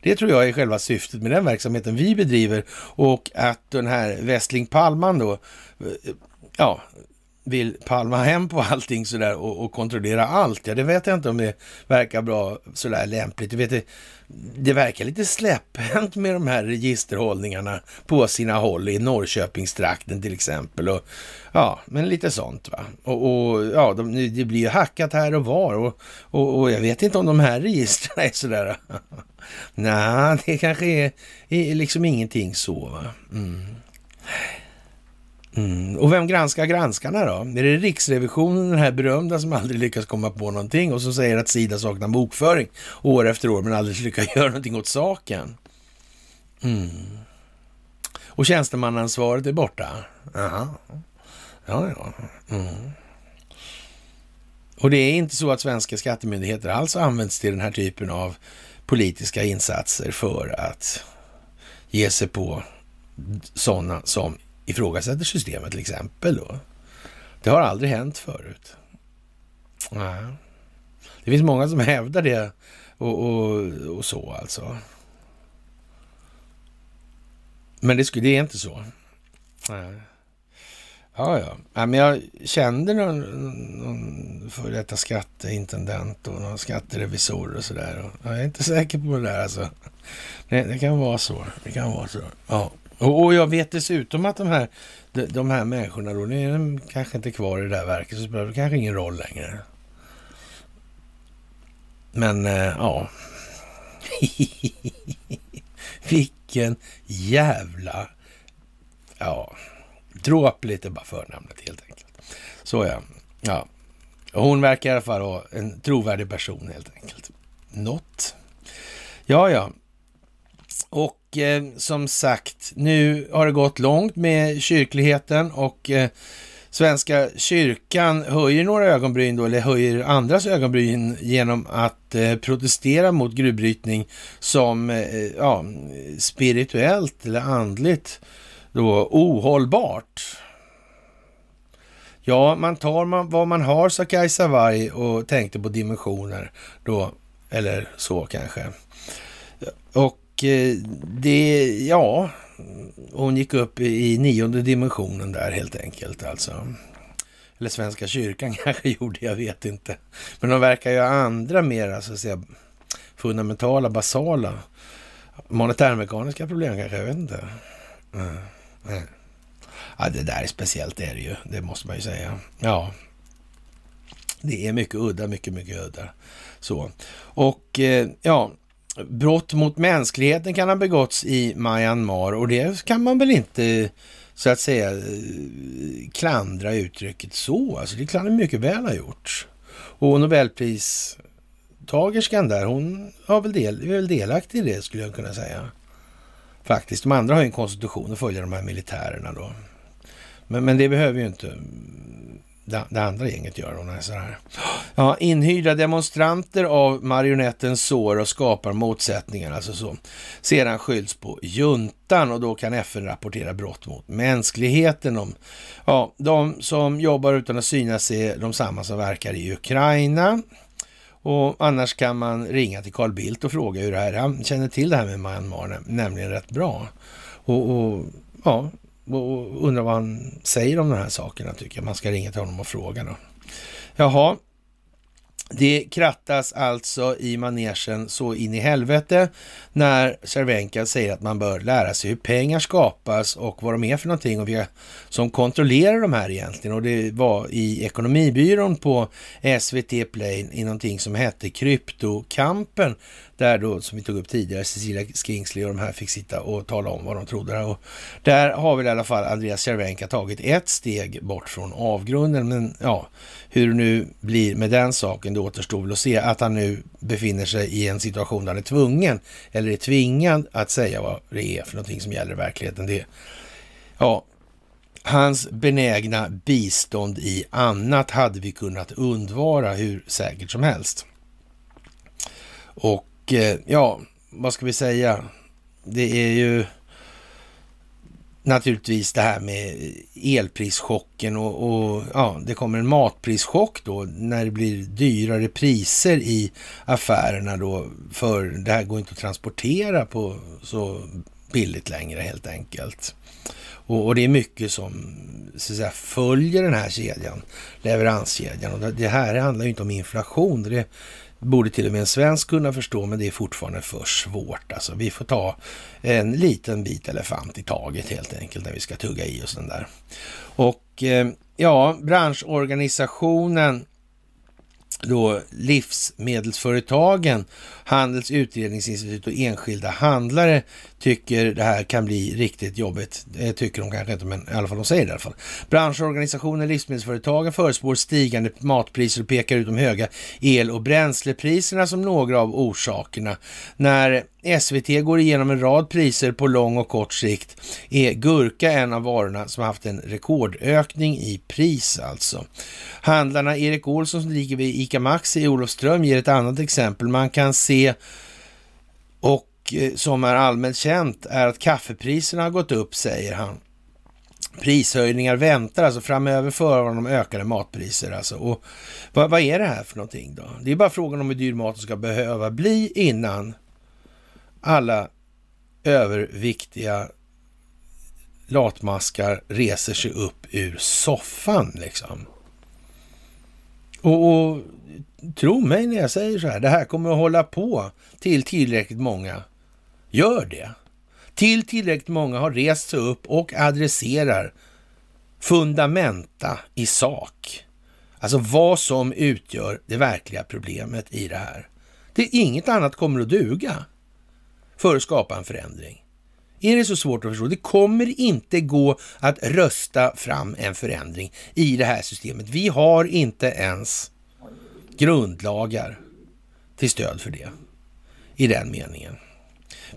Det tror jag är själva syftet med den verksamheten vi bedriver och att den här Westling Palman då, eh, ja, vill palma hem på allting sådär och, och kontrollera allt. Ja, det vet jag inte om det verkar bra sådär lämpligt. Du vet, det, det verkar lite släpphänt med de här registerhållningarna på sina håll i Norrköpingstrakten till exempel. Och, ja, men lite sånt va. Och, och ja, de, det blir ju hackat här och var och, och, och, jag vet inte om de här registren är sådär. Nej, det kanske är, är liksom ingenting så va. Mm. Mm. Och vem granskar granskarna då? Är det Riksrevisionen, den här berömda som aldrig lyckas komma på någonting och som säger att Sida saknar bokföring år efter år men aldrig lyckas göra någonting åt saken? Mm. Och tjänstemannaansvaret är borta? Aha. Ja, ja. Mm. Och det är inte så att svenska skattemyndigheter alls används till den här typen av politiska insatser för att ge sig på sådana som ifrågasätter systemet till exempel. Då. Det har aldrig hänt förut. Nej. Det finns många som hävdar det och, och, och så alltså. Men det, skulle, det är inte så. Nej. Ja, ja. ja men jag kände någon, någon före detta skatteintendent och någon skatterevisor och sådär. Jag är inte säker på det där alltså. Det, det, kan vara så. Det kan vara så. Ja. Och, och, jag vet dessutom att de här, de, de här människorna då, nu är de kanske inte kvar i det där verket, så spelar det kanske ingen roll längre. Men eh, ja. Vilken jävla... Ja, dråp lite bara förnamnet helt enkelt. Så ja. ja. Hon verkar i alla fall vara en trovärdig person helt enkelt. Något. Ja, ja. Och eh, som sagt, nu har det gått långt med kyrkligheten och eh, Svenska kyrkan höjer några ögonbryn då, eller höjer andras ögonbryn genom att eh, protestera mot gruvbrytning som eh, ja, spirituellt eller andligt då ohållbart. Ja, man tar man, vad man har, sa Kajsa Warg och tänkte på dimensioner då, eller så kanske. Och Eh, det, ja, hon gick upp i nionde dimensionen där helt enkelt alltså. Eller Svenska kyrkan kanske gjorde, jag vet inte. Men de verkar ju ha andra mer, alltså, så att säga, fundamentala, basala, monetärmekaniska problem kanske, jag vet inte. Mm. Ja, det där är speciellt är det ju, det måste man ju säga. Ja, det är mycket udda, mycket, mycket udda. Så. Och eh, ja, brott mot mänskligheten kan ha begåtts i Myanmar och det kan man väl inte så att säga eh, klandra uttrycket så. Alltså det kan det mycket väl ha gjorts. Och Nobelpristagerskan där, hon har väl del, är väl delaktig i det skulle jag kunna säga. Faktiskt. De andra har ju en konstitution att följa de här militärerna då. Men, men det behöver ju inte det, det andra gänget gör. Hon är så här. Ja, inhyrda demonstranter av marionetten sår och skapar motsättningar. Alltså så. Sedan skylls på juntan och då kan FN rapportera brott mot mänskligheten. Om, ja, de som jobbar utan att synas är de samma som verkar i Ukraina. Och annars kan man ringa till Carl Bildt och fråga hur det här, han känner till det här med Myanmar, nämligen rätt bra. Och, och ja, och undrar vad han säger om de här sakerna tycker jag. Man ska ringa till honom och fråga då. Jaha, det krattas alltså i manegen så in i helvete när Cervenka säger att man bör lära sig hur pengar skapas och vad de är för någonting och vilka som kontrollerar de här egentligen. Och det var i Ekonomibyrån på SVT Play i någonting som hette Kryptokampen där då, som vi tog upp tidigare, Cecilia Skingsley och de här fick sitta och tala om vad de trodde. Och där har väl i alla fall Andreas Cervenka tagit ett steg bort från avgrunden. Men ja, hur det nu blir med den saken, det återstår väl att se. Att han nu befinner sig i en situation där han är tvungen, eller är tvingad att säga vad det är för någonting som gäller i verkligheten. Det, ja, hans benägna bistånd i annat hade vi kunnat undvara hur säkert som helst. Och Eh, ja, vad ska vi säga? Det är ju naturligtvis det här med elprischocken och, och, ja, det kommer en matprischock då när det blir dyrare priser i affärerna då för det här går inte att transportera på så billigt längre helt enkelt. Och, och det är mycket som så att säga, följer den här kedjan, leveranskedjan. Och det här handlar ju inte om inflation. Det borde till och med en svensk kunna förstå, men det är fortfarande för svårt. Alltså, vi får ta en liten bit elefant i taget helt enkelt när vi ska tugga i oss den där. Och eh, ja, branschorganisationen då livsmedelsföretagen, Handels utredningsinstitut och enskilda handlare tycker det här kan bli riktigt jobbigt. Det tycker de kanske inte, men i alla fall de säger det i alla fall. Branschorganisationen Livsmedelsföretagen förespår stigande matpriser och pekar ut de höga el och bränslepriserna som några av orsakerna. När SVT går igenom en rad priser på lång och kort sikt är gurka en av varorna som haft en rekordökning i pris alltså. Handlarna Erik Olsson som ligger vid ICA Maxi i Olofström ger ett annat exempel. Man kan se och som är allmänt känt är att kaffepriserna har gått upp, säger han. Prishöjningar väntar alltså framöver för honom ökade matpriser. Alltså. Och vad, vad, är det här för någonting då? Det är bara frågan om hur dyr maten ska behöva bli innan alla överviktiga latmaskar reser sig upp ur soffan liksom. Och, och tro mig när jag säger så här, det här kommer att hålla på till tillräckligt många Gör det. Till tillräckligt många har rest sig upp och adresserar fundamenta i sak. Alltså vad som utgör det verkliga problemet i det här. Det är inget annat kommer att duga för att skapa en förändring. Är det så svårt att förstå? Det kommer inte gå att rösta fram en förändring i det här systemet. Vi har inte ens grundlagar till stöd för det i den meningen.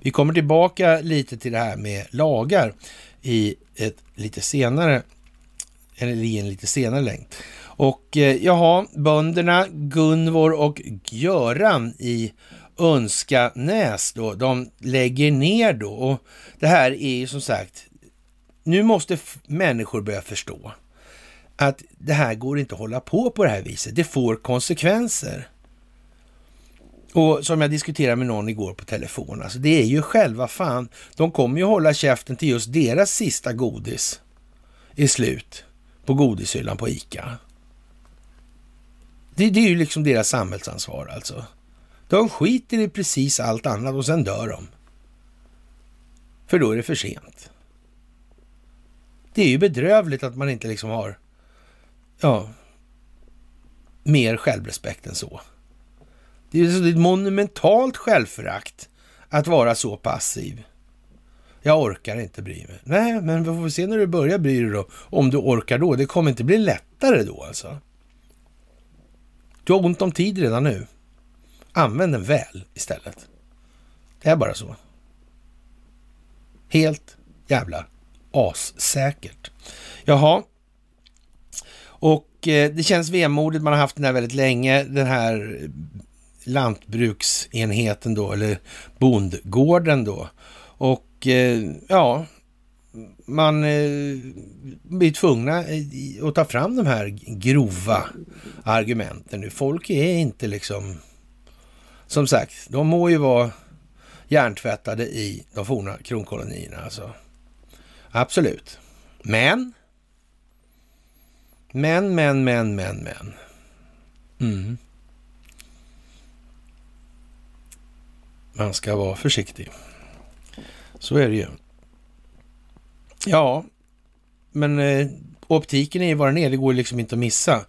Vi kommer tillbaka lite till det här med lagar i ett lite senare, eller i en lite senare längd. Och eh, jaha, bönderna Gunvor och Göran i Önskanäs då, de lägger ner då. Och det här är ju som sagt, nu måste människor börja förstå att det här går inte att hålla på på det här viset. Det får konsekvenser. Och som jag diskuterade med någon igår på telefon, alltså det är ju själva fan, de kommer ju hålla käften till just deras sista godis är slut på godishyllan på ICA. Det, det är ju liksom deras samhällsansvar alltså. De skiter i precis allt annat och sen dör de. För då är det för sent. Det är ju bedrövligt att man inte liksom har ja, mer självrespekt än så. Det är ett monumentalt självförakt att vara så passiv. Jag orkar inte bry mig. Nej, men vi får se när du börjar bry dig då. Om du orkar då. Det kommer inte bli lättare då alltså. Du har ont om tid redan nu. Använd den väl istället. Det är bara så. Helt jävla assäkert. Jaha. Och eh, det känns vemodigt. Man har haft den här väldigt länge. Den här lantbruksenheten då, eller bondgården då. Och eh, ja, man eh, blir tvungna eh, att ta fram de här grova argumenten nu. Folk är inte liksom, som sagt, de må ju vara hjärntvättade i de forna kronkolonierna alltså. Absolut. Men, men, men, men, men, men. Mm. Man ska vara försiktig. Så är det ju. Ja, men eh, optiken är ju vad den är. Det går liksom inte att missa.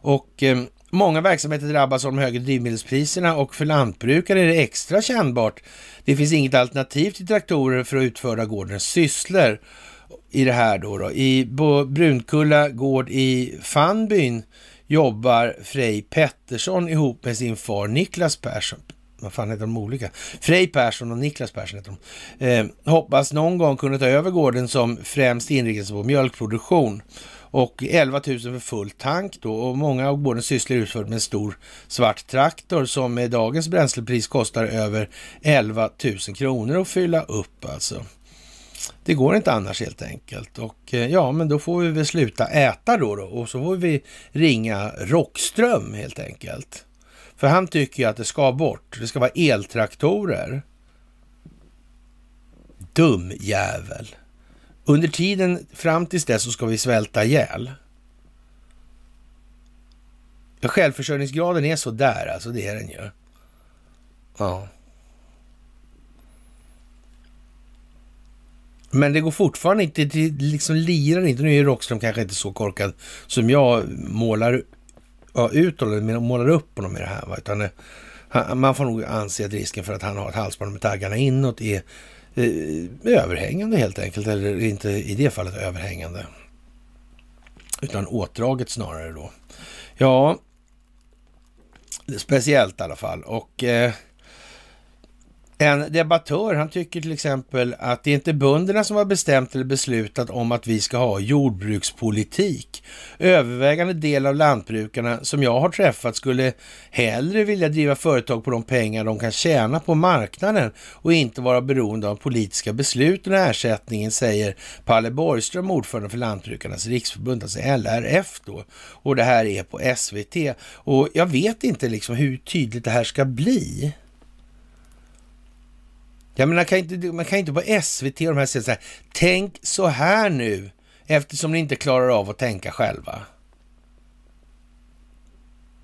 Och eh, många verksamheter drabbas av de högre drivmedelspriserna och för lantbrukare är det extra kännbart. Det finns inget alternativ till traktorer för att utföra gårdens sysslor i det här då. då. I Brunkulla gård i Fanbyn jobbar Frej Pettersson ihop med sin far Niklas Persson vad fan heter de olika? Frej Persson och Niklas Persson heter de. Eh, hoppas någon gång kunna ta över gården som främst inriktas på mjölkproduktion. Och 11 000 för full tank då och många av gårdens sysslor utförd med en stor svart traktor som med dagens bränslepris kostar över 11 000 kronor att fylla upp alltså. Det går inte annars helt enkelt. Och eh, ja, men då får vi väl sluta äta då, då och så får vi ringa Rockström helt enkelt. För han tycker ju att det ska bort. Det ska vara eltraktorer. Dum jävel. Under tiden fram tills dess så ska vi svälta ihjäl. Självförsörjningsgraden är så där, alltså det är den ju. Ja. Men det går fortfarande inte, det liksom lirar inte. Nu är ju Rockström kanske inte så korkad som jag målar ja, utåt eller målar upp honom i det här. Va? Utan, eh, man får nog anse att risken för att han har ett halsband med taggarna inåt är eh, överhängande helt enkelt. Eller inte i det fallet överhängande. Utan åtdraget snarare då. Ja, speciellt i alla fall. Och eh, en debattör, han tycker till exempel att det är inte bönderna som har bestämt eller beslutat om att vi ska ha jordbrukspolitik. Övervägande del av lantbrukarna som jag har träffat skulle hellre vilja driva företag på de pengar de kan tjäna på marknaden och inte vara beroende av politiska beslut och ersättningen, säger Palle Borgström, ordförande för Lantbrukarnas riksförbund, alltså LRF då. Och det här är på SVT. Och jag vet inte liksom hur tydligt det här ska bli. Jag menar, kan inte, man kan inte på SVT och de här säga så här, tänk så här nu, eftersom ni inte klarar av att tänka själva.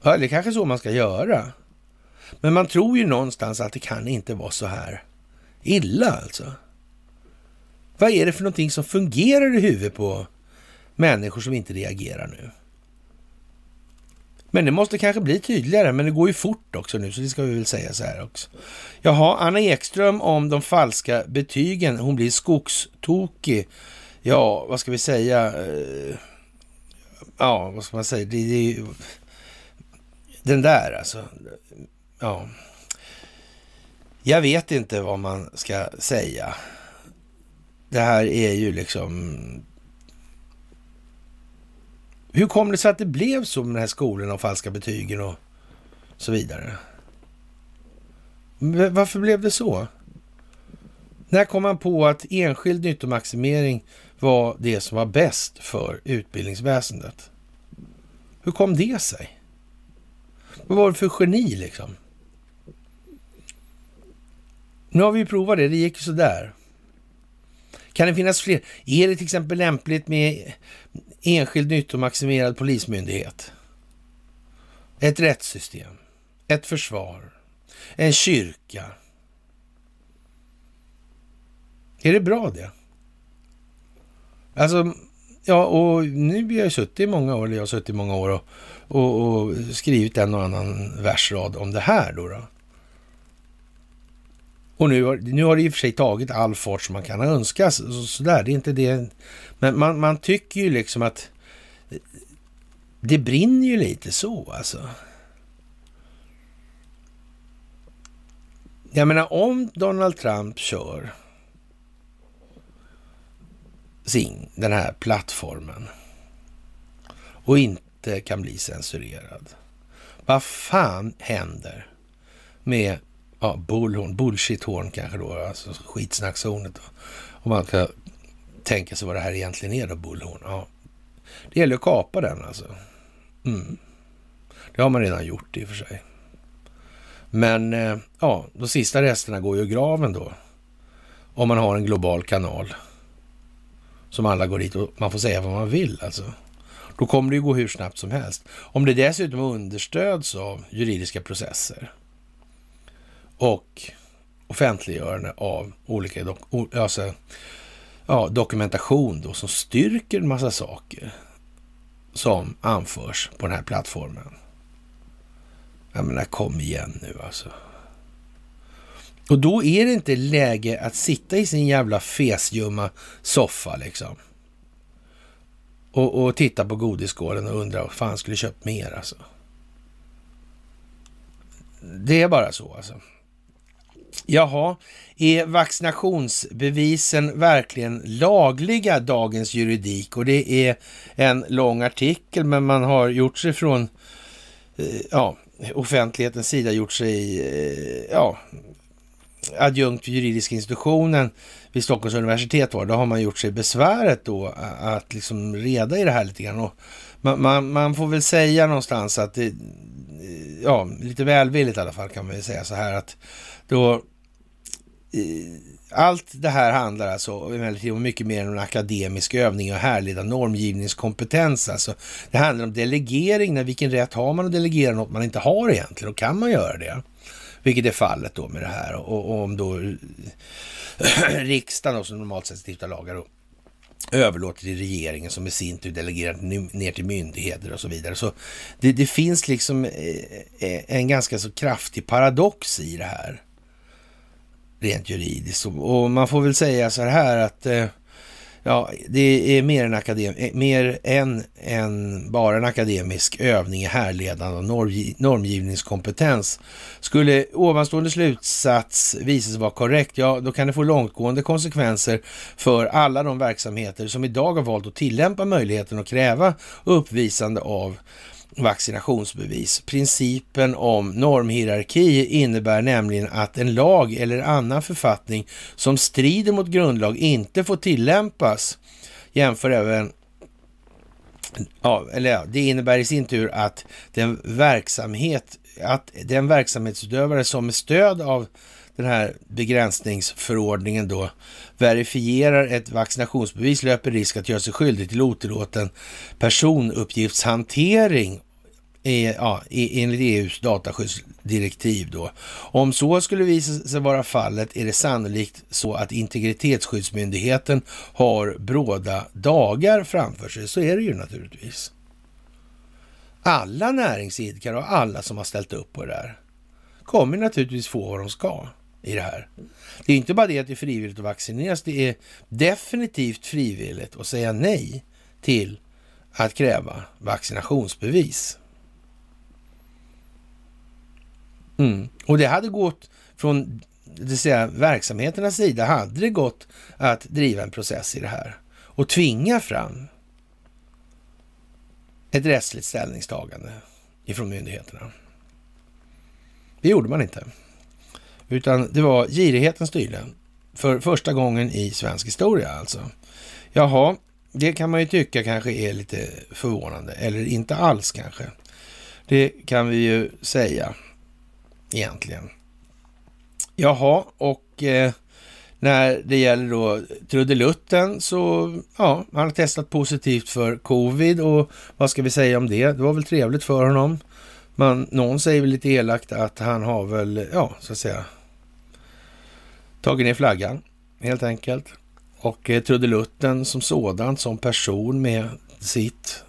Ja, det är kanske så man ska göra. Men man tror ju någonstans att det kan inte vara så här illa alltså. Vad är det för någonting som fungerar i huvudet på människor som inte reagerar nu? Men det måste kanske bli tydligare, men det går ju fort också nu, så det ska vi väl säga så här också. Jaha, Anna Ekström om de falska betygen. Hon blir skogstokig. Ja, vad ska vi säga? Eh, ja, vad ska man säga? Det, det är ju... Den där alltså. Ja. Jag vet inte vad man ska säga. Det här är ju liksom hur kom det sig att det blev så med den här skolan och falska betygen och så vidare? Varför blev det så? När kom man på att enskild nyttomaximering var det som var bäst för utbildningsväsendet? Hur kom det sig? Vad var det för geni liksom? Nu har vi provat det, det gick ju sådär. Kan det finnas fler? Är det till exempel lämpligt med enskild nyttomaximerad polismyndighet? ett rättssystem, ett försvar, en kyrka. Är det bra det? Alltså, ja, och nu har jag suttit i många år, eller jag har suttit i många år och, och, och skrivit en och annan versrad om det här då. då. Och nu har, nu har det i och för sig tagit all fart som man kan önska. Så, sådär, det är inte det. Men man, man tycker ju liksom att det brinner ju lite så alltså. Jag menar om Donald Trump kör sin, den här plattformen och inte kan bli censurerad. Vad fan händer med ja, bullhorn, bullshit-horn kanske då, alltså skitsnackshornet. Om man ska tänka sig vad det här egentligen är då, bullhorn. Ja. Det gäller att kapa den alltså. Mm. Det har man redan gjort i och för sig. Men eh, ja, de sista resterna går ju i graven då. Om man har en global kanal. Som alla går dit och man får säga vad man vill alltså. Då kommer det ju gå hur snabbt som helst. Om det dessutom understöds av juridiska processer och offentliggörande av olika dok alltså, ja, dokumentation då, som styrker en massa saker som anförs på den här plattformen. Jag menar, kom igen nu alltså. Och då är det inte läge att sitta i sin jävla fesljumma soffa liksom. Och, och titta på godisskålen och undra vad fan skulle köpt mer alltså. Det är bara så alltså. Jaha, är vaccinationsbevisen verkligen lagliga, dagens juridik? Och det är en lång artikel, men man har gjort sig från eh, ja, offentlighetens sida, gjort sig eh, ja, adjunkt vid juridiska institutionen vid Stockholms universitet var, då har man gjort sig besväret då att liksom reda i det här lite grann. Och man, man, man får väl säga någonstans att det, eh, ja, lite välvilligt i alla fall kan man ju säga så här att då allt det här handlar alltså emellertid om mycket mer än en akademisk övning och härleda normgivningskompetens. Alltså, det handlar om delegering. När vilken rätt har man att delegera något man inte har egentligen? Och kan man göra det? Vilket är fallet då med det här. Och, och om då riksdagen, då, som normalt sett stiftar lagar, och överlåter till regeringen som i sin tur delegerar ner till myndigheter och så vidare. Så det, det finns liksom eh, eh, en ganska så kraftig paradox i det här rent juridiskt. Och man får väl säga så här att eh, ja, det är mer, en akadem eh, mer än, än bara en akademisk övning i härledande och normgivningskompetens. Skulle ovanstående slutsats visa sig vara korrekt, ja då kan det få långtgående konsekvenser för alla de verksamheter som idag har valt att tillämpa möjligheten att kräva uppvisande av vaccinationsbevis. Principen om normhierarki innebär nämligen att en lag eller annan författning som strider mot grundlag inte får tillämpas. Jämför även Ja, eller ja, det innebär i sin tur att den verksamhet, att den verksamhetsutövare som med stöd av den här begränsningsförordningen då verifierar ett vaccinationsbevis löper risk att göra sig skyldig till otillåten personuppgiftshantering ja, enligt EUs dataskyddsdirektiv. Då. Om så skulle visa sig vara fallet är det sannolikt så att integritetsskyddsmyndigheten har bråda dagar framför sig. Så är det ju naturligtvis. Alla näringsidkare och alla som har ställt upp på det där kommer naturligtvis få vad de ska i det här. Det är inte bara det att det är frivilligt att vaccineras, det är definitivt frivilligt att säga nej till att kräva vaccinationsbevis. Mm. Och det hade gått från det säga, verksamheternas sida, hade det gått att driva en process i det här och tvinga fram ett rättsligt ställningstagande ifrån myndigheterna. Det gjorde man inte. Utan det var girigheten styrde. För första gången i svensk historia alltså. Jaha, det kan man ju tycka kanske är lite förvånande. Eller inte alls kanske. Det kan vi ju säga egentligen. Jaha, och eh, när det gäller då trudelutten så, ja, han har testat positivt för covid och vad ska vi säga om det? Det var väl trevligt för honom man, någon säger väl lite elakt att han har väl, ja, så att säga, tagit ner flaggan helt enkelt. Och eh, trudelutten som sådan, som person med sitt,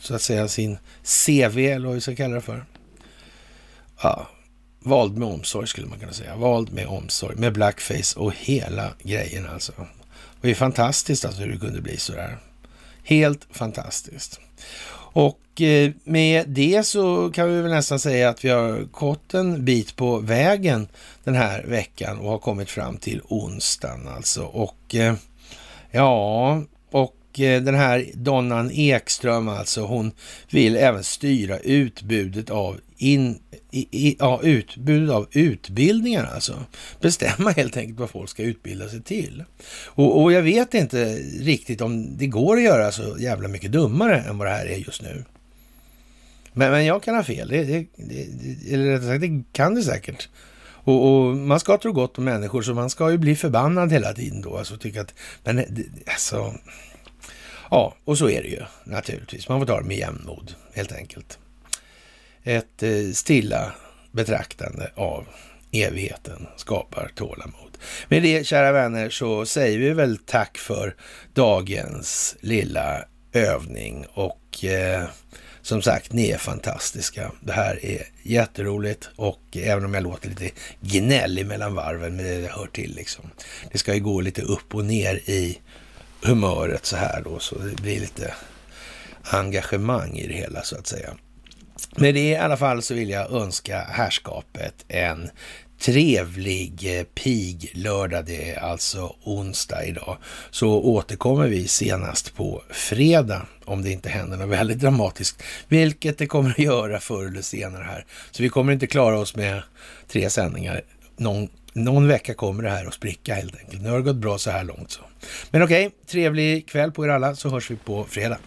så att säga, sin CV, eller vad vi ska kalla det för. Ja, vald med omsorg skulle man kunna säga. Vald med omsorg, med blackface och hela grejen alltså. Det är fantastiskt alltså hur det kunde bli sådär. Helt fantastiskt. Och eh, med det så kan vi väl nästan säga att vi har gått en bit på vägen den här veckan och har kommit fram till onsdagen alltså. Och eh, ja, och Eh, den här Donnan Ekström alltså, hon vill även styra utbudet av, in, i, ja, utbudet av utbildningar alltså. Bestämma helt enkelt vad folk ska utbilda sig till. Och, och jag vet inte riktigt om det går att göra så jävla mycket dummare än vad det här är just nu. Men, men jag kan ha fel, det, det, det, eller rättare sagt, det kan det säkert. Och, och, man ska tro gott om människor, så man ska ju bli förbannad hela tiden då. Alltså tycka att, men alltså, Ja, och så är det ju naturligtvis. Man får ta det med jämnmod helt enkelt. Ett eh, stilla betraktande av evigheten skapar tålamod. Med det, kära vänner, så säger vi väl tack för dagens lilla övning och eh, som sagt, ni är fantastiska. Det här är jätteroligt och även om jag låter lite gnällig mellan varven, men det hör till liksom. Det ska ju gå lite upp och ner i humöret så här då, så det blir lite engagemang i det hela så att säga. Med det i alla fall så vill jag önska härskapet en trevlig eh, piglördag. pig-lördag. Det är alltså onsdag idag. Så återkommer vi senast på fredag om det inte händer något väldigt dramatiskt, vilket det kommer att göra förr eller senare här. Så vi kommer inte klara oss med tre sändningar någon någon vecka kommer det här att spricka helt enkelt. Nu har det gått bra så här långt. Så. Men okej, okay, trevlig kväll på er alla så hörs vi på fredag.